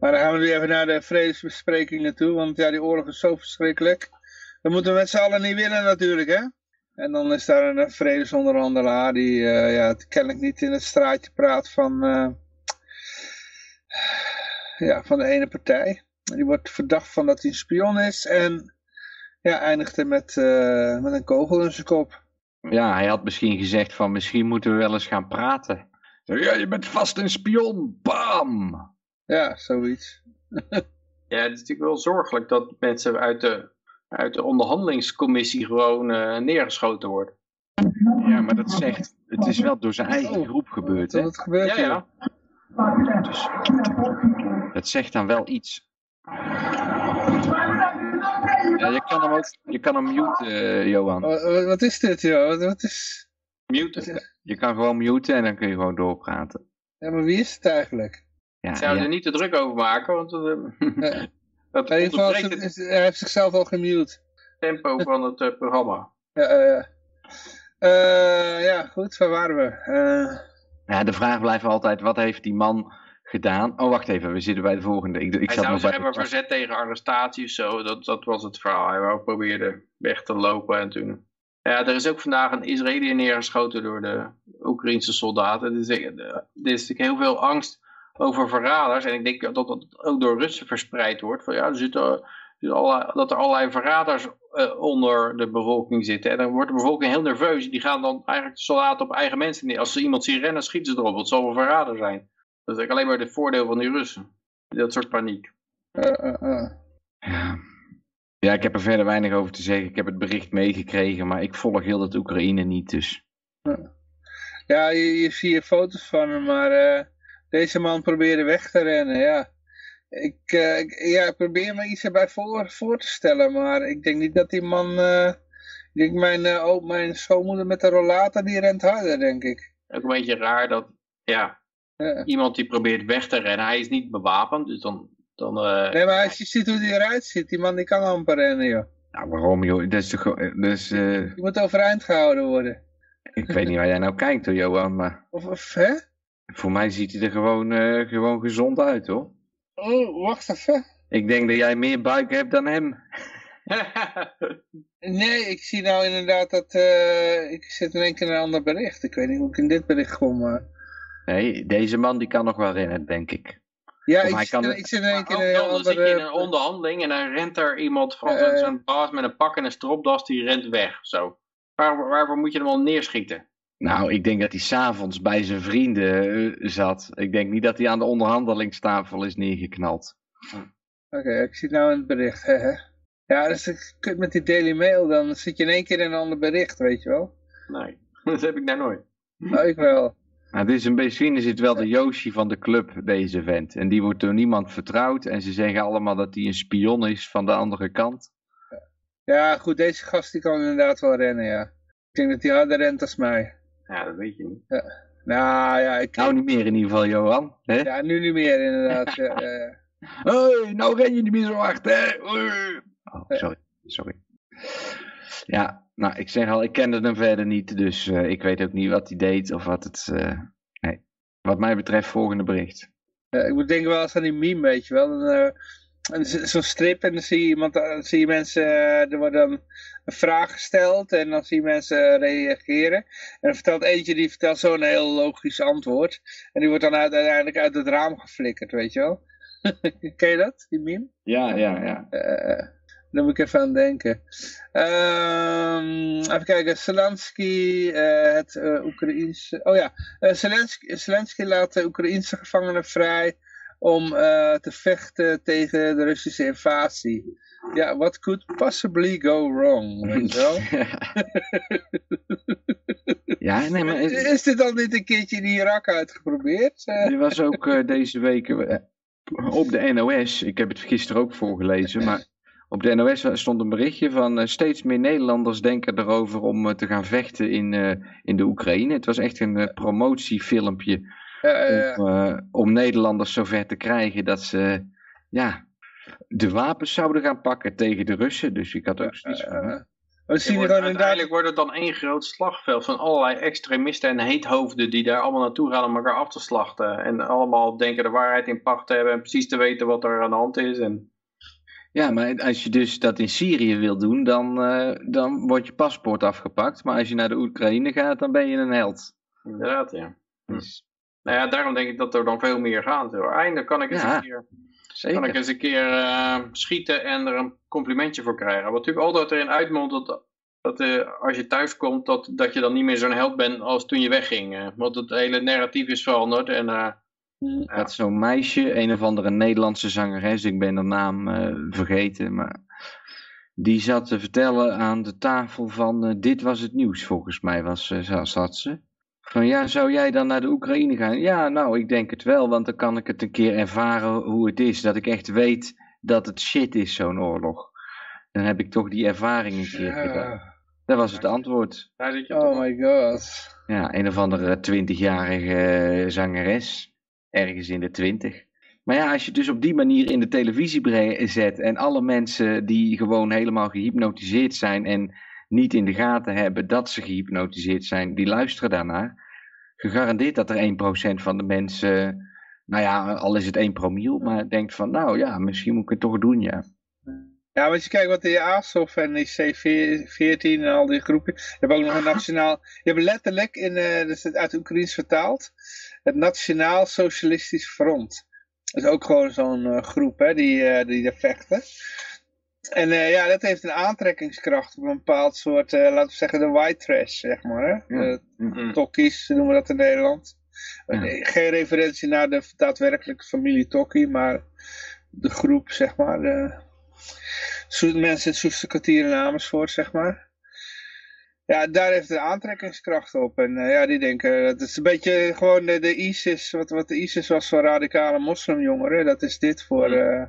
Maar dan gaan we nu even naar de vredesbesprekingen toe, want ja, die oorlog is zo verschrikkelijk. Dat moeten we met z'n allen niet winnen natuurlijk, hè? En dan is daar een vredesonderhandelaar die eh, ja, het kennelijk niet in het straatje praat van, eh, ja, van de ene partij. Die wordt verdacht van dat hij een spion is en ja, eindigde met, eh, met een kogel in zijn kop. ja, hij had misschien gezegd van misschien moeten we wel eens gaan praten. Ja, je bent vast een spion. Bam! Ja, zoiets. Ja, het is natuurlijk wel zorgelijk dat mensen uit de, uit de onderhandelingscommissie gewoon eh, neergeschoten worden. Ja, maar dat zegt, het is wel door zijn eigen groep gebeurd, hè? Dat het gebeurt Ja, ja. Dus dat zegt dan wel iets. Ja, je kan hem ook, je kan hem muten, eh, Johan. Wat, is dit, joh? Wat, wat is... Mute. Je kan gewoon muten en dan kun je gewoon doorpraten. Ja, maar wie is het eigenlijk? Ja, Ik zou ja. er niet te druk over maken, want eh, Hij heeft zichzelf al gemute. tempo van het eh, programma. Ja, eh, eh, ja, goed, waar waren we? Eh, Ja, de vraag blijft altijd, wat heeft die man gedaan? Oh, wacht even, we zitten bij de volgende. Ik, ik Hij zat zou nog zich bij de- verzet tegen arrestatie of zo. Dat, dat was het verhaal. Hij wou probeerde weg te lopen en toen... Ja, er is ook vandaag een Israëliër neergeschoten door de Oekraïnse soldaten. Er is, er is natuurlijk heel veel angst over verraders. En ik denk dat dat ook door Russen verspreid wordt. Van, ja, er zitten, er zitten allerlei- dat er allerlei verraders eh, onder de bevolking zitten. En dan wordt de bevolking heel nerveus. Die gaan dan eigenlijk de soldaten op eigen mensen neer. Als ze iemand zien rennen, schieten ze erop. Het zal wel een verrader zijn. Dat is eigenlijk alleen maar het voordeel van die Russen. Dat soort paniek. eh, eh, eh. Ja. ja, ik heb er verder weinig over te zeggen. Ik heb het bericht meegekregen, maar ik volg heel dat Oekraïne niet, dus... Ja, je, je ziet hier foto's van hem, maar eh, deze man probeerde weg te rennen, ja. Ik, eh, ik, ja, ik probeer me iets erbij voor, voor te stellen, maar ik denk niet dat die man... eh, ik denk mijn, eh, oh, mijn schoonmoeder met de rollator, die rent harder, denk ik. Ook een beetje raar dat, ja, Ja. iemand die probeert weg te rennen, hij is niet bewapend, dus dan, dan eh, Nee, maar als je ziet hoe die eruit ziet, die man die kan amper rennen, joh. Nou, waarom joh? Dat is toch... gewoon- Dat is, eh, Die moet overeind gehouden worden. ik weet niet waar jij nou kijkt hoor, Johan, maar... Of, of hè? Voor mij ziet hij er gewoon, eh, gewoon gezond uit, hoor. Oh, wacht even. Ik denk dat jij meer buik hebt dan hem. Nee, ik zie nou inderdaad dat... eh, ik zit in één keer in een ander bericht. Ik weet niet hoe ik in dit bericht kom, maar... Nee, deze man die kan nog wel rennen, denk ik. Ja, Of ik, hij zit, kan ik zit in één keer in een dan zit je in een onderhandeling en dan rent er iemand van Eh, zo'n zo'n baas met een pak en een stropdas, die rent weg. Zo. Waar, waarvoor moet je hem al neerschieten? Nou, ik denk dat hij s'avonds bij zijn vrienden eh, zat. Ik denk niet dat hij aan de onderhandelingstafel is neergeknald. Oké, ik zie het nou in het bericht. hè. Ja, dus ik kut met die Daily Mail, dan zit je in één keer in een ander bericht, weet je wel. Nee, dat heb ik nou nooit. Nou, ik wel. Nou, dit is een, misschien is het wel de Yoshi van de club, deze vent. En die wordt door niemand vertrouwd. En ze zeggen allemaal dat hij een spion is van de andere kant. Ja, goed, deze gast die kan inderdaad wel rennen, ja. Ik denk dat hij harder rent als mij. Ja, dat weet je niet. Nou ja, ik, Nou, niet meer in ieder geval, Johan. Hè? ja nu niet meer inderdaad. Hey, nou ren je niet meer zo hard, hè? Oh, sorry. Sorry. Ja, nou, ik zeg al, ik kende hem verder niet. Dus eh, ik weet ook niet wat hij deed of wat het... eh, nee. Wat mij betreft, volgende bericht. Ik moet denken wel eens aan die meme, weet je wel. Dan, eh, Zo'n strip en dan zie je, iemand, dan zie je mensen, er wordt dan een vraag gesteld en dan zie je mensen eh, reageren. En dan vertelt eentje, die vertelt zo'n heel logisch antwoord. En die wordt dan uit- uiteindelijk uit het raam geflikkerd, weet je wel. Ken je dat, die meme? Ja, ja, ja. Eh, daar moet ik even aan denken. Ehm, even kijken, Zelensky, eh, het uh, Oekraïense... Oh ja, uh, Zelensky, Zelensky laat de Oekraïense gevangenen vrij om te vechten tegen de Russische invasie. Ja, what could possibly go wrong, weet je wel? ja, nee, maar... Is dit al niet een keertje in Irak uitgeprobeerd? Je was ook deze week op de NOS, ik heb het gisteren ook voorgelezen, maar op de NOS stond een berichtje van steeds meer Nederlanders denken erover om te gaan vechten in, in de Oekraïne. Het was echt een promotiefilmpje om, om, Nederlanders zover te krijgen dat ze ja, de wapens zouden gaan pakken tegen de Russen. Dus ik had ook zoiets van... We zien wordt, uiteindelijk wordt het dan één groot slagveld van allerlei extremisten en heethoofden die daar allemaal naartoe gaan om elkaar af te slachten. En allemaal denken de waarheid in pacht te hebben en precies te weten wat er aan de hand is. En... Ja, maar als je dus dat in Syrië wil doen, dan, uh, dan wordt je paspoort afgepakt. Maar als je naar de Oekraïne gaat, dan ben je een held. Inderdaad, ja. Dus, nou ja, daarom denk ik dat er dan veel meer gaan. Eindelijk kan ik eens een keer, Kan ik eens een keer uh, schieten en er een complimentje voor krijgen. Wat natuurlijk altijd erin uitmondt dat, dat uh, als je thuis komt, dat, dat je dan niet meer zo'n held bent als toen je wegging. want het hele narratief is veranderd en ja. Dat zo'n meisje, een of andere Nederlandse zangeres, ik ben de naam uh, vergeten, maar die zat te vertellen aan de tafel van uh, dit was het nieuws volgens mij, was, uh, zat ze. Van ja, zou jij dan naar de Oekraïne gaan? Ja, nou, ik denk het wel, want dan kan ik het een keer ervaren hoe het is. Dat ik echt weet dat het shit is, zo'n oorlog. Dan heb ik toch die ervaring een keer gedaan. Dat was het antwoord. Oh my god. Ja, een of andere twintigjarige zangeres ergens in de twintig. Maar ja, als je dus op die manier in de televisie zet en alle mensen die gewoon helemaal gehypnotiseerd zijn en niet in de gaten hebben dat ze gehypnotiseerd zijn, die luisteren daarnaar. Gegarandeerd dat er 1% van de mensen, nou ja, al is het 1 promiel, maar denkt van, nou ja, misschien moet ik het toch doen, ja. Ja, als je kijkt wat de ASOF en die C14 en al die groepen, je hebt ook nog een nationaal, je hebt letterlijk, in, uh, dus uit Oekraïens vertaald, het Nationaal Socialistisch Front. Dat is ook gewoon zo'n uh, groep hè, die, uh, die daar vechten. En uh, ja, dat heeft een aantrekkingskracht op een bepaald soort, laten we zeggen, de white trash, zeg maar. Hè? Ja. De tokkies noemen we dat in Nederland. Ja. Geen referentie naar de daadwerkelijke familie Tokkie, maar de groep, zeg maar. De, mensen in het Soester kwartier in Amersfoort, zeg maar. Ja, daar heeft de aantrekkingskracht op. En uh, ja, die denken, dat is een beetje gewoon de, de ISIS, wat, wat de ISIS was voor radicale moslimjongeren. Dat is dit voor, uh,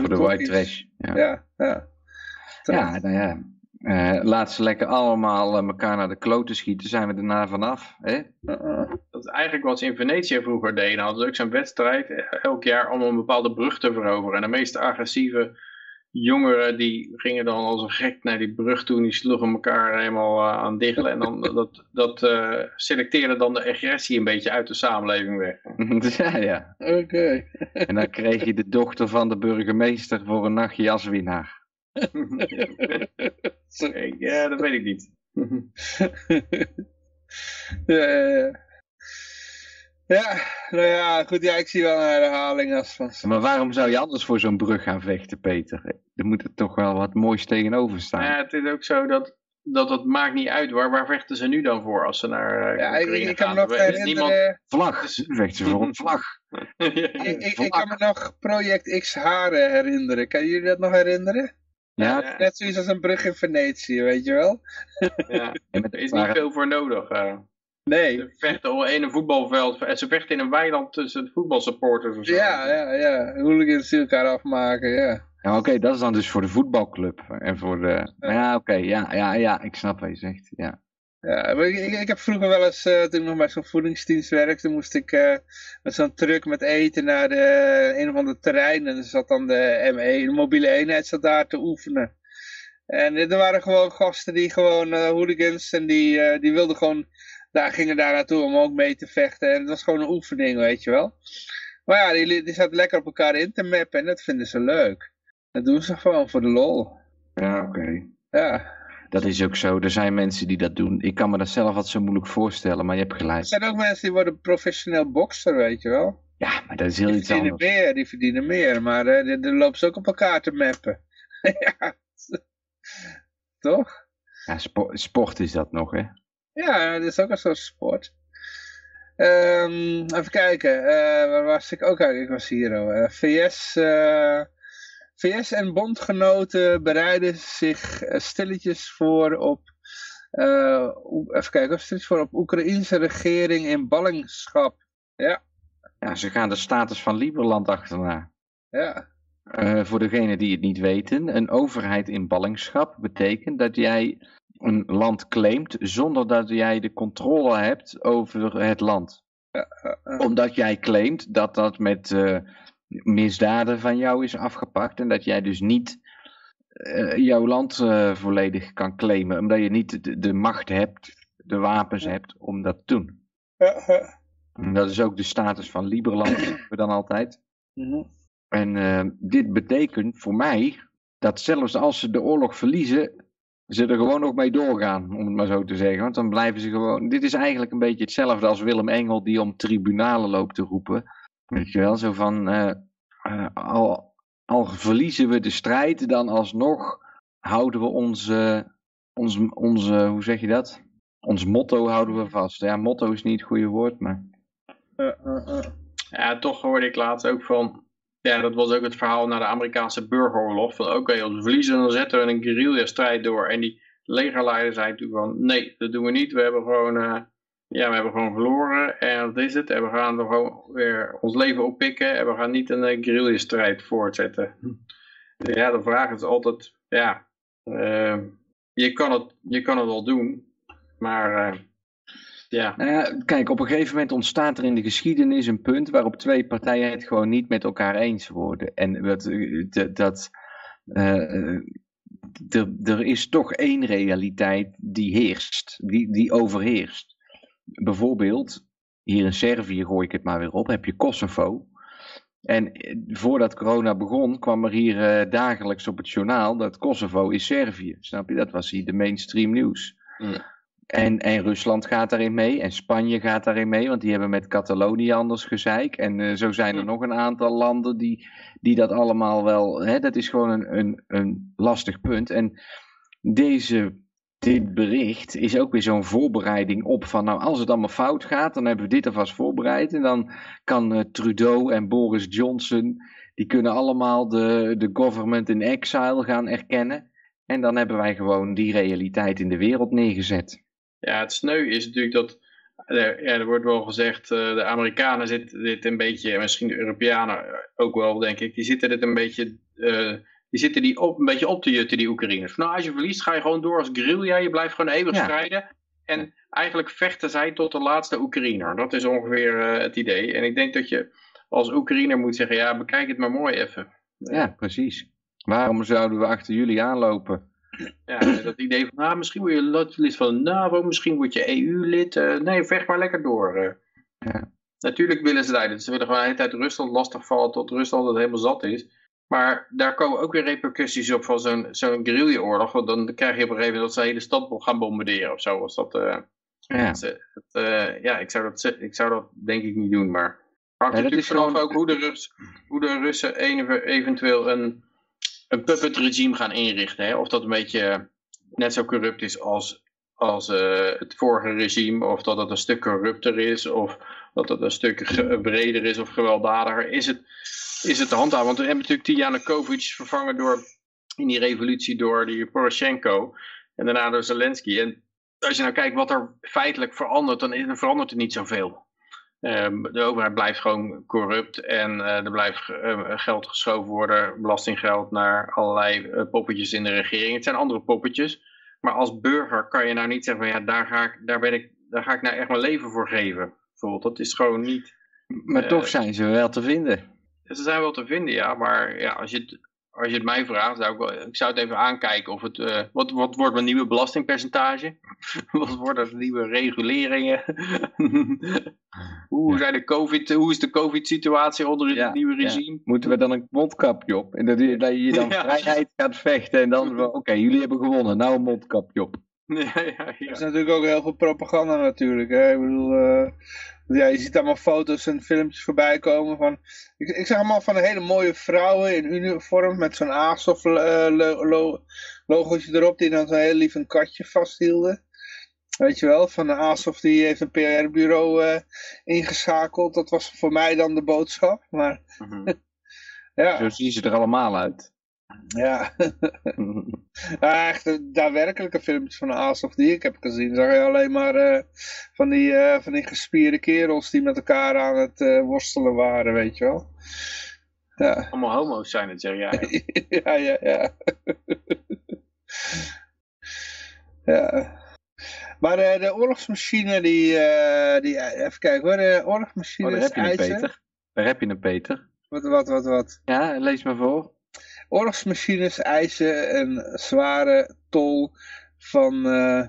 voor, de, white trash. Ja, ja. Ja, ja nou ja. Uh, laat ze lekker allemaal elkaar naar de kloten schieten, zijn we daarna vanaf. Hè? -uh. Dat is eigenlijk wat ze in Venetië vroeger deden. Hadden ze ook zo'n wedstrijd, elk jaar om een bepaalde brug te veroveren. En de meest agressieve jongeren die gingen dan als een gek naar die brug toe. Die sloegen elkaar helemaal uh, aan diggelen. En dan, dat, dat uh, selecteerde dan de agressie een beetje uit de samenleving weg. ja, ja. Oké. Okay. en dan kreeg je de dochter van de burgemeester voor een nachtje als winnaar. ja, dat weet ik niet. ja, ja, ja, nou ja, goed, ja, ik zie wel een herhaling als van... Maar waarom zou je anders voor zo'n brug gaan vechten, Peter? Er moet er toch wel wat moois tegenover staan. Ja, het is ook zo dat, dat het maakt niet uit, waar, waar vechten ze nu dan voor als ze naar uh, ja, ik, ik, kan me nog herinneren... Niemand... Vlag, vechten ze voor een vlag. ik, ik, ik, kan me nog Project X Haren herinneren. Kan jullie dat nog herinneren? Ja, ja. Net zoiets als een brug in Venetië, weet je wel? ja, er is niet veel voor nodig. Uh. Nee. Ze vechten in een voetbalveld. Ze vechten in een weiland tussen voetbalsupporters of zo. Ja, ja, ja. Hooligans die elkaar afmaken, ja. Ja, oké, dat is dan dus voor de voetbalclub. En voor de... Ja, ja oké, ja, ja, ja, ik snap wat je zegt, ja. Ja, maar ik, ik, ik heb vroeger wel eens, uh, toen ik nog bij zo'n voedingsdienst werkte, moest ik uh, met zo'n truck met eten naar de, een of ander terrein. En er zat dan de ME, de mobiele eenheid, zat daar te oefenen. En er waren gewoon gasten die gewoon uh, hooligans en die, die wilden gewoon daar gingen daar naartoe om ook mee te vechten. En het was gewoon een oefening, weet je wel. Maar ja, die, die zaten lekker op elkaar in te mappen en dat vinden ze leuk. Dat doen ze gewoon voor de lol. Ja, oké. Ja. Dat is ook zo. Er zijn mensen die dat doen. Ik kan me dat zelf wat zo moeilijk voorstellen, maar je hebt gelijk. Er zijn ook mensen die worden professioneel bokser, weet je wel. Ja, maar dat is heel Die iets verdienen anders. meer, die verdienen meer. Maar eh, dan lopen ze ook op elkaar te mappen. ja. Toch? Ja, spo- sport is dat nog, hè? Ja, dat is ook een soort sport. Ehm, even kijken, eh, waar was ik ook eigenlijk? Ik was hier al. Eh, VS, eh, VS en bondgenoten bereiden zich stilletjes voor op, even kijken, stilletjes voor op Oekraïnse regering in ballingschap. Ja, Ja, ze gaan de status van Liberland achterna. ja, voor degenen die het niet weten, een overheid in ballingschap betekent dat jij een land claimt zonder dat jij de controle hebt over het land. Omdat jij claimt dat dat met eh, misdaden van jou is afgepakt en dat jij dus niet eh, jouw land eh, volledig kan claimen, omdat je niet de, de macht hebt, de wapens hebt om dat te doen. ja, dat is ook de status van Liberland, zeggen we dan altijd. Mhm. En dit betekent voor mij dat zelfs als ze de oorlog verliezen, ze er gewoon nog mee doorgaan, om het maar zo te zeggen. Want dan blijven ze gewoon. Dit is eigenlijk een beetje hetzelfde als Willem Engel die om tribunalen loopt te roepen. Weet je wel, zo van. eh, eh, al, al verliezen we de strijd, dan alsnog houden we onze. onze, onze hoe zeg je dat? Ons motto houden we vast. Ja, motto is niet het goede woord, maar. Ja, toch hoorde ik laatst ook van, ja, dat was ook het verhaal naar de Amerikaanse burgeroorlog. Van oké, als we verliezen, dan zetten we een guerrilla-strijd door. En die legerleider zei toen van, nee, dat doen we niet. We hebben gewoon, eh, ja, we hebben gewoon verloren. En wat is het? En we gaan er gewoon weer ons leven oppikken. En we gaan niet een uh, guerrilla-strijd voortzetten. Ja, de vraag is altijd, ja, eh, je, kan het, je kan het wel doen. Maar, ja. Nou ja, kijk, op een gegeven moment ontstaat er in de geschiedenis een punt waarop twee partijen het gewoon niet met elkaar eens worden. En dat, dat, dat eh, er, is toch één realiteit die heerst, die, die overheerst. Bijvoorbeeld, hier in Servië gooi ik het maar weer op, heb je Kosovo. En eh, voordat corona begon, kwam er hier eh, dagelijks op het journaal dat Kosovo is Servië. Snap je? Dat was hier de mainstream nieuws. Hmm. En, en Rusland gaat daarin mee en Spanje gaat daarin mee, want die hebben met Catalonië anders gezeik. En eh, zo zijn er nog een aantal landen die, die dat allemaal wel. Hè, dat is gewoon een, een, een lastig punt. En deze, dit bericht is ook weer zo'n voorbereiding op van, nou, als het allemaal fout gaat, dan hebben we dit alvast voorbereid. En dan kan eh, Trudeau en Boris Johnson, die kunnen allemaal de, de government in exile gaan erkennen. En dan hebben wij gewoon die realiteit in de wereld neergezet. Ja, het sneu is natuurlijk dat, eh, ja, er wordt wel gezegd, eh, de Amerikanen zitten dit een beetje, en misschien de Europeanen ook wel, denk ik, die zitten dit een beetje, eh, die zitten die op, een beetje op te jutten, die Oekraïners. Nou, als je verliest, ga je gewoon door als guerrilla, je blijft gewoon eeuwig Ja. strijden. En eigenlijk vechten zij tot de laatste Oekraïner. Dat is ongeveer eh, het idee. En ik denk dat je als Oekraïner moet zeggen, ja, bekijk het maar mooi even. Ja, precies. Waarom zouden we achter jullie aanlopen? Ja, dat idee van, nou, misschien word je lid- van de NAVO, misschien word je EU-lid. eh, nee, vecht maar lekker door. eh. Ja. Natuurlijk willen ze dat. Ze willen gewoon de hele tijd Rusland lastigvallen tot Rusland het helemaal zat is. Maar daar komen ook weer repercussies op van zo'n zo'n guerrilla-oorlog. Want dan krijg je op een gegeven moment dat ze de hele stad gaan bombarderen of zo. Was dat, eh, Ja. dat ze- dat, ja, ik zou, dat, ik zou dat denk ik niet doen. Maar hangt Ja, natuurlijk is vanaf gewoon- ook hoe de, Rus, hoe de Russen even- eventueel een, een puppet regime gaan inrichten. Hè? Of dat een beetje net zo corrupt is als, als eh, het vorige regime. Of dat het een stuk corrupter is. Of dat het een stuk breder is of gewelddadiger. Is het, is het te handhaven? Want we hebben natuurlijk Tijanovic vervangen door, in die revolutie door die Poroshenko. En daarna door Zelensky. En als je nou kijkt wat er feitelijk verandert, dan verandert er niet zoveel. Ehm, de overheid blijft gewoon corrupt en eh, er blijft eh, geld geschoven worden, belastinggeld naar allerlei eh, poppetjes in de regering. Het zijn andere poppetjes, maar als burger kan je nou niet zeggen van ja, daar ga ik, daar ben ik, daar ga ik nou echt mijn leven voor geven. Bijvoorbeeld, dat is gewoon niet. Maar Eh, toch zijn ze wel te vinden. Ze zijn wel te vinden, ja, maar ja, als je het, als je het mij vraagt, zou ik, wel, ik zou het even aankijken of het, eh, wat, wat wordt mijn nieuwe belastingpercentage? wat worden de nieuwe reguleringen? hoe, Ja. zijn de COVID, hoe is de COVID-situatie onder het Ja, nieuwe ja. regime? Moeten we dan een mondkapje op? En dat je, dat je dan vrijheid gaat vechten en dan, oké, jullie hebben gewonnen, nou een mondkapje op. Ja, ja, Er is natuurlijk ook heel veel propaganda natuurlijk. Hè? Ik bedoel, eh, ja, je ziet allemaal foto's en filmpjes voorbij komen van... Ik, ik zag allemaal van hele mooie vrouwen in uniform met zo'n ASOF eh, lo- lo- logootje erop die dan zo'n heel lief een katje vasthielden. Weet je wel, van de ASOF die heeft een PR-bureau eh, ingeschakeld. Dat was voor mij dan de boodschap. Maar Mhm. ja, Zo zien ze er allemaal uit. Ja. Ja, echt de daadwerkelijke filmpjes van de ASOF die ik heb gezien, zag je alleen maar eh, van, die, eh, van die gespierde kerels die met elkaar aan het eh, worstelen waren, weet je wel. Ja, Allemaal homo's zijn het, zeg jij. ja, ja, ja. ja. Maar eh, de oorlogsmachine die, eh, die, even kijken hoor, de Oh, daar oorlogsmachines heb je eisen. Peter. Daar heb je hem, Peter. Wat, wat, wat, wat. Ja, lees maar voor. Oorlogsmachines eisen een zware tol van eh,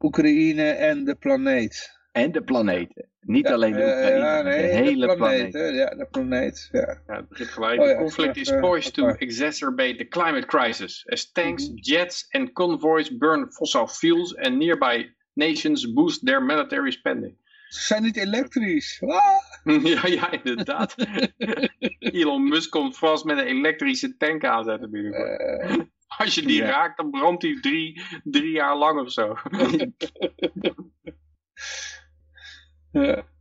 Oekraïne en de planeet. En de planeten. Niet Ja, alleen de eh, Oekraïne, ja, maar nee, de hele planeet. hè. Ja, de planeet. Ja. Ja, het begint gelijk. Oh ja, conflict is poised to apart. exacerbate the climate crisis. As tanks, Mhm. jets and convoys burn fossil fuels and nearby nations boost their military spending. Ze zijn niet elektrisch. Ah! ja, ja, inderdaad. Elon Musk komt vast met een elektrische tank aanzetten binnenkort. Eh, Als je die ja. raakt, dan brandt die drie, drie jaar lang of zo. ja.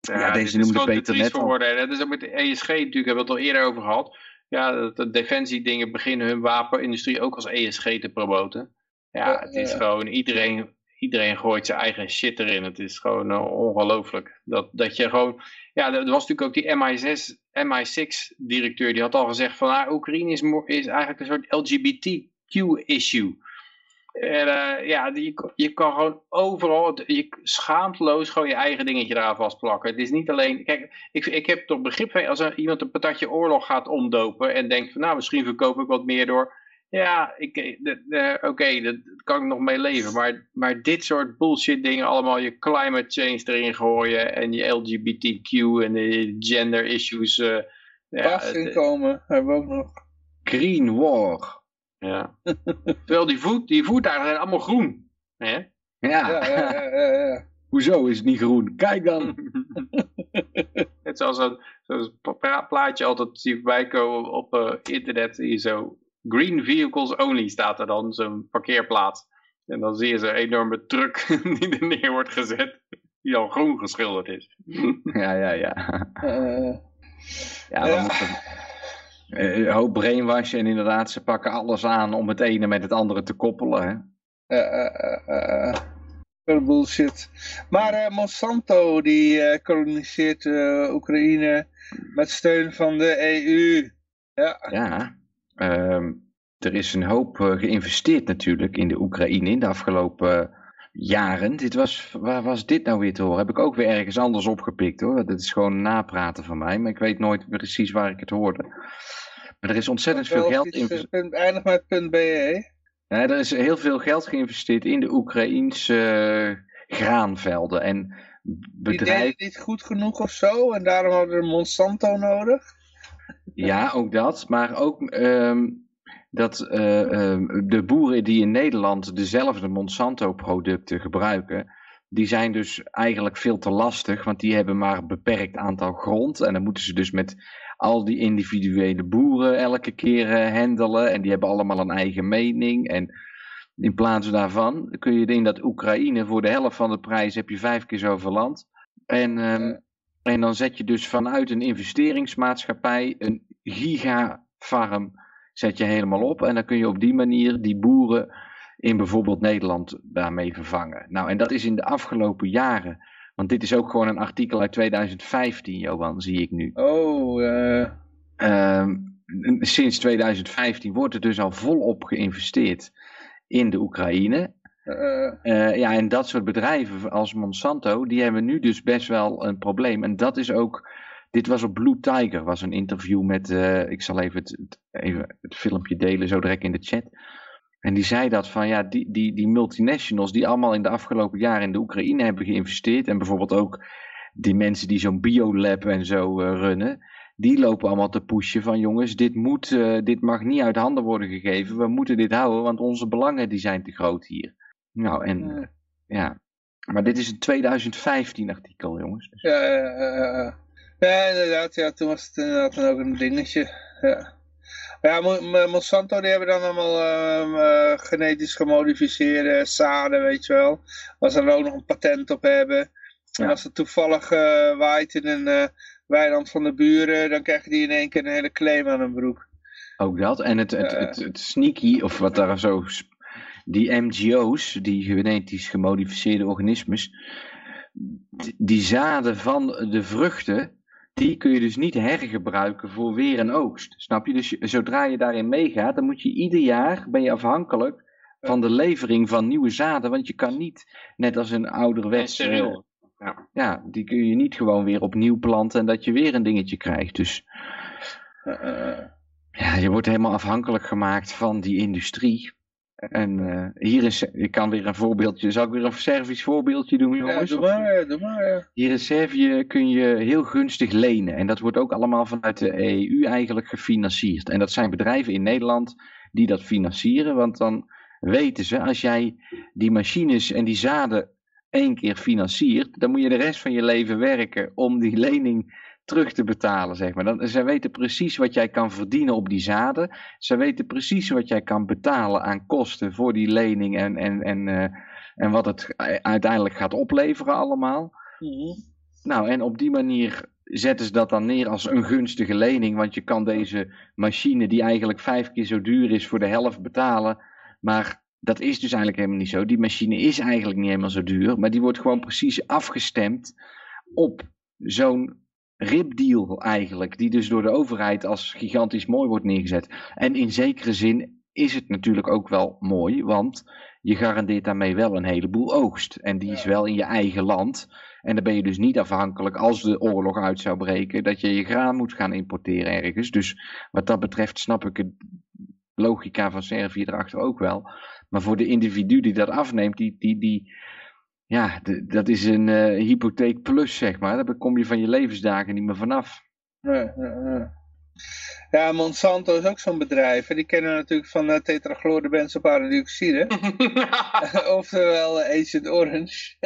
Ja, deze dit is noemde Peter net worden. Dat is ook met de ESG natuurlijk, hebben we het al eerder over gehad. Ja, dat de defensiedingen beginnen hun wapenindustrie ook als ESG te promoten. Ja, Ja, het is ja. gewoon, iedereen, iedereen gooit zijn eigen shit erin. Het is gewoon uh, ongelooflijk. Dat, dat je gewoon, ja, er was natuurlijk ook die MI6, MI6-directeur, die had al gezegd van, ah, Oekraïne is, is eigenlijk een soort LGBTQ-issue. En eh, ja, je, je kan gewoon overal, je, schaamteloos gewoon je eigen dingetje eraan vastplakken. Het is niet alleen, kijk, ik, ik heb toch begrip van als iemand een patatje oorlog gaat omdopen en denkt van nou misschien verkoop ik wat meer door. Ja, ik, eh, oké, dat dat kan ik nog mee leven. Maar, maar dit soort bullshit dingen, allemaal je climate change erin gooien en je LGBTQ en de gender issues. eh ja, het- Pasinkomen hebben we ook nog. Green War. ja. Terwijl die, voet, die voertuigen zijn allemaal groen. Hè? Ja. Ja, ja, ja, ja. ja. Hoezo is het niet groen? Kijk dan. Net zoals een zo'n pla- plaatje altijd zie voorbij komen op eh, internet. Je zo green vehicles only staat er dan, zo'n parkeerplaats. En dan zie je zo'n enorme truck die er neer wordt gezet. Die al groen geschilderd is. Ja, ja, ja. Eh, Ja, we Ja. moeten eh, een hoop brainwashen en inderdaad, ze pakken alles aan om het ene met het andere te koppelen. Hè? eh, eh, eh, eh. Veel bullshit. Maar Monsanto die eh, koloniseert Oekraïne met steun van de EU. Ja, Ja, er is een hoop eh, geïnvesteerd natuurlijk in de Oekraïne in de afgelopen eh, jaren. Dit was, waar was dit nou weer te horen? Heb ik ook weer ergens anders opgepikt hoor. Dat is gewoon napraten van mij, maar ik weet nooit precies waar ik het hoorde. Maar er is ontzettend veel geld geïnvesteerd. eh, Eindig met .be. Ja, er is heel veel geld geïnvesteerd in de Oekraïense graanvelden en Die deden bedrijven. niet goed genoeg of zo en daarom hadden we Monsanto nodig. Ja, ook dat. Maar ook ehm, dat eh, ehm, de boeren die in Nederland dezelfde Monsanto-producten gebruiken, die zijn dus eigenlijk veel te lastig, want die hebben maar een beperkt aantal grond. En dan moeten ze dus met al die individuele boeren elke keer eh, handelen. En die hebben allemaal een eigen mening. En in plaats daarvan kun je in dat Oekraïne voor de helft van de prijs heb je vijf keer zoveel land. En, ehm. En dan zet je dus vanuit een investeringsmaatschappij een gigafarm zet je helemaal op. En dan kun je op die manier die boeren in bijvoorbeeld Nederland daarmee vervangen. Nou, en dat is in de afgelopen jaren. Want dit is ook gewoon een artikel uit 2015, Johan, zie ik nu. Oh, eh, Ehm, sinds 2015 wordt er dus al volop geïnvesteerd in de Oekraïne. Eh, Eh, ja, en dat soort bedrijven als Monsanto, die hebben nu dus best wel een probleem. En dat is ook, dit was op Blue Tiger, was een interview met, eh, ik zal even het, even het filmpje delen zo direct in de chat. En die zei dat van, ja, die, die, die multinationals die allemaal in de afgelopen jaren in de Oekraïne hebben geïnvesteerd. En bijvoorbeeld ook die mensen die zo'n biolab en zo runnen. die lopen allemaal te pushen van jongens, dit, moet, dit mag niet uit handen worden gegeven. We moeten dit houden, want onze belangen die zijn te groot hier. Nou, en Ja. ja. Maar dit is een 2015 artikel, jongens. Dus- Ja, ja, ja, inderdaad. Ja, toen was het inderdaad dan ook een dingetje. Ja. Maar ja, Mo- Mo- Monsanto die hebben dan allemaal ehm, eh, genetisch gemodificeerde zaden, weet je wel. Waar ze dan ook nog een patent op hebben. En als het toevallig eh, waait in een eh, weiland van de buren, dan krijgen die in één keer een hele claim aan hun broek. Ook dat. En het, het, Eh. het, het sneaky, of wat daar zo... Die MGO's, die genetisch gemodificeerde organismes, die- zaden van de vruchten, die kun je dus niet hergebruiken voor weer en oogst. Snap je? Dus zodra je daarin meegaat, dan moet je ieder jaar, ben je afhankelijk van de levering van nieuwe zaden, want je kan niet, net als een En ouderwets... steriel. eh, ja, die kun je niet gewoon weer opnieuw planten en dat je weer een dingetje krijgt. Dus Eh, eh, ja, je wordt helemaal afhankelijk gemaakt van die industrie. En eh, hier is, ik kan weer een voorbeeldje, zal ik weer een Servisch voorbeeldje doen ja, jongens? doe Of- maar, ja, doe maar. Hier in Servië kun je heel gunstig lenen. En dat wordt ook allemaal vanuit de EU eigenlijk gefinancierd. En dat zijn bedrijven in Nederland die dat financieren. Want dan weten ze, als jij die machines en die zaden één keer financiert, dan moet je de rest van je leven werken om die lening terug te betalen, zeg maar. Dan, zij weten precies wat jij kan verdienen op die zaden. Ze weten precies wat jij kan betalen aan kosten voor die lening en, en, en, eh, en wat het uiteindelijk gaat opleveren allemaal. Mhm. Nou, en op die manier zetten ze dat dan neer als een gunstige lening, want je kan deze machine, die eigenlijk vijf keer zo duur is, voor de helft betalen. Maar dat is dus eigenlijk helemaal niet zo. Die machine is eigenlijk niet helemaal zo duur, maar die wordt gewoon precies afgestemd op zo'n ripdeal eigenlijk, die dus door de overheid als gigantisch mooi wordt neergezet. En in zekere zin is het natuurlijk ook wel mooi, want je garandeert daarmee wel een heleboel oogst. En die is wel in je eigen land. En dan ben je dus niet afhankelijk als de oorlog uit zou breken, dat je je graan moet gaan importeren ergens. Dus wat dat betreft snap ik het logica van Servië erachter ook wel. Maar voor de individu die dat afneemt, die, die, die, ja, dat is een eh, hypotheek plus, zeg maar. Daar kom je van je levensdagen niet meer vanaf. Ja, ja, ja. Ja, Monsanto is ook zo'n bedrijf. hè. Die kennen natuurlijk van uh, tetrachlorebenzoparadioxide. Oftewel eh, Agent Orange.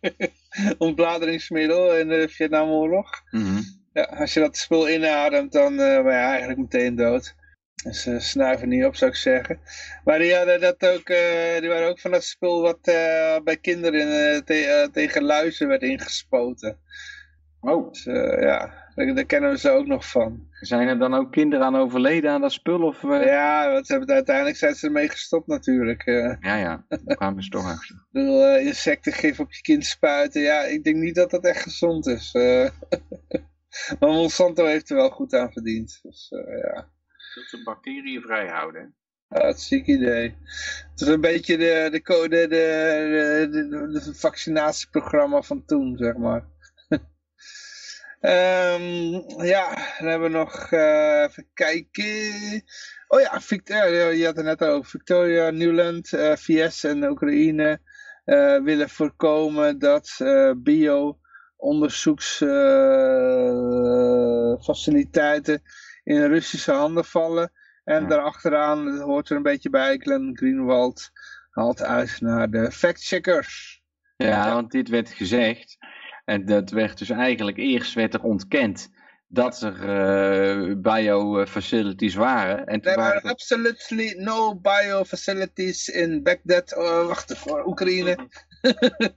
Ontbladeringsmiddel in de Vietnamoorlog. Mhm. Ja, als je dat spul inademt, dan eh ben je eigenlijk meteen dood. Dus eh, snuiven niet op, zou ik zeggen. Maar die, hadden dat ook, eh, die waren ook van dat spul wat eh, bij kinderen te- tegen luizen werd ingespoten. Oh, Dus ja, daar, daar kennen we ze ook nog van. zijn er dan ook kinderen aan overleden aan dat spul? Of? Ja, want ze hebben, uiteindelijk zijn ze ermee gestopt natuurlijk. ja, ja, daar kwamen ze toch achter. Ik bedoel, insectengif op je kind spuiten. Ja, ik denk niet dat dat echt gezond is. maar Monsanto heeft er wel goed aan verdiend. Dus ja, Dat ze bacteriën vrij houden. ziek idee. Het is een beetje de, de, code, de, de, vaccinatieprogramma van toen, zeg maar. Ehm, ja, dan hebben we nog, eh, even kijken. Oh ja, Victoria, je had het net over. Victoria, Newland, eh, VS en Oekraïne eh, willen voorkomen dat bio-onderzoeksfaciliteiten in Russische handen vallen. En Ja. daarachteraan, hoort er een beetje bij, Glenn Greenwald haalt uit naar de factcheckers. Ja, want dit werd gezegd. En dat werd dus eigenlijk eerst werd er ontkend dat er eh bio-facilities waren. En There waren are absolutely no biofacilities in Baghdad, oh, wacht voor Oekraïne.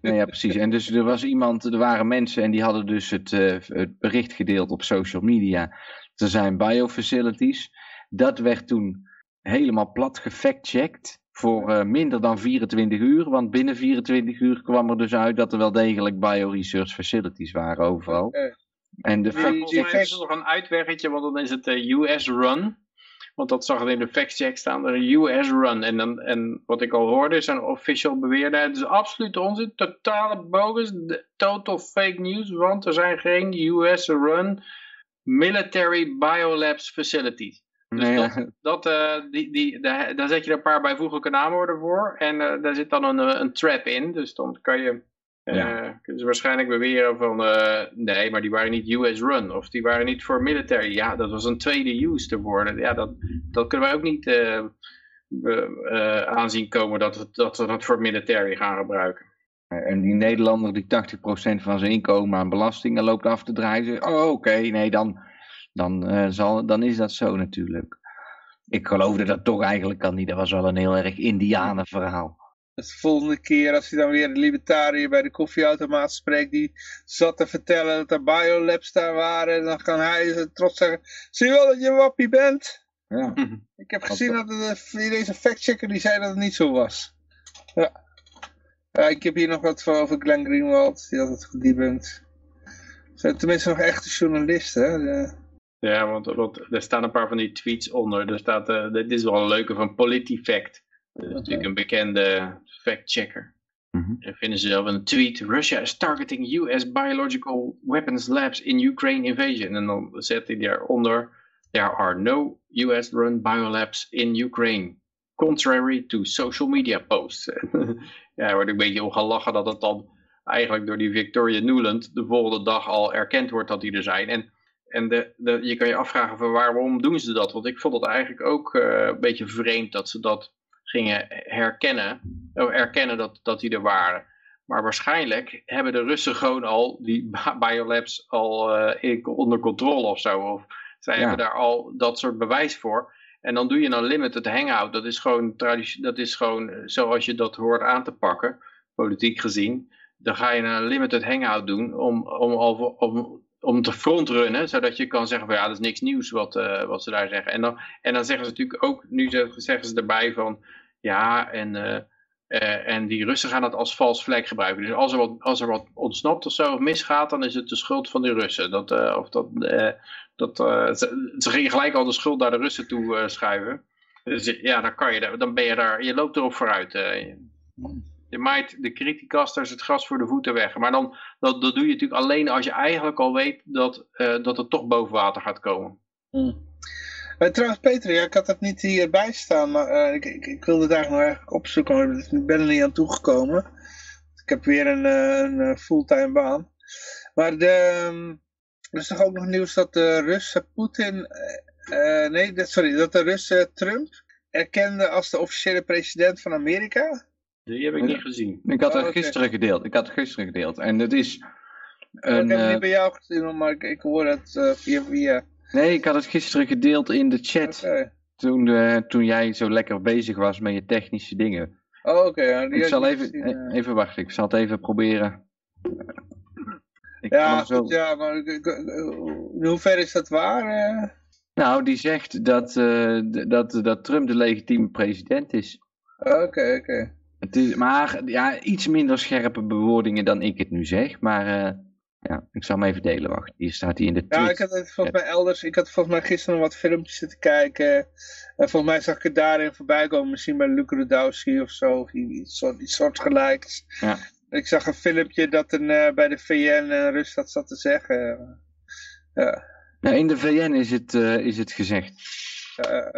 Nee, ja, precies. En dus er was iemand, er waren mensen en die hadden dus het, eh, het bericht gedeeld op social media. Er zijn biofacilities. Dat werd toen helemaal plat gefactcheckt voor eh, minder dan 24 uur. Want binnen 24 uur kwam er dus uit dat er wel degelijk bioresearch facilities waren overal. En de Die- Maar fact volgens er nog een uitweggetje, want dan is het de US run. Want dat zag het in de factcheck staan, de US run. En, dan, en wat ik al hoorde, is een official beweerde, het is absoluut onzin, totale bogus, total fake news, want er zijn geen US run military biolabs facilities. Dus Nee, dat, ja. dat, eh, die, die, daar, daar zet je een paar bijvoeglijke naamwoorden voor. En eh, daar zit dan een, eh, een trap in. Dus dan kan je Ja. kunnen ze waarschijnlijk beweren van, eh, nee, maar die waren niet US run, of die waren niet voor military. Ja, dat was een tweede use te worden. Ja, dat, dat kunnen wij ook niet aanzien komen dat, dat we dat voor military gaan gebruiken. En die Nederlander die 80% van zijn inkomen aan belastingen loopt af te draaien. zegt, Oh, oké, nee, dan, dan, eh, zal, dan is dat zo natuurlijk. Ik geloofde dat toch eigenlijk al niet. Dat was wel een heel erg Indianen verhaal. Dus de volgende keer als hij dan weer de libertariër bij de koffieautomaat spreekt, die zat te vertellen dat er biolabs daar waren, dan kan hij trots zeggen, zie je wel dat je wappie bent? Ja. Ik heb gezien dat de, deze factchecker die zei dat het niet zo was. Ja. Ja, ik heb hier nog wat voor over Glenn Greenwald, die had het gedebunked. Er zijn tenminste nog echte journalisten. hè, Ja, want, want er staan een paar van die tweets onder. Er staat, eh, dit is wel een leuke van PolitiFact. Dat is natuurlijk een bekende fact-checker. Mhm. En vinden ze zelf een tweet. Russia is targeting US biological weapons labs in Ukraine invasion. En dan zet hij daaronder. There are no US-run biolabs in Ukraine. Contrary to social media posts. ja, er wordt een beetje om gelachen dat het dan eigenlijk door die Victoria Nuland de volgende dag al erkend wordt dat die er zijn. En, en de, de, je kan je afvragen van waarom doen ze dat? Want ik vond het eigenlijk ook eh, een beetje vreemd dat ze dat gingen herkennen, of erkennen dat, dat die er waren. Maar waarschijnlijk hebben de Russen gewoon al die bi- biolabs al eh, onder controle of zo. Of zij Ja. hebben daar al dat soort bewijs voor. En dan doe je een limited hangout. Dat is gewoon, dat is gewoon eh, zoals je dat hoort aan te pakken, politiek gezien. Dan ga je een limited hangout doen om, om, om, om te frontrunnen, zodat je kan zeggen van ja, dat is niks nieuws wat, eh, wat ze daar zeggen. En dan, en dan zeggen ze natuurlijk ook, nu zeggen zeggen ze erbij van ja, en, eh, eh, en die Russen gaan dat als vals vlek gebruiken. Dus als er wat, als er wat ontsnapt of zo of misgaat, dan is het de schuld van die Russen. Dat, eh, of dat, eh, dat, ze, gingen gelijk al de schuld naar de Russen toe schuiven. Dus ja, dan, kan je, dan ben je daar, je loopt erop vooruit. je, maait de criticasters het gras voor de voeten weg. Maar dan, dat, doe je natuurlijk alleen als je eigenlijk al weet dat, dat het toch boven water gaat komen. Eh, trouwens Peter, ja, ik had het niet hierbij staan, maar eh, ik, ik, ik wilde daar nog eigenlijk opzoeken, maar ik ben er niet aan toegekomen. Ik heb weer een, eh, een fulltime baan. Maar de, ehm, er is toch ook nog nieuws dat de Russen Poetin, eh, eh, nee, dat, sorry, dat de Russen Trump erkende als de officiële president van Amerika? Die heb ik niet gezien. Ik had Oh, het oké. gisteren gedeeld. Ik had het gisteren gedeeld. En het is... ik Een, heb het niet bij jou gezien, maar ik, ik hoor het eh, via via. Nee, ik had het gisteren gedeeld in de chat. Oké. Toen, eh, toen jij zo lekker bezig was met je technische dingen. Oh, oké. ja, Ik zal even, gezien, eh, eh. even wachten. Ik zal het even proberen. Ik Ja, zo- goed, ja, maar in hoeverre is dat waar? Nou, die zegt dat, dat, dat Trump de legitieme president is. Oké, oké. Het is maar ja, iets minder scherpe bewoordingen dan ik het nu zeg. Maar ja, ik zal hem even delen. Wacht, hier staat hij in de Ja, tweet. ik had het volgens mij elders, ik had volgens mij gisteren nog wat filmpjes zitten kijken. En volgens mij zag ik het daarin voorbij komen, misschien bij Luke Rudowski of zo, of iets, soort, iets soortgelijks. Ja. Ik zag een filmpje dat een, eh, bij de VN en Rust dat zat te zeggen. Ja, Nou, in de VN is het, eh, is het gezegd. ja,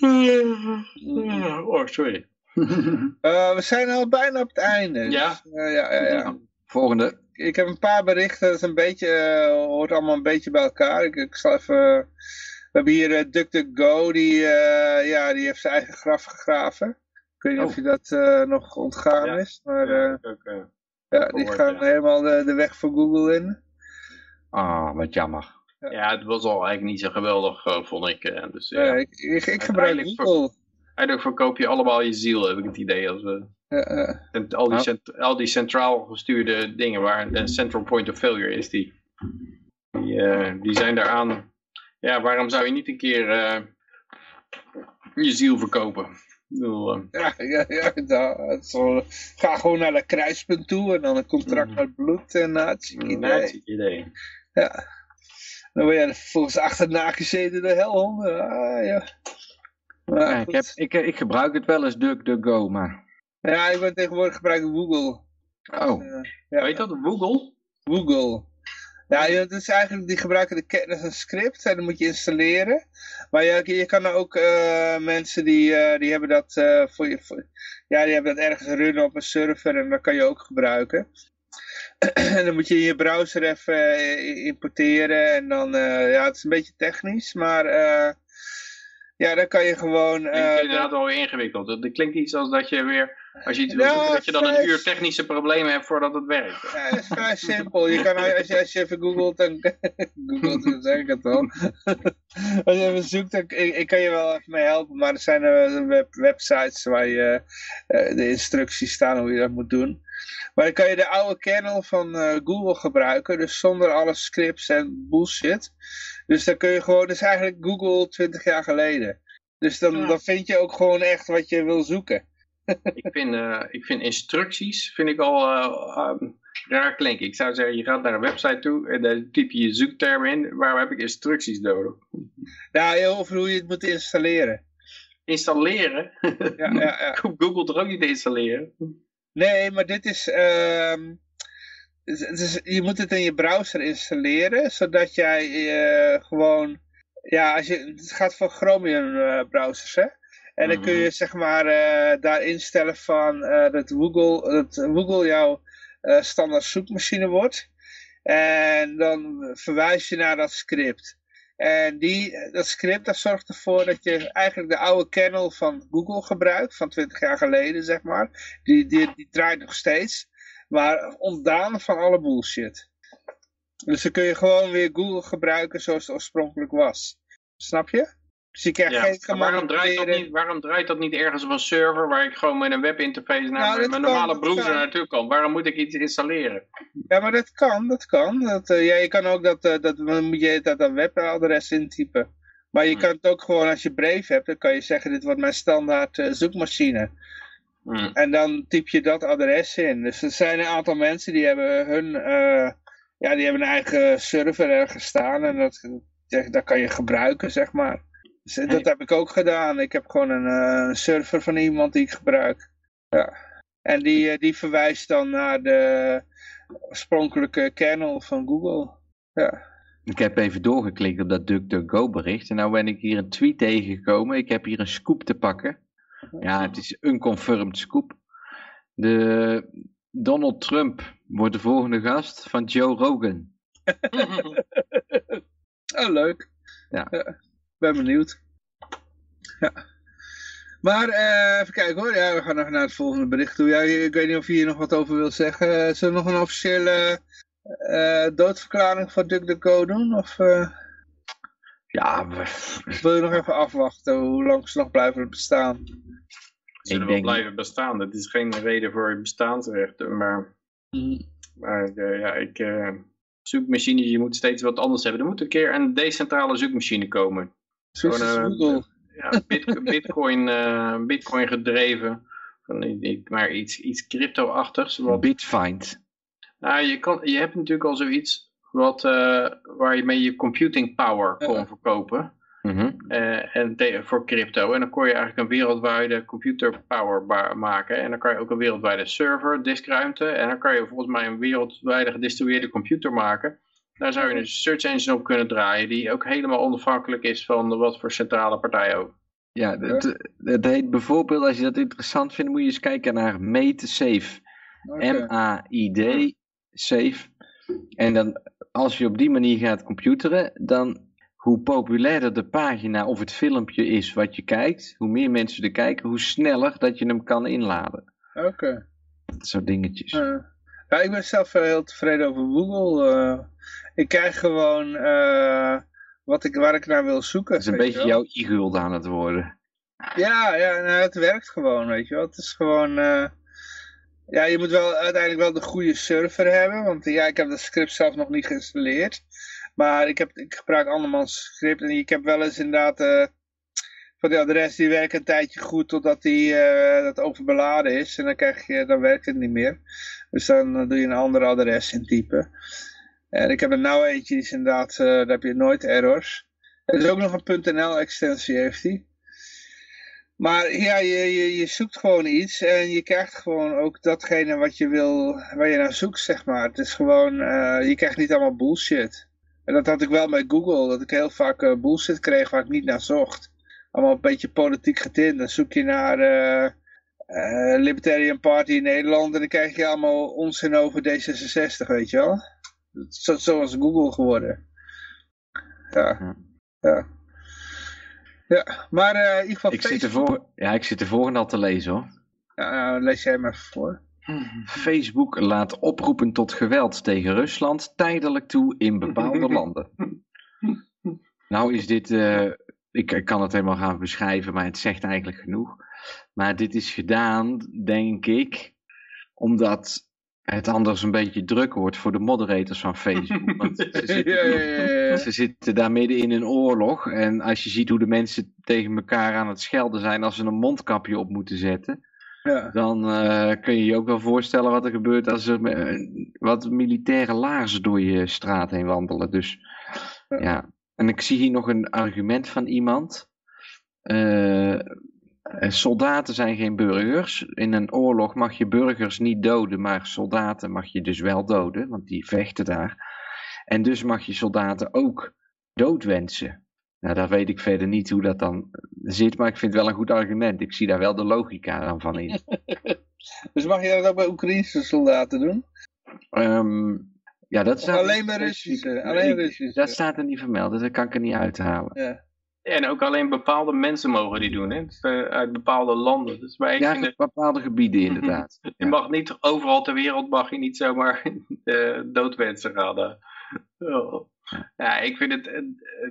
ja. Oh, sorry. Eh, we zijn al bijna op het einde. dus, Ja? eh, ja, ja, ja. Volgende. Ik heb een paar berichten, dat is een beetje, eh, hoort allemaal een beetje bij elkaar. Ik, ik zal even, we hebben hier uh, DuckDuckGo, die, eh, ja, die heeft zijn eigen graf gegraven. Ik weet niet Oh. of je dat eh, nog ontgaan Ja. is, maar Ja, eh, ook, eh, ja, die gaan ja. helemaal de, de weg voor Google in. Ah, wat jammer. ja, het was al eigenlijk niet zo geweldig, eh, vond ik. eh, dus, ja. Ja, ik, ik, ik gebruik Google. Eigenlijk verkoop je allemaal je ziel, heb ik het idee. Als we. En al, die cent- al die centraal gestuurde dingen waar een central point of failure is, die, die, eh, die zijn daaraan. Ja, waarom zou je niet een keer eh, je ziel verkopen? Bedoel, eh, Ja, ja, ja, da- het is wel- ga gewoon naar dat kruispunt toe en dan een contract Mhm. met bloed en nazi een idee. nazi idee. Ja. Dan word je vervolgens achterna gezeten door helhonden. Ah, ja. Maar Ja, ik, heb, ik, ik gebruik het wel eens DuckDuckGo, maar... ja, ik ben tegenwoordig gebruik ik Google. Oh, Eh, ja, Weet dat, Google? Google. Ja, is eigenlijk, die gebruiken de, ke- dat is een script en dat moet je installeren. Maar je, je kan ook eh, mensen die, eh, die hebben dat voor je, voor- ja, die hebben dat ergens runnen op een server en dat kan je ook gebruiken. en dan moet je in je browser even importeren. En dan, ja, het is een beetje technisch, maar ja, dan kan je gewoon... Dat eh, is inderdaad wel weer ingewikkeld. Dat klinkt iets als dat je weer, als je iets zoeken, dat je dan een uur technische problemen hebt voordat het werkt. Ja, het is vrij simpel. Je kan, als, je, als je even googelt, dan googelt, dan zeg ik het al. als je even zoekt, dan ik, ik kan je wel even mee helpen. Maar er zijn web, websites waar je eh, de instructies staan hoe je dat moet doen. Maar dan kan je de oude kernel van eh, Google gebruiken. Dus zonder alle scripts en bullshit. Dus dan kun je gewoon, dat is eigenlijk Google 20 jaar geleden. Dus dan, Ja. dan vind je ook gewoon echt wat je wil zoeken. Ik vind, eh, ik vind instructies vind ik al um, raar klinken. Ik zou zeggen, je gaat naar een website toe en daar typ je je zoekterm in. Waarom heb ik instructies nodig? Nou, heel over hoe je het moet installeren. Installeren? Ja, ja, ja. Ik hoef Google toch ook niet te installeren? Nee, maar dit is, ehm, is- je moet het in je browser installeren, zodat jij eh, gewoon, ja, als je, het gaat voor Chromium browsers, hè. En dan kun je zeg maar eh, daar instellen van eh, dat, Google, dat Google jouw eh, standaard zoekmachine wordt. En dan verwijs je naar dat script. En die, dat script dat zorgt ervoor dat je eigenlijk de oude kernel van Google gebruikt, van 20 jaar geleden zeg maar. Die, die, die draait nog steeds, maar ontdaan van alle bullshit. Dus dan kun je gewoon weer Google gebruiken zoals het oorspronkelijk was. Snap je? Dus je krijgt Ja. geen waarom draait, dat niet, waarom draait dat niet ergens op een server waar ik gewoon met een webinterface naar Nou, mijn normale browser naartoe kan? Waarom moet ik iets installeren? Ja, maar dat kan, dat kan. Dat, ja, je kan ook dat, eh, dat dan moet je dat, dat webadres intypen. Maar je Hmm. kan het ook gewoon, als je Brave hebt, dan kan je zeggen, dit wordt mijn standaard eh, zoekmachine. Hm. En dan typ je dat adres in. Dus er zijn een aantal mensen die hebben hun, ja, die hebben een eigen server ergens staan. En dat, dat kan je gebruiken, zeg maar. Dat heb ik ook gedaan. Ik heb gewoon een eh, server van iemand die ik gebruik. Ja. En die, eh, die verwijst dan naar de oorspronkelijke kernel van Google. Ja. Ik heb even doorgeklikt op dat DuckDuckGo bericht. En nou ben ik hier een tweet tegengekomen. Ik heb hier een scoop te pakken. Ja, het is een unconfirmed scoop. De Donald Trump wordt de volgende gast van Joe Rogan. Oh, leuk. Ja. Ben benieuwd. Ja. Maar eh, even kijken hoor. Ja, we gaan nog naar het volgende bericht toe. Ja, ik weet niet of je hier nog wat over wil zeggen. Eh, Zullen we nog een officiële eh, doodverklaring van DuckDuckGo doen? Of eh, Ja, we- wil je nog even afwachten hoe lang ze nog blijven bestaan? Zullen Ik wel blijven bestaan. Dat is geen reden voor bestaansrechten. Maar, maar eh, ja, ik, eh, zoekmachines, je moet steeds wat anders hebben. Er moet een keer een decentrale zoekmachine komen. Gewoon, eh, Google. Ja, bit- bitcoin, eh, bitcoin gedreven. Van, maar iets, iets crypto-achtigs. Wat, Bitfind. nou, je, kan, je hebt natuurlijk al zoiets wat, eh, waar je mee je computing power kon Ja. verkopen. Mhm. En voor crypto. En dan kon je eigenlijk een wereldwijde computer power maken. En dan kan je ook een wereldwijde server, diskruimte. En dan kan je volgens mij een wereldwijde gedistribueerde computer maken. Daar zou je een search engine op kunnen draaien. Die ook helemaal onafhankelijk is van wat voor centrale partij ook. Ja, het, het heet bijvoorbeeld, als je dat interessant vindt, moet je eens kijken naar Mate Safe. M-A-I-D, safe. En dan, als je op die manier gaat computeren, dan hoe populairder de pagina of het filmpje is wat je kijkt, hoe meer mensen er kijken, hoe sneller dat je hem kan inladen. Oké. Dat soort dingetjes. Ja, ik ben zelf heel tevreden over Google. eh. Ik krijg gewoon eh, wat ik, waar ik naar wil zoeken. Dat is een beetje jouw e-guld aan het worden. Ja, ja nou, het werkt gewoon, weet je wel. Het is gewoon... eh, ja, je moet wel uiteindelijk wel de goede server hebben. Want ja, ik heb dat script zelf nog niet geïnstalleerd. Maar ik, heb, ik gebruik andermans script. En ik heb wel eens inderdaad... eh, van die adres die werkt een tijdje goed totdat die, eh, dat overbeladen is. En dan, krijg je, dan werkt het niet meer. Dus dan eh, doe je een ander adres intypen. En ik heb er nou eentje, die is inderdaad, eh, daar heb je nooit errors. Er is ook nog een .nl extensie heeft hij. Maar ja, je, je, je zoekt gewoon iets en je krijgt gewoon ook datgene wat je wil, waar je naar zoekt, zeg maar. Het is gewoon, eh, je krijgt niet allemaal bullshit. En dat had ik wel met Google, dat ik heel vaak eh, bullshit kreeg waar ik niet naar zocht. Allemaal een beetje politiek getint. Dan zoek je naar, Libertarian Party in Nederland en dan krijg je allemaal onzin over D66, weet je wel. Zo, zoals Google geworden. Ja, Ja. ja. Maar eh, in ieder geval Ik zit, de Facebook, voor... ja, ik zit de volgende al te lezen hoor. ja, nou, lees jij maar even voor. Facebook laat oproepen tot geweld tegen Rusland tijdelijk toe in bepaalde landen. Nou is dit, eh, ik, ik kan het helemaal gaan beschrijven, maar het zegt eigenlijk genoeg. Maar dit is gedaan, denk ik, omdat het anders een beetje druk wordt voor de moderators van Facebook. Want ze zitten, ja, ja, ja. ze zitten daar midden in een oorlog. En als je ziet hoe de mensen tegen elkaar aan het schelden zijn als ze een mondkapje op moeten zetten dan eh, kun je je ook wel voorstellen wat er gebeurt als er eh, wat militaire laarzen door je straat heen wandelen. Dus Ja. en ik zie hier nog een argument van iemand. Eh, soldaten zijn geen burgers. In een oorlog mag je burgers niet doden, maar soldaten mag je dus wel doden, want die vechten daar. En dus mag je soldaten ook doodwensen. Nou, daar weet ik verder niet hoe dat dan zit, maar ik vind het wel een goed argument. Ik zie daar wel de logica dan van in. Dus mag je dat ook bij Oekraïnse soldaten doen? Ehm, ja, dat staat alleen bij Russische? Alleen Russische. Dat staat er niet vermeld, dus dat kan ik er niet uithalen. Ja. En ook alleen bepaalde mensen mogen die doen, hè? Dus, eh, uit bepaalde landen. Dus ik Ja, vind het- bepaalde gebieden inderdaad. je mag niet overal ter wereld mag je niet zomaar uh, doodwensen gaan. eh. Oh. Ja, ik vind het,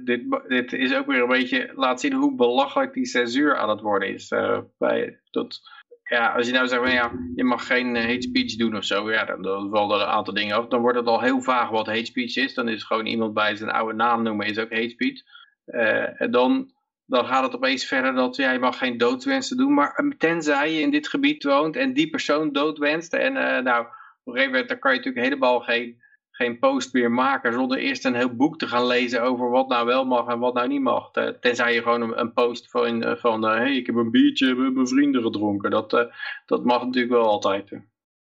dit, dit is ook weer een beetje, laat zien hoe belachelijk die censuur aan het worden is. bij, tot, ja, als je nou zegt, van, ja, je mag geen hate speech doen of zo, ja, dan, dan vallen er een aantal dingen af. Dan wordt het al heel vaag wat hate speech is. Dan is gewoon iemand bij zijn oude naam noemen, is ook hate speech. Eh, dan, dan gaat het opeens verder dat ja, je mag geen doodwensen doen, maar eh, tenzij je in dit gebied woont en die persoon doodwenst. En eh, nou, op dan kan je natuurlijk helemaal geen, geen post meer maken zonder eerst een heel boek te gaan lezen over wat nou wel mag en wat nou niet mag. Tenzij je gewoon een, post van, eh, van hey, ik heb een biertje met mijn vrienden gedronken. Dat, dat mag natuurlijk wel altijd.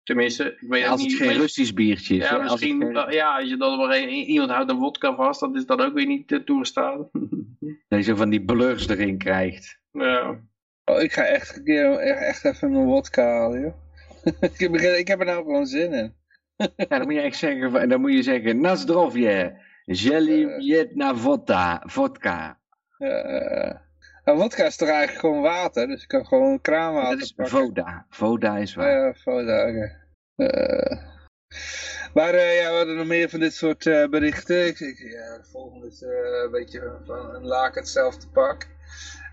Tenminste, ik weet Als het niet... geen Russisch biertje is. ja, hè, als het misschien, eh, ja, als je dan maar een, iemand houdt een wodka vast, dat is dan ook weer niet eh, toegestaan. dat je zo van die blurs erin krijgt. ja. Oh, ik ga echt, een keer- echt, echt even mijn wodka halen, joh. ik, heb, ik heb er nou gewoon zin in. Ja, dan moet je echt zeggen, van- dan moet je zeggen, na zdrowje, jelly jedna vodka, vodka. Nou, wodka is toch eigenlijk gewoon water, dus ik kan gewoon kraanwater Dat is pakken. voda, voda is waar. Ja, foda, oké. Eh, maar eh, ja, we hadden nog meer van dit soort eh, berichten. Ik, ik, ja, de volgende is een beetje van een laak hetzelfde pak.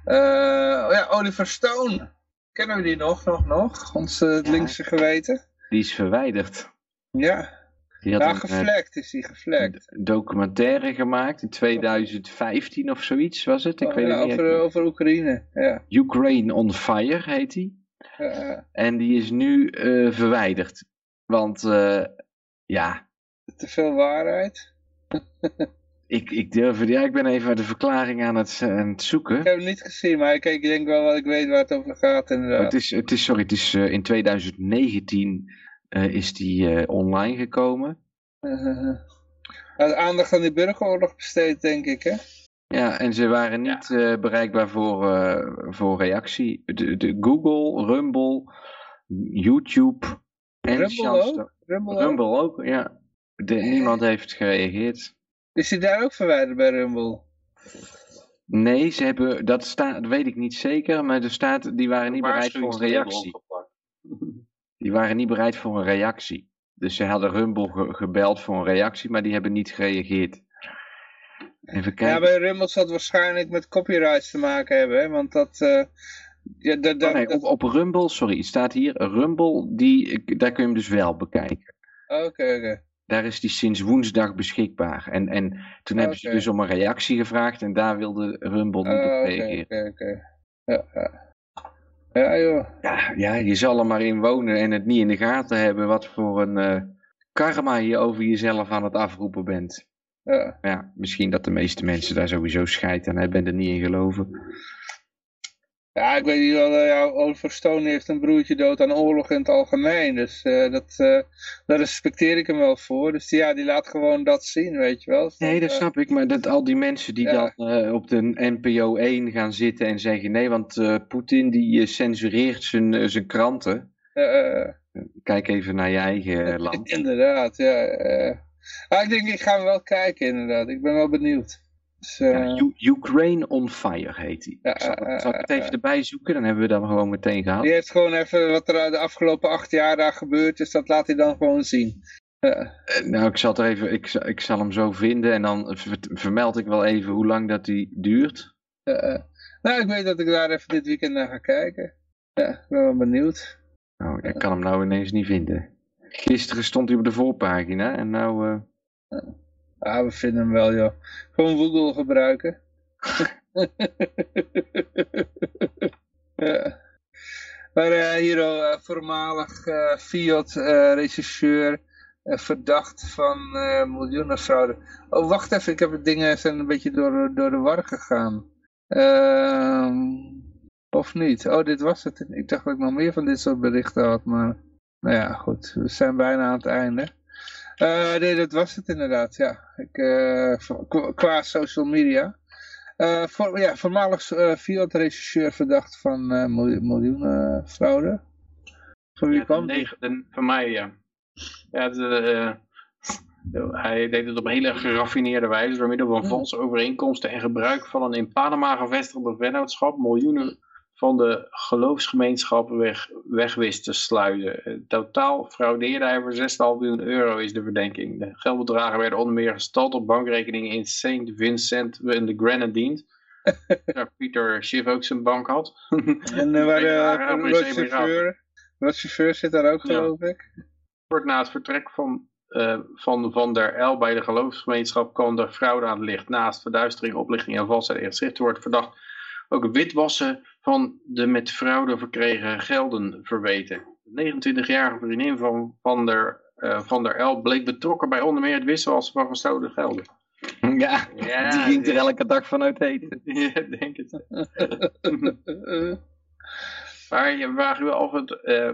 Oh ja, Oliver Stone. Kennen we die nog, nog, nog? Ons Ja. linkse geweten? Die is verwijderd. Ja, Die had ja eh, gevlekt is die, gevlekt. documentaire gemaakt in 2015 of zoiets was het. Ik Oh, weet ja, het niet. over, over Oekraïne, ja. Ukraine on Fire heet die. Eh, En die is nu eh, verwijderd. Want eh, ja, te veel waarheid. ik, ik durf ja, ik ben even de verklaring aan het, aan het zoeken. Ik heb hem niet gezien, maar ik, ik denk wel dat ik weet waar het over gaat inderdaad. Het is, het is, sorry, het is in 2019 eh, is die eh, online gekomen. Uh, had aandacht aan die burgeroorlog besteed, denk ik, hè? Ja, en ze waren niet eh, bereikbaar voor, eh, voor reactie. De, de Google, Rumble, YouTube en Rumble ook? Rumble, ook? Rumble ook, ja. De, niemand heeft gereageerd. Is hij daar ook verwijderd bij Rumble? Nee, ze hebben, dat, staat, dat weet ik niet zeker, maar er staat, die waren niet bereid voor een reactie. Die waren niet bereid voor een reactie. Dus ze hadden Rumble ge- gebeld voor een reactie, maar die hebben niet gereageerd. Even kijken. Ja, bij Rumble zal het waarschijnlijk met copyrights te maken hebben, hè? Want dat... eh, ja, dat, dat, Oh, nee, op, op Rumble, sorry, het staat hier, Rumble, die, daar kun je hem dus wel bekijken. Oké, oké. Daar is die sinds woensdag beschikbaar. En, en toen hebben ze dus om een reactie gevraagd en daar wilde Rumble niet Oh, op Oké, reageren. oké, oké. Ja, ja. Ja, joh. Ja, ja, je zal er maar in wonen en het niet in de gaten hebben wat voor een eh, karma je over jezelf aan het afroepen bent. Ja. Ja, misschien dat de meeste mensen daar sowieso scheid aan hebben en er niet in geloven. Ja, ik weet niet wel, uh, ja, Oliver Stone heeft een broertje dood aan oorlog in het algemeen. Dus uh, dat, uh, daar respecteer ik hem wel voor. Dus ja, die laat gewoon dat zien, weet je wel. Dus nee, dat snap ik. Maar dat al die mensen die ja. dan op de NPO 1 gaan zitten en zeggen... Nee, want Poetin die censureert zijn, zijn kranten. Kijk even naar je eigen land. inderdaad, ja. Ah, ik denk, ik ga wel kijken inderdaad. Ik ben wel benieuwd. Dus, ja, Ukraine on Fire heet hij. Ja, zal, uh, zal, ik het even erbij zoeken? Dan hebben we dat gewoon meteen gehad. Die heeft gewoon even wat er de afgelopen acht jaar daar gebeurd is. Dat laat hij dan gewoon zien. nou, ik zal, er even, ik, ik zal hem zo vinden. En dan vermeld ik wel even hoe lang dat die duurt. nou, ik weet dat ik daar even dit weekend naar ga kijken. Ja, ik ben wel benieuwd. Nou, ik kan hem nou ineens niet vinden. Gisteren stond hij op de voorpagina en nou... Ah, we vinden hem wel, joh. Gewoon Google gebruiken. ja. Maar uh, hier uh, voormalig uh, Fiat-regisseur, verdacht van miljoenen fraude. Oh, wacht even, ik heb het dingen zijn een beetje door, door de war gegaan. Ehm, of niet? Oh, dit was het. Ik dacht dat ik nog meer van dit soort berichten had, maar... Nou ja, goed. We zijn bijna aan het einde. Uh, nee, dat was het inderdaad, ja. Ik, uh, qua social media. Uh, voor, ja, voormalig uh, Fiat-regisseur verdacht van miljoenen fraude. Van wie ja, kwam de, Van mij, ja. ja de, hij deed het op een hele geraffineerde wijze door middel van valse overeenkomsten en gebruik van een in Panama gevestigde vennootschap miljoenen van de geloofsgemeenschappen weg, weg wist te sluiten. Eh, totaal fraudeerde hij voor 6,5 miljoen euro is de verdenking. De geldbedragen werden onder meer gestald op bankrekeningen in St. Vincent in de Grenadines. waar Pieter Schiff ook zijn bank had. en uh, waar de chauffeur, wat chauffeur zit daar ook geloof ik? Kort na het vertrek van uh, van Van der El bij de geloofsgemeenschap kwam de fraude aan het licht. Naast verduistering, oplichting en valsheid in geschriften wordt verdacht ook witwassen van de met fraude verkregen gelden verweten. De 29-jarige vriendin van Van der, uh, van der El bleek betrokken bij onder meer het witwassen van gestolen gelden. Ja, ja die ging er elke dag vanuit eten. ja, denk het. maar je vraagt je wel af het... Uh,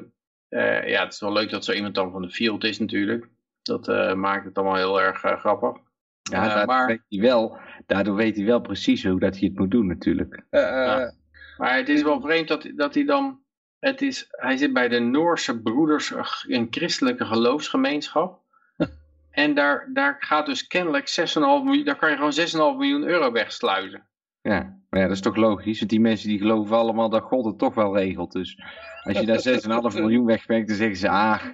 uh, ja, het is wel leuk dat zo iemand dan van de field is natuurlijk. Dat maakt het allemaal heel erg grappig. Ja, daardoor, maar... weet hij wel, daardoor weet hij wel precies hoe dat hij het moet doen natuurlijk. Ja. Maar het is wel vreemd dat, dat hij dan... Het is, hij zit bij de Noorse Broeders, een christelijke geloofsgemeenschap. en daar, daar gaat dus kennelijk 6,5 miljoen... Daar kan je gewoon 6,5 miljoen euro wegsluizen. Ja, maar ja, dat is toch logisch. Want die mensen die geloven allemaal dat God het toch wel regelt. Dus als je daar 6,5 miljoen wegwerkt, dan zeggen ze... Ah,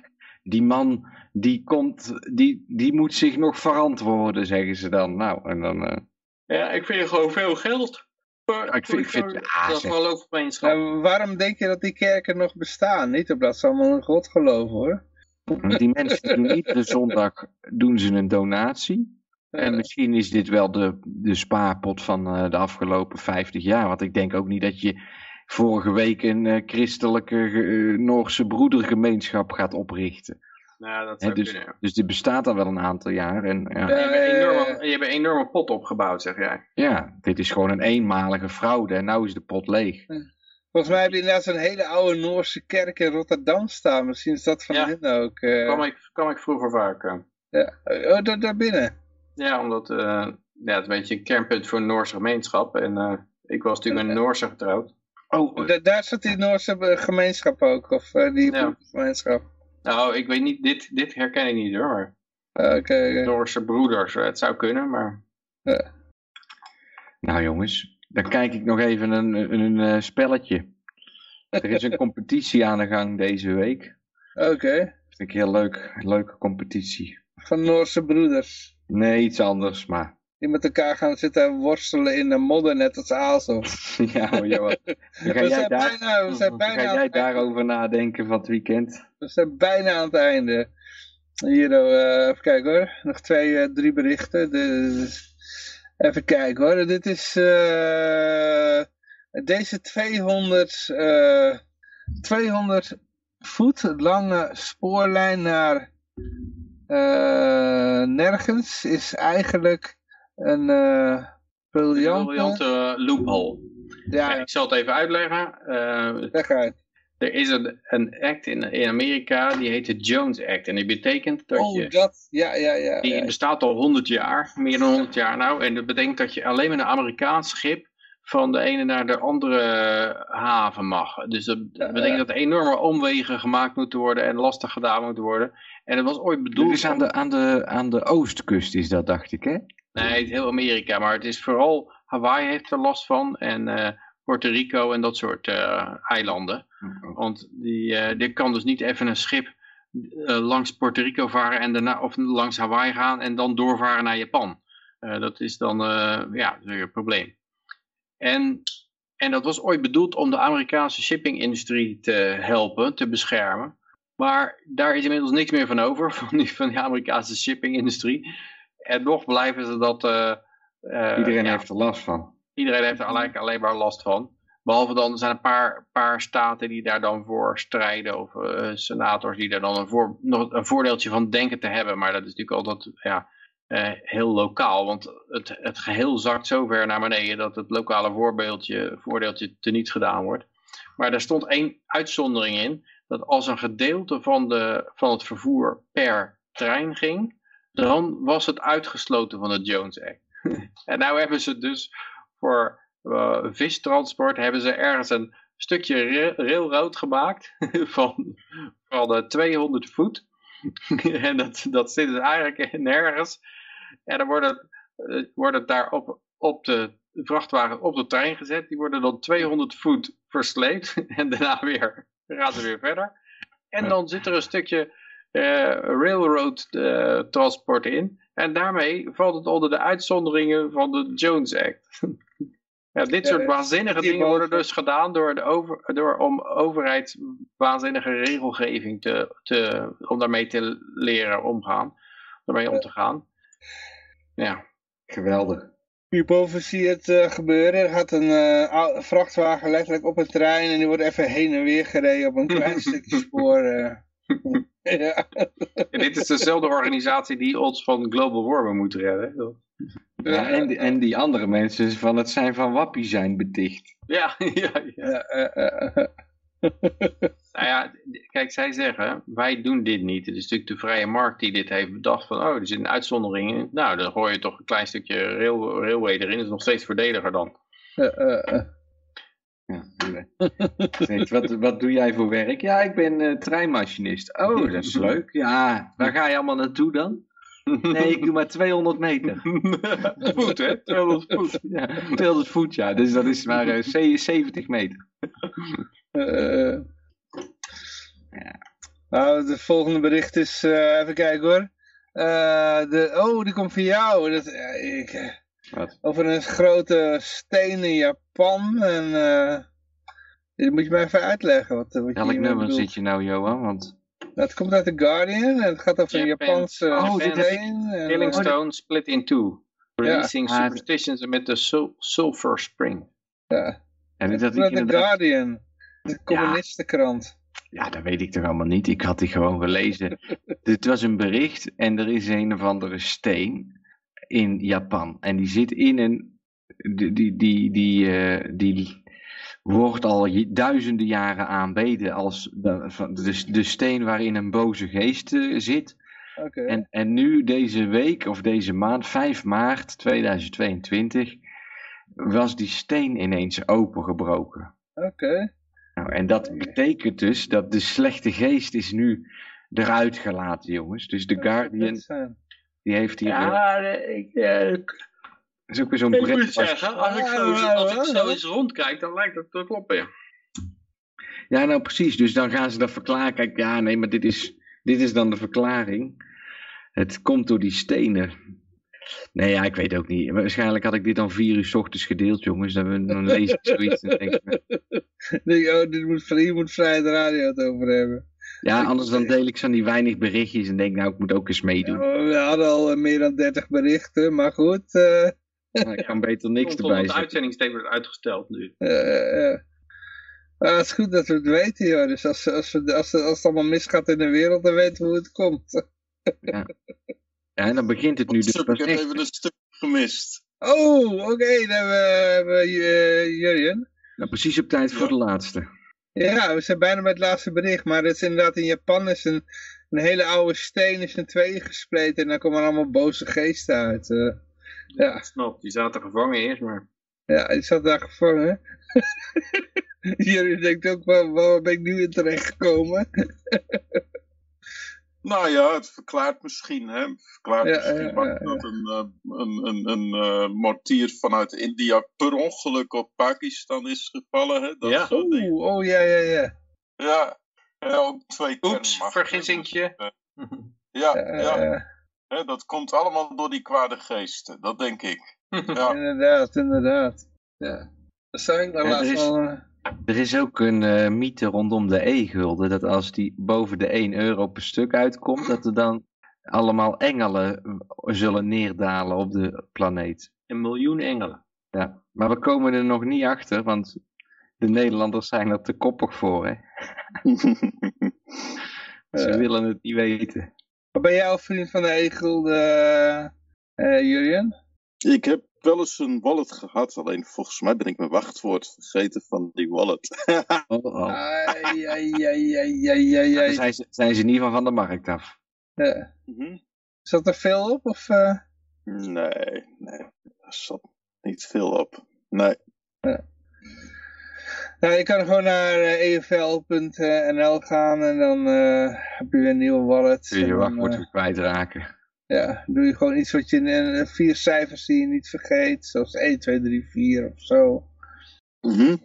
die man die, komt, die, die moet zich nog verantwoorden, zeggen ze dan. Nou, en dan... Uh... Ja, ik vind gewoon veel geld. Ja, ik vind, ik vind ah, dat waarom denk je dat die kerken nog bestaan? Niet omdat ze allemaal in God geloven hoor. Die mensen doen iedere zondag doen ze een donatie. En misschien is dit wel de, de spaarpot van uh, de afgelopen 50 jaar. Want ik denk ook niet dat je vorige week een uh, christelijke uh, Noorse broedergemeenschap gaat oprichten. Nou, dat dus, kunnen, ja. dus die bestaat al wel een aantal jaar. En, ja. je, hebt een enorme, je hebt een enorme pot opgebouwd, zeg jij. Ja, dit is gewoon een eenmalige fraude en nu is de pot leeg. Volgens mij heb je inderdaad zo'n hele oude Noorse kerk in Rotterdam staan. Misschien is dat van ja. hen ook. Uh... Kwam, ik, kwam ik vroeger vaak. Uh. Ja, oh, daar, daar binnen? Ja, omdat uh, ja, het is een beetje een kernpunt voor een Noorse gemeenschap. En ik was natuurlijk met een Noorse getrouwd. Oh, daar zat die Noorse gemeenschap ook, of die ja. gemeenschap? Nou, ik weet niet, dit, dit herken ik niet hoor. Okay, Noorse broeders, het zou kunnen, maar... Ja. Nou jongens, dan kijk ik nog even een, een, een spelletje. Er is een competitie aan de gang deze week. Oké. Okay. Vind ik heel leuk, leuke competitie. Van Noorse broeders? Nee, iets anders, maar... Die met elkaar gaan zitten worstelen in de modder, net als Azel. ja, joh. Ga jij, daar, bijna, we zijn bijna ga jij daarover nadenken van het weekend? We zijn bijna aan het einde. Hier, uh, even kijken hoor. Nog twee, uh, drie berichten. Even kijken hoor. Dit is uh, deze 200, 200 voet lange spoorlijn naar nergens is eigenlijk een briljante... briljante loophole. Ja, Ik zal het even uitleggen. Eh, leg uit. er is een, een act in, in Amerika, die heet de Jones Act. En die betekent dat Oh, je... dat. Ja, ja, ja. Die ja. bestaat al 100 jaar, meer dan 100 jaar nou. En dat betekent dat je alleen met een Amerikaans schip van de ene naar de andere haven mag. Dus dat betekent dat er enorme omwegen gemaakt moeten worden en lastig gedaan moeten worden. En dat was ooit bedoeld... Dus aan de, aan, de, aan de oostkust is dat, dacht ik, hè? Nee, heel Amerika, maar het is vooral Hawaii heeft er last van en eh, Puerto Rico en dat soort eh, eilanden. Want die, eh die kan dus niet even een schip langs Puerto Rico varen en daarna, of langs Hawaii gaan en dan doorvaren naar Japan. Dat is dan ja, weer een probleem. En, en dat was ooit bedoeld om de Amerikaanse shippingindustrie te helpen, te beschermen. Maar daar is inmiddels niks meer van over, van die, van die Amerikaanse shippingindustrie. En nog blijven ze dat... eh, eh, Iedereen ja, heeft er last van. Iedereen heeft er alleen, alleen maar last van. Behalve dan er zijn een paar, paar staten die daar dan voor strijden. Of eh, senators die daar dan een, voor, nog een voordeeltje van denken te hebben. Maar dat is natuurlijk altijd ja, heel lokaal. Want het, het geheel zakt zo ver naar beneden dat het lokale voorbeeldje, voordeeltje teniet gedaan wordt. Maar er stond één uitzondering in. Dat als een gedeelte van, de, van het vervoer per trein ging. Dan was het uitgesloten van het Jones Act. en nou hebben ze dus voor uh, vistransport hebben ze ergens een stukje ra railroad gemaakt van, van uh, 200 voet. en dat, dat zit dus eigenlijk nergens. En dan wordt het, uh, wordt het daar op, op de vrachtwagen op de trein gezet. Die worden dan 200 voet versleept. en daarna weer, gaan ze weer verder. En dan zit er een stukje railroad uh, transport in. En daarmee valt het onder de uitzonderingen van de Jones Act. ja, dit soort waanzinnige dingen worden dus gedaan door, de over, door om overheid waanzinnige regelgeving te, te, om daarmee te leren omgaan. Daarmee om te gaan. Ja. Geweldig. Hierboven zie je het uh, gebeuren. Er gaat een uh, vrachtwagen letterlijk op een trein en die wordt even heen en weer gereden op een klein stukje spoor. Uh. ja. En dit is dezelfde organisatie die ons van global warming moet redden. Ja, en, die, en die andere mensen van het zijn van wappie zijn beticht. Ja, ja, ja. nou ja, kijk, zij zeggen, wij doen dit niet. Het is natuurlijk de vrije markt die dit heeft bedacht van, oh, er zit een uitzondering in. Nou, dan gooi je toch een klein stukje rail, railway erin. Dat is nog steeds voordeliger dan. Ja, Zegt, wat, wat doe jij voor werk? Ja, ik ben uh, treinmachinist. Oh, dat is leuk. Ja, waar ga je allemaal naartoe dan? Nee, ik doe maar 200 meter. voet, hè? 200 voet. Ja, 200 voet, ja. Dus dat is maar uh, 70 meter. Uh, ja. Nou, de volgende bericht is, even kijken hoor. De, oh, die komt van jou. Dat, ik, Wat? Over een grote steen in Japan. En dit moet je mij even uitleggen. Wat, wat Welk nummer zit je nou, Johan? Want... Dat komt uit The Guardian en het gaat over een Japanse oh. Killing Stone split in two. Releasing ja. superstitions met de sul Sulfur Spring. Ja. En dat dat is inderdaad... The Guardian. De communistenkrant. Ja. ja, dat weet ik toch allemaal niet. Ik had die gewoon gelezen. Dit was een bericht en er is een of andere steen in Japan. En die zit in een... Die, die, die, die, uh, die wordt al duizenden jaren aanbeden als de, de, de steen waarin een boze geest uh, zit. Okay. En, en nu deze week of deze maand, 5 maart 2022, was die steen ineens opengebroken. Oké. Okay. Nou, en dat betekent dus dat de slechte geest is nu eruit gelaten, jongens. Dus de Guardian, die heeft hier... Ja, ik... ik is ook weer zo'n Ik moet zeggen, als ik, zo, als ik zo eens rondkijk, dan lijkt dat te kloppen, ja. Ja, nou precies. Dus dan gaan ze dat verklaren. Kijk, ja, nee, maar dit is, dit is dan de verklaring. Het komt door die stenen. Nee, ja, ik weet ook niet. Waarschijnlijk had ik dit dan vier uur s ochtends gedeeld, jongens. Dan, dan lees ik zoiets en denk ik... Nee, oh, dit moet, hier moet vrij de radio het over hebben. Ja, anders dan deel ik zo'n die weinig berichtjes en denk, nou, ik moet ook eens meedoen. Ja, we hadden al meer dan 30 berichten, maar goed... Uh... Nou, ik kan beter niks erbij zeggen. De uitzendingsteam wordt uitgesteld nu. Uh, uh. Ah, het is goed dat we het weten, joh. Dus als, als, we, als, als het allemaal misgaat in de wereld, dan weten we hoe het komt. ja. ja, en dan begint het nu. Dus ik heb even een stuk gemist. Oh, oké. Okay. Dan hebben we uh, Jurjen. Nou, precies op tijd voor de laatste. Ja, we zijn bijna bij het laatste bericht. Maar het is inderdaad in Japan is een, een hele oude steen is in tweeën gespleten. En daar komen allemaal boze geesten uit. eh. Ja, Snap, die zaten gevangen eerst, maar... ja, die zat daar gevangen. Jullie denkt ook, waar, waar ben ik nu in terecht gekomen? Nou ja, het verklaart misschien, hè. Het verklaart Ja, misschien ja, wat ja, ja. dat een, eh, een, een, een eh, mortier vanuit India per ongeluk op Pakistan is gevallen. Hè. Dat Ja. Oeh, oh ja, ja, ja. Ja, ja, ook twee Oeps, vergissingje. Ja, ja. Dat komt allemaal door die kwade geesten, dat denk ik. Ja. Inderdaad, inderdaad. Ja. Dat zag ik dan Ja, er laatst is- al. Er is ook een eh, mythe rondom de e-gulden, dat als die boven de 1 euro per stuk uitkomt, dat er dan allemaal engelen eh, zullen neerdalen op de planeet. Een miljoen engelen. Ja, maar we komen er nog niet achter, want de Nederlanders zijn er te koppig voor, hè. Ze willen het niet weten. Maar ben jij al vriend van de Egel, uh, Julian? ik heb wel eens een wallet gehad, alleen volgens mij ben ik mijn wachtwoord vergeten van die wallet. Oh, oh. Ai, ai, ai, ai, ai, ai, Dan ai. zijn ze, zijn ze niet van van de markt af. Ja. Mhm. Zat er veel op? Of, eh? Nee, nee, daar zat niet veel op. Nee. Nou, je kan gewoon naar eh, efl.nl gaan en dan eh, heb je weer een nieuwe wallet. Kun je je wachtwoord eh, weer kwijtraken. ja, doe je gewoon iets wat je in vier cijfers die je niet vergeet, zoals 1, 2, 3, 4 of zo. Mhm.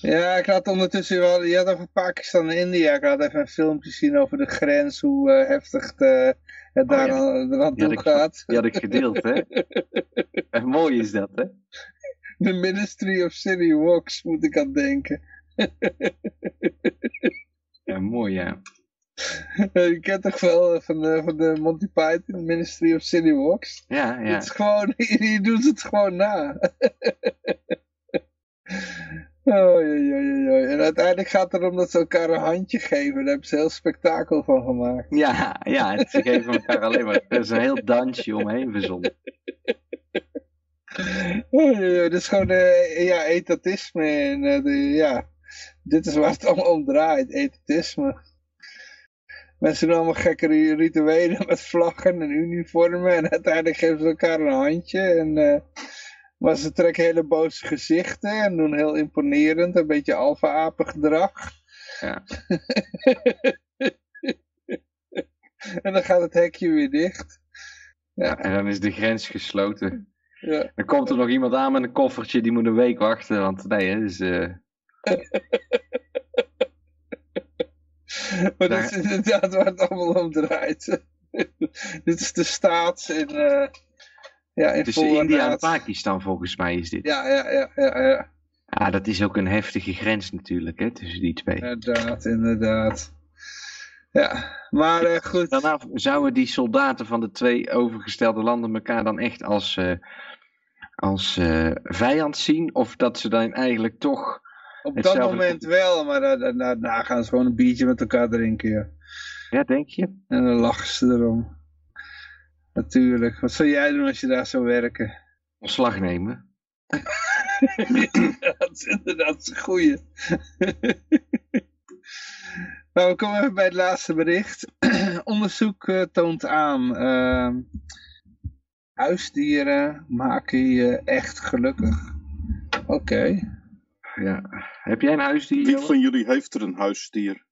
Ja, ik had ondertussen wel, je had over Pakistan en India, ik had even een filmpje zien over de grens, hoe heftig het, het daar ja. aan, toe gaat. Die had ik gedeeld, hè. En mooi is dat, hè. The Ministry of City Walks moet ik aan denken. Ja, mooi, ja. je kent toch wel eh, van de, van de Monty Python, Ministry of City Walks? Ja, ja. Het is gewoon, je doet het gewoon na. Oh. En uiteindelijk gaat het erom dat ze elkaar een handje geven. Daar hebben ze heel spektakel van gemaakt. Ja, ja, ze geven elkaar alleen maar. Er is een heel dansje omheen verzonnen. Jee. Dit is gewoon eh, ja, etatisme. En, eh, de, ja, dit is waar het allemaal om draait, etatisme. Mensen doen allemaal gekke ri- rituelen met vlaggen en uniformen. En uiteindelijk geven ze elkaar een handje. En, eh, maar ze trekken hele boze gezichten en doen heel imponerend. Een beetje alfa-apen gedrag. Ja. en dan gaat het hekje weer dicht. Ja, en dan is de grens gesloten. Ja. Dan komt er nog iemand aan met een koffertje, die moet een week wachten. Want nee, hè, dus, eh, Maar Daar- dat is inderdaad waar het allemaal om draait. Dit is de staat in, eh ja, in tussen India en. Pakistan volgens mij is dit. Ja, ja, ja, ja, ja, Ja, dat is ook een heftige grens natuurlijk, hè, tussen die twee. inderdaad, inderdaad. Ja, maar eh, goed. Daarna zouden die soldaten van de twee overgestelde landen elkaar dan echt als, eh, als eh, vijand zien? Of dat ze dan eigenlijk toch... Op dat hetzelfde- moment wel, maar da- da- daarna gaan ze gewoon een biertje met elkaar drinken. Ja. Ja, denk je? En dan lachen ze erom. Natuurlijk. Wat zou jij doen als je daar zou werken? Ontslag nemen? dat is inderdaad een goeie. Nou, we komen even bij het laatste bericht. Onderzoek eh, toont aan. ehm, huisdieren maken je echt gelukkig. Oké. Ja. Heb jij een huisdier? Wie van jullie heeft er een huisdier?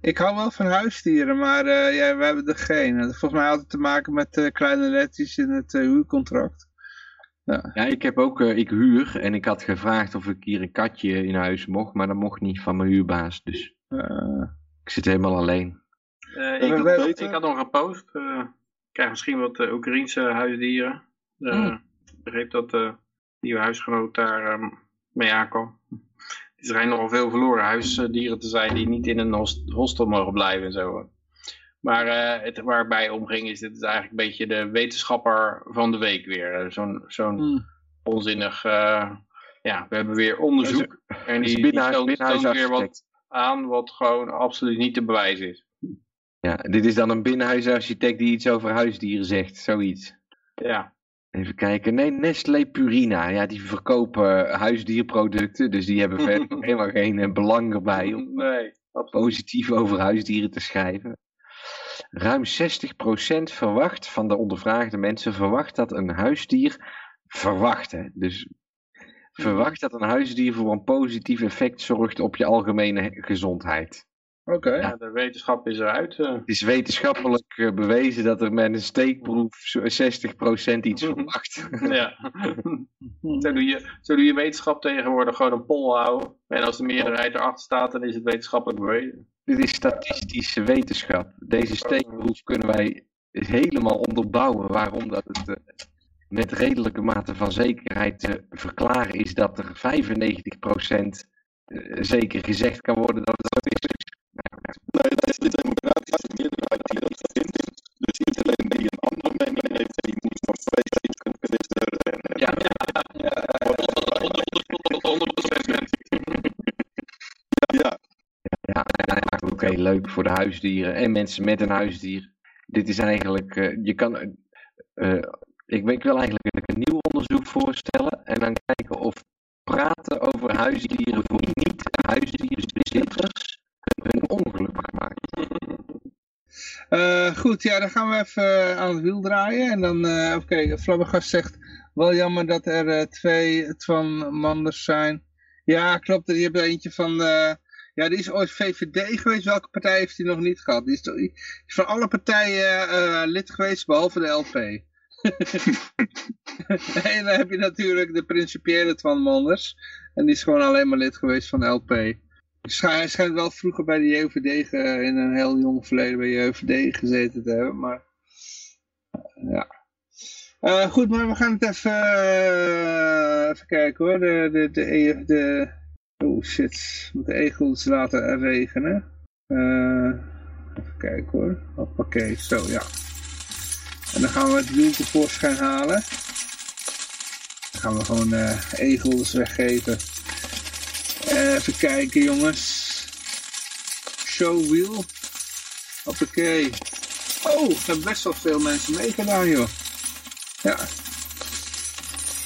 Ik hou wel van huisdieren, maar eh, ja, we hebben er geen. Volgens mij altijd te maken met eh, kleine letjes in het huurcontract. Ja, ik heb ook, eh, ik huur en ik had gevraagd of ik hier een katje in huis mocht, maar dat mocht niet van mijn huurbaas, dus Eh, ik zit helemaal alleen. Eh, ik, had, ik had nog een post. eh, ik krijg misschien wat uh, Oekraïense huisdieren. Eh, Hmm. Ik begreep dat de nieuwe huisgenoot daar ehm, mee aankwam. Er schijnen nogal veel verloren huisdieren te zijn die niet in een host- hostel mogen blijven en zo. Maar eh, het, waar het bij omging is dit is eigenlijk een beetje de wetenschapper van de week weer. Eh, Zo'n zo'n hmm. onzinnig... eh, ja, we hebben weer onderzoek. En Dus die, die binnenhuis- toont weer wat aan wat gewoon absoluut niet te bewijzen is. Ja, dit is dan een binnenhuisarchitect die iets over huisdieren zegt, zoiets. Ja. Even kijken. Nee, Nestlé Purina. Ja, die verkopen eh, huisdierproducten. Dus die hebben verder helemaal geen eh, belang erbij om Nee, absoluut. positief over huisdieren te schrijven. Ruim 60% verwacht van de ondervraagde mensen verwacht dat een huisdier verwacht. Hè? Dus verwacht dat een huisdier voor een positief effect zorgt op je algemene gezondheid. Oké. Ja, de wetenschap is eruit. eh. Het is wetenschappelijk eh, bewezen dat er met een steekproef zo- 60% iets verwacht. ja. zo, doe je, zo doe je wetenschap tegenwoordig gewoon een poll houden. En als de meerderheid erachter staat, dan is het wetenschappelijk bewezen. Dit is statistische wetenschap. Deze steekproef kunnen wij helemaal onderbouwen waarom dat het eh, met redelijke mate van zekerheid te verklaren is dat er 95% eh, zeker gezegd kan worden dat het zo is. Nee, dat is de democratische meerderheid die dat vindt. Dus iedereen die een andere mening heeft, die moet van vreselijk kunnen twitteren. En, en, Ja. ja, Ja, ja, ja, oké, leuk voor de huisdieren en mensen met een huisdier. Dit is eigenlijk, eh, je kan, eh, eh, ik, ik wil eigenlijk een nieuw onderzoek voorstellen en dan kijken of praten over huisdieren voor niet-huisdierenbezitters een ongeluk maakt. Eh, goed, ja, dan gaan we even eh, aan het wiel draaien. En dan, eh oké, Flabbergast zegt, wel jammer dat er eh, twee Twan Manders zijn. Ja, klopt, je hebt er eentje van, ja, die is ooit VVD geweest. Welke partij heeft hij nog niet gehad? Die is, van alle partijen lid geweest, behalve de LP. en dan heb je natuurlijk de principiële Twan Manders. En die is gewoon alleen maar lid geweest van LP. Hij schijnt wel vroeger bij de JOVD ge- in een heel jong verleden bij de JOVD gezeten te hebben, maar ja. Eh, goed, maar we gaan het even, eh, even kijken hoor. De, de, de, E- oh shit, moet de egels laten regenen. Eh, even kijken hoor. Hoppakee, zo ja. En dan gaan we het wiel tevoorschijn halen. Dan gaan we gewoon eh egels weggeven. Even kijken jongens. Showwheel. Hoppakee. Oh, er hebben best wel veel mensen meegedaan joh. Ja.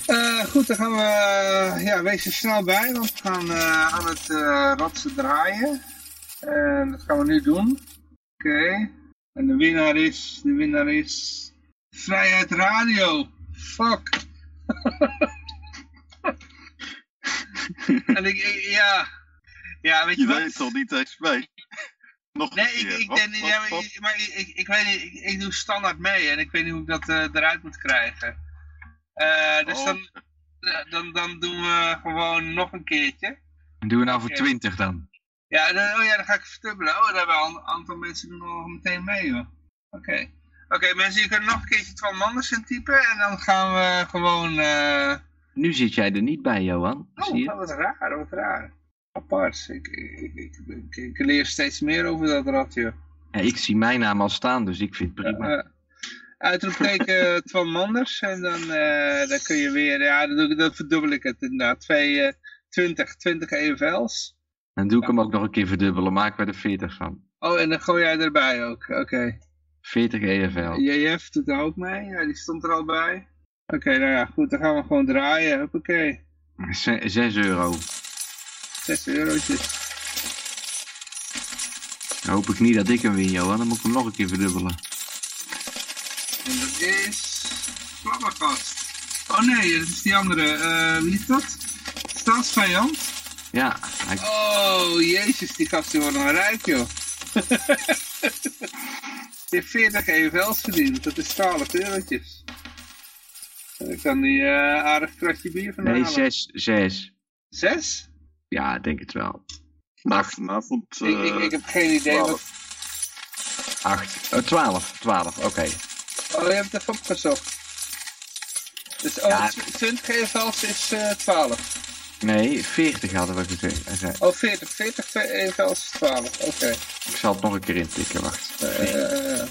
Eh, goed, dan gaan we, eh, ja, wees er snel bij, want we gaan eh, aan het eh rad draaien. En dat gaan we nu doen. Oké. En de winnaar is, de winnaar is Vrijheid Radio. Fuck. en ik, ik- ja. Ja, weet je, je wat? weet toch niet eens mee. Nog Nee, een ik, keer. ik, Wat- denk niet- wat- ja, maar, ik- maar ik, ik, ik weet niet, ik, ik doe standaard mee en ik weet niet hoe ik dat eh, eruit moet krijgen. Eh, dus Oh. dan, eh, dan, dan doen we gewoon nog een keertje. En doen we nou voor Oké. 20 dan? Ja, dan, oh ja, dan ga ik verdubbelen. Oh, daar hebben een aantal mensen doen nog meteen mee, joh. Oké. Oké, mensen, je kunt nog een keertje Twan Manders intypen en dan gaan we gewoon... eh, Nu zit jij er niet bij, Johan. Zie Oh, je? wat raar, wat raar. Apart. Ik, ik, ik, ik, leer steeds meer over dat rad, joh. Ja, ik zie mijn naam al staan, dus ik vind het prima. Uh, uitroepteken Twan Manders. En dan, eh, dan kun je weer, ja, dan, doe ik, dan verdubbel ik het inderdaad. Twee, eh, 20, 20 EFL's. Dan doe ik hem ook nog een keer verdubbelen. We er 40 van. Oh, en dan gooi jij erbij ook. Oké. 40 EFL. JF doet er ook mee. Ja, die stond er al bij. Oké, nou ja, goed. Dan gaan we gewoon draaien. Hoppakee. 6 euro. 6 eurotjes. Dan hoop ik niet dat ik hem win, Johan. Dan moet ik hem nog een keer verdubbelen. En dat is... Flabbergast. Oh nee, dat is die andere. Eh, wie is dat? Staatsvijand? Ja, hij- Oh, jezus, die gasten worden maar rijk, joh. die heeft 40 EFL's verdiend, dat is 12 eurotjes. Ik kan die eh aardig kratje bier van nee, halen. 6. 6. Zes? Ja, ik denk het wel. Nou, vanavond... ik, ik, ik heb geen idee wat... 8. Uh, 12. 12, oké. Oh, je hebt het even opgezocht. Dus oh, Ja. 20 EFL's is eh 12. Nee, 40 hadden we gezegd. Oh, 40. 40 EFL's is 12. Oké. Ik zal het nog een keer intikken, wacht. Eh,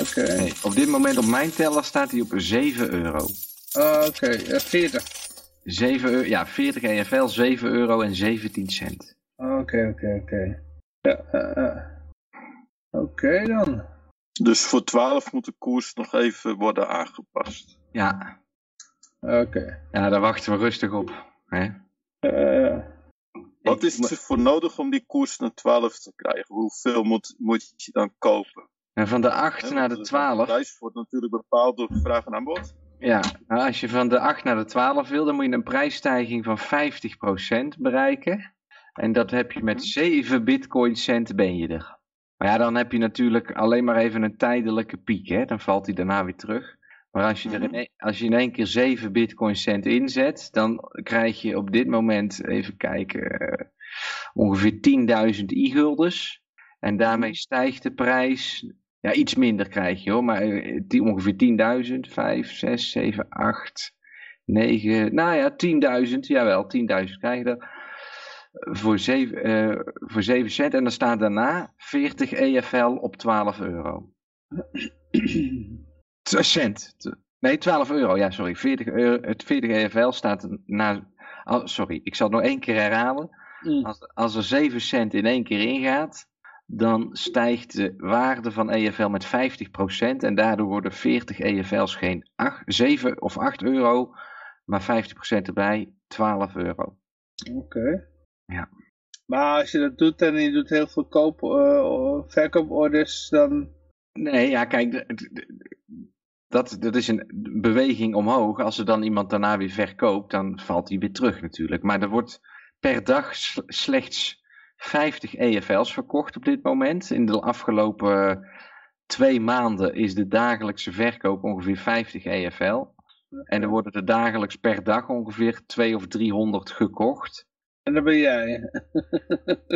Oké. Nee, op dit moment op mijn teller staat hij op 7 euro. Oh, Oké, eh, 40. 7 euro, ja, 40 EFL, 7 euro en 17 cent. Oké, oké, oké. Ja, eh, eh. Oké dan. Dus voor 12 moet de koers nog even worden aangepast. Ja, Oké. ja daar wachten we rustig op. Hè? Wat is er voor nodig om die koers naar 12 te krijgen? Hoeveel moet, moet je dan kopen? En van de 8 Hè, naar de want De 12. prijs wordt natuurlijk bepaald door vraag en aanbod. Ja, nou, als je van de 8 naar de 12 wil, dan moet je een prijsstijging van 50% bereiken. En dat heb je met Mhm. 7 bitcoin cent ben je er. Maar ja, dan heb je natuurlijk alleen maar even een tijdelijke piek. Hè? Dan valt hij daarna weer terug. Maar als je, er in, Mhm. één- als je in één keer 7 bitcoin cent inzet, dan krijg je op dit moment, even kijken, eh, ongeveer 10.000 i-guldens. En daarmee Mhm. stijgt de prijs ja, iets minder krijg je hoor, maar eh, die, ongeveer 10.000, 5, 6, 7, 8, 9, nou ja, 10.000, jawel, 10.000 krijg je er. Voor 7, eh, voor 7 cent en dan staat daarna 40 EFL op 12 euro. Cent. Nee, 12 euro, ja sorry. 40, euro, het 40 EFL staat na, oh, sorry, ik zal het nog één keer herhalen. mm. Als, als er 7 cent in één keer ingaat, dan stijgt de waarde van EFL met 50% en daardoor worden 40 EFL's geen 8, 7 of 8 euro, maar 50% erbij 12 euro. Oké. Ja. Maar als je dat doet en je doet heel veel koop, eh, verkooporders, dan... Nee, ja kijk, dat, dat is een beweging omhoog. Als er dan iemand daarna weer verkoopt, dan valt die weer terug natuurlijk. Maar er wordt per dag slechts 50 EFL's verkocht op dit moment. In de afgelopen twee maanden is de dagelijkse verkoop ongeveer 50 EFL. En er worden er dagelijks per dag ongeveer 2 of 300 gekocht. En dan ben jij.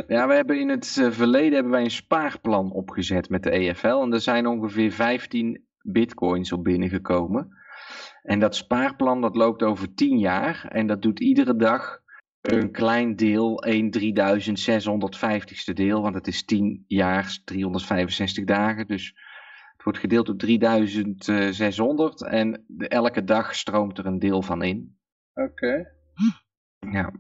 Ja, we hebben in het eh, verleden hebben wij een spaarplan opgezet met de EFL. En er zijn ongeveer 15 bitcoins op binnengekomen. En dat spaarplan dat loopt over 10 jaar. En dat doet iedere dag een klein deel, 1 3650ste deel. Want het is 10 jaar, 365 dagen. Dus het wordt gedeeld door 3600. En elke dag stroomt er een deel van in. Oké. Ja.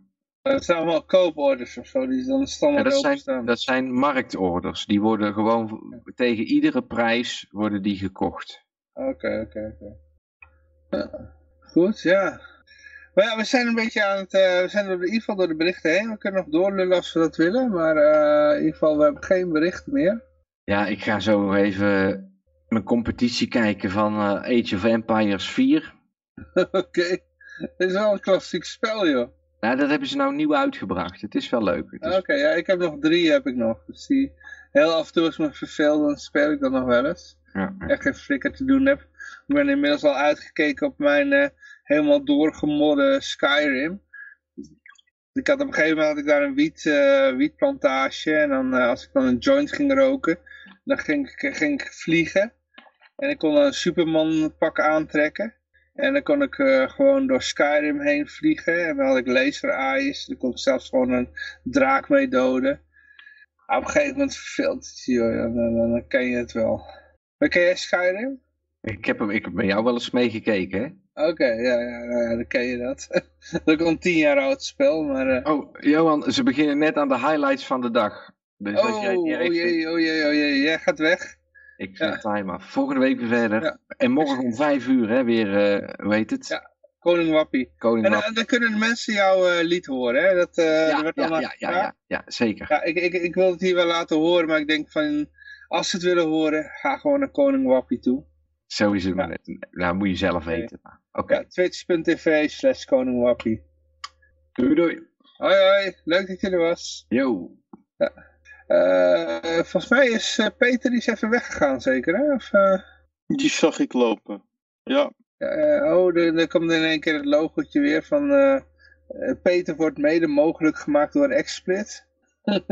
Dat zijn allemaal kooporders of zo, die dan Ja, standaard dat, zijn, dat zijn marktorders. Die worden gewoon tegen iedere prijs worden die gekocht. Oké, oké, oké. Ja. Goed, ja. Maar ja, we zijn een beetje aan het, eh, we zijn er in ieder geval door de berichten heen. We kunnen nog doorlullen als we dat willen, maar eh, in ieder geval, we hebben geen bericht meer. Ja, ik ga zo even mijn competitie kijken van eh, Age of Empires 4. oké. Dit is wel een klassiek spel, joh. Nou, dat hebben ze nou nieuw uitgebracht. Het is wel leuk. Is- Oké, ja, ik heb nog drie, heb ik nog. Dus die, heel af en toe als me verveelt, dan speel ik dat nog wel eens. ja, ja. Echt geen flikker te doen heb. Ik ben inmiddels al uitgekeken op mijn eh, helemaal doorgemodde Skyrim. Ik had op een gegeven moment had ik daar een wiet, eh, wietplantage. En dan, eh, als ik dan een joint ging roken, dan ging ik, ging ik vliegen. En ik kon dan een Superman pak aantrekken. En dan kon ik eh, gewoon door Skyrim heen vliegen. En dan had ik laser eyes. Dan kon ik zelfs gewoon een draak mee doden. Op een gegeven moment verveelt het je. Dan, dan, dan ken je het wel. Maar ken jij Skyrim? Ik, heb hem, ik heb bij jou wel eens meegekeken, hè? Oké, ja, ja, ja, dan ken je dat. dat is een tien jaar oud spel, maar... eh, Oh, Johan, ze beginnen net aan de highlights van de dag. Dus als oh, jij oh jee, oh jee, oh jee, jij gaat weg. Ik zet ja. de time af. Volgende week weer verder. Ja. En morgen om vijf uur, hè, weer, hoe heet het? Ja. Koning Wappie. Koning En, eh, dan kunnen de mensen jouw eh, lied horen, hè? Dat, eh ja, werd ja, ja, ja, ja, ja, zeker. Ja, ik, ik, ik wil het hier wel laten horen, maar ik denk van... Als ze het willen horen, ga gewoon naar Koning Wappie toe. Sowieso, Ja. maar net- nou moet je zelf weten. Oké, Ja, twitch.tv slash Koning Wappie. doei doei. Hoi hoi, leuk dat je er was. Yo. Eh, volgens mij is eh, Peter die is even weggegaan zeker, hè? Of, eh, Die zag ik lopen. Ja, oh, er, er komt in één keer het logootje weer van... Peter wordt mede mogelijk gemaakt door XSplit.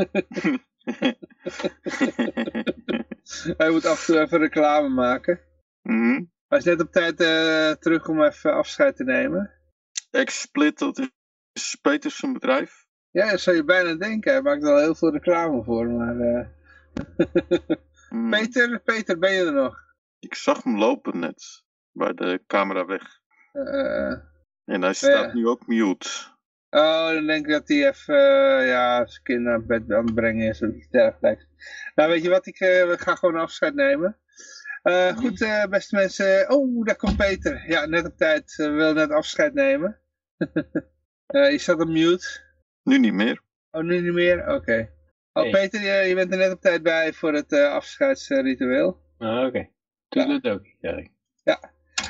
Hij moet af en toe even reclame maken. Mhm. Hij is net op tijd terug om even afscheid te nemen. X-Split, dat is Peters zijn bedrijf. Ja, dat zou je bijna denken. Hij maakt er al heel veel reclame voor. Maar, eh, Mhm. Peter, Peter, ben je er nog? Ik zag hem lopen net, bij de camera weg. Eh, En hij staat Ja. nu ook mute. oh, dan denk ik dat hij even eh, ja, zijn kind naar bed aan het brengen is of iets dergelijks. Nou, weet je wat? Ik eh, ga gewoon afscheid nemen. Eh, goed, eh, beste mensen. Oh, daar komt Peter. Ja, net op tijd. We wil net afscheid nemen. Eh, je staat op mute. Nu niet meer. Oh, nu niet meer? Oké. Oh. Peter, je, je bent er net op tijd bij voor het eh, afscheidsritueel. Ah, Oké. Doe het ook, Erik.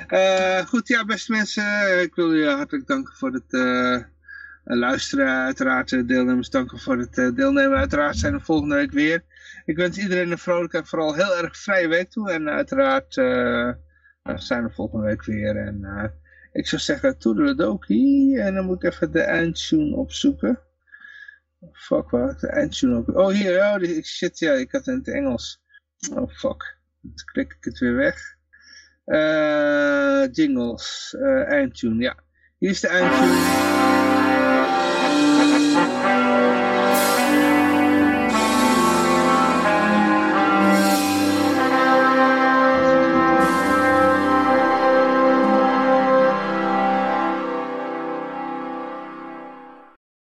Eh, goed, ja, beste mensen. Ik wil jullie hartelijk danken voor het eh, luisteren. Uiteraard deelnemers danken voor het eh, deelnemen. Uiteraard zijn we volgende week weer. Ik wens iedereen een vrolijke en vooral heel erg vrije week toe. En uiteraard zijn we volgende week weer. En eh, ik zou zeggen, toedeledokie. En dan moet ik even de eindtune opzoeken. Fuck, waar de eindtune op? Oh, hier. Oh, shit, ja, ik had het in het Engels. Oh, fuck. Dan klik ik het weer weg. Eh, jingles, eh, eindtune, ja. Hier is de eindtune.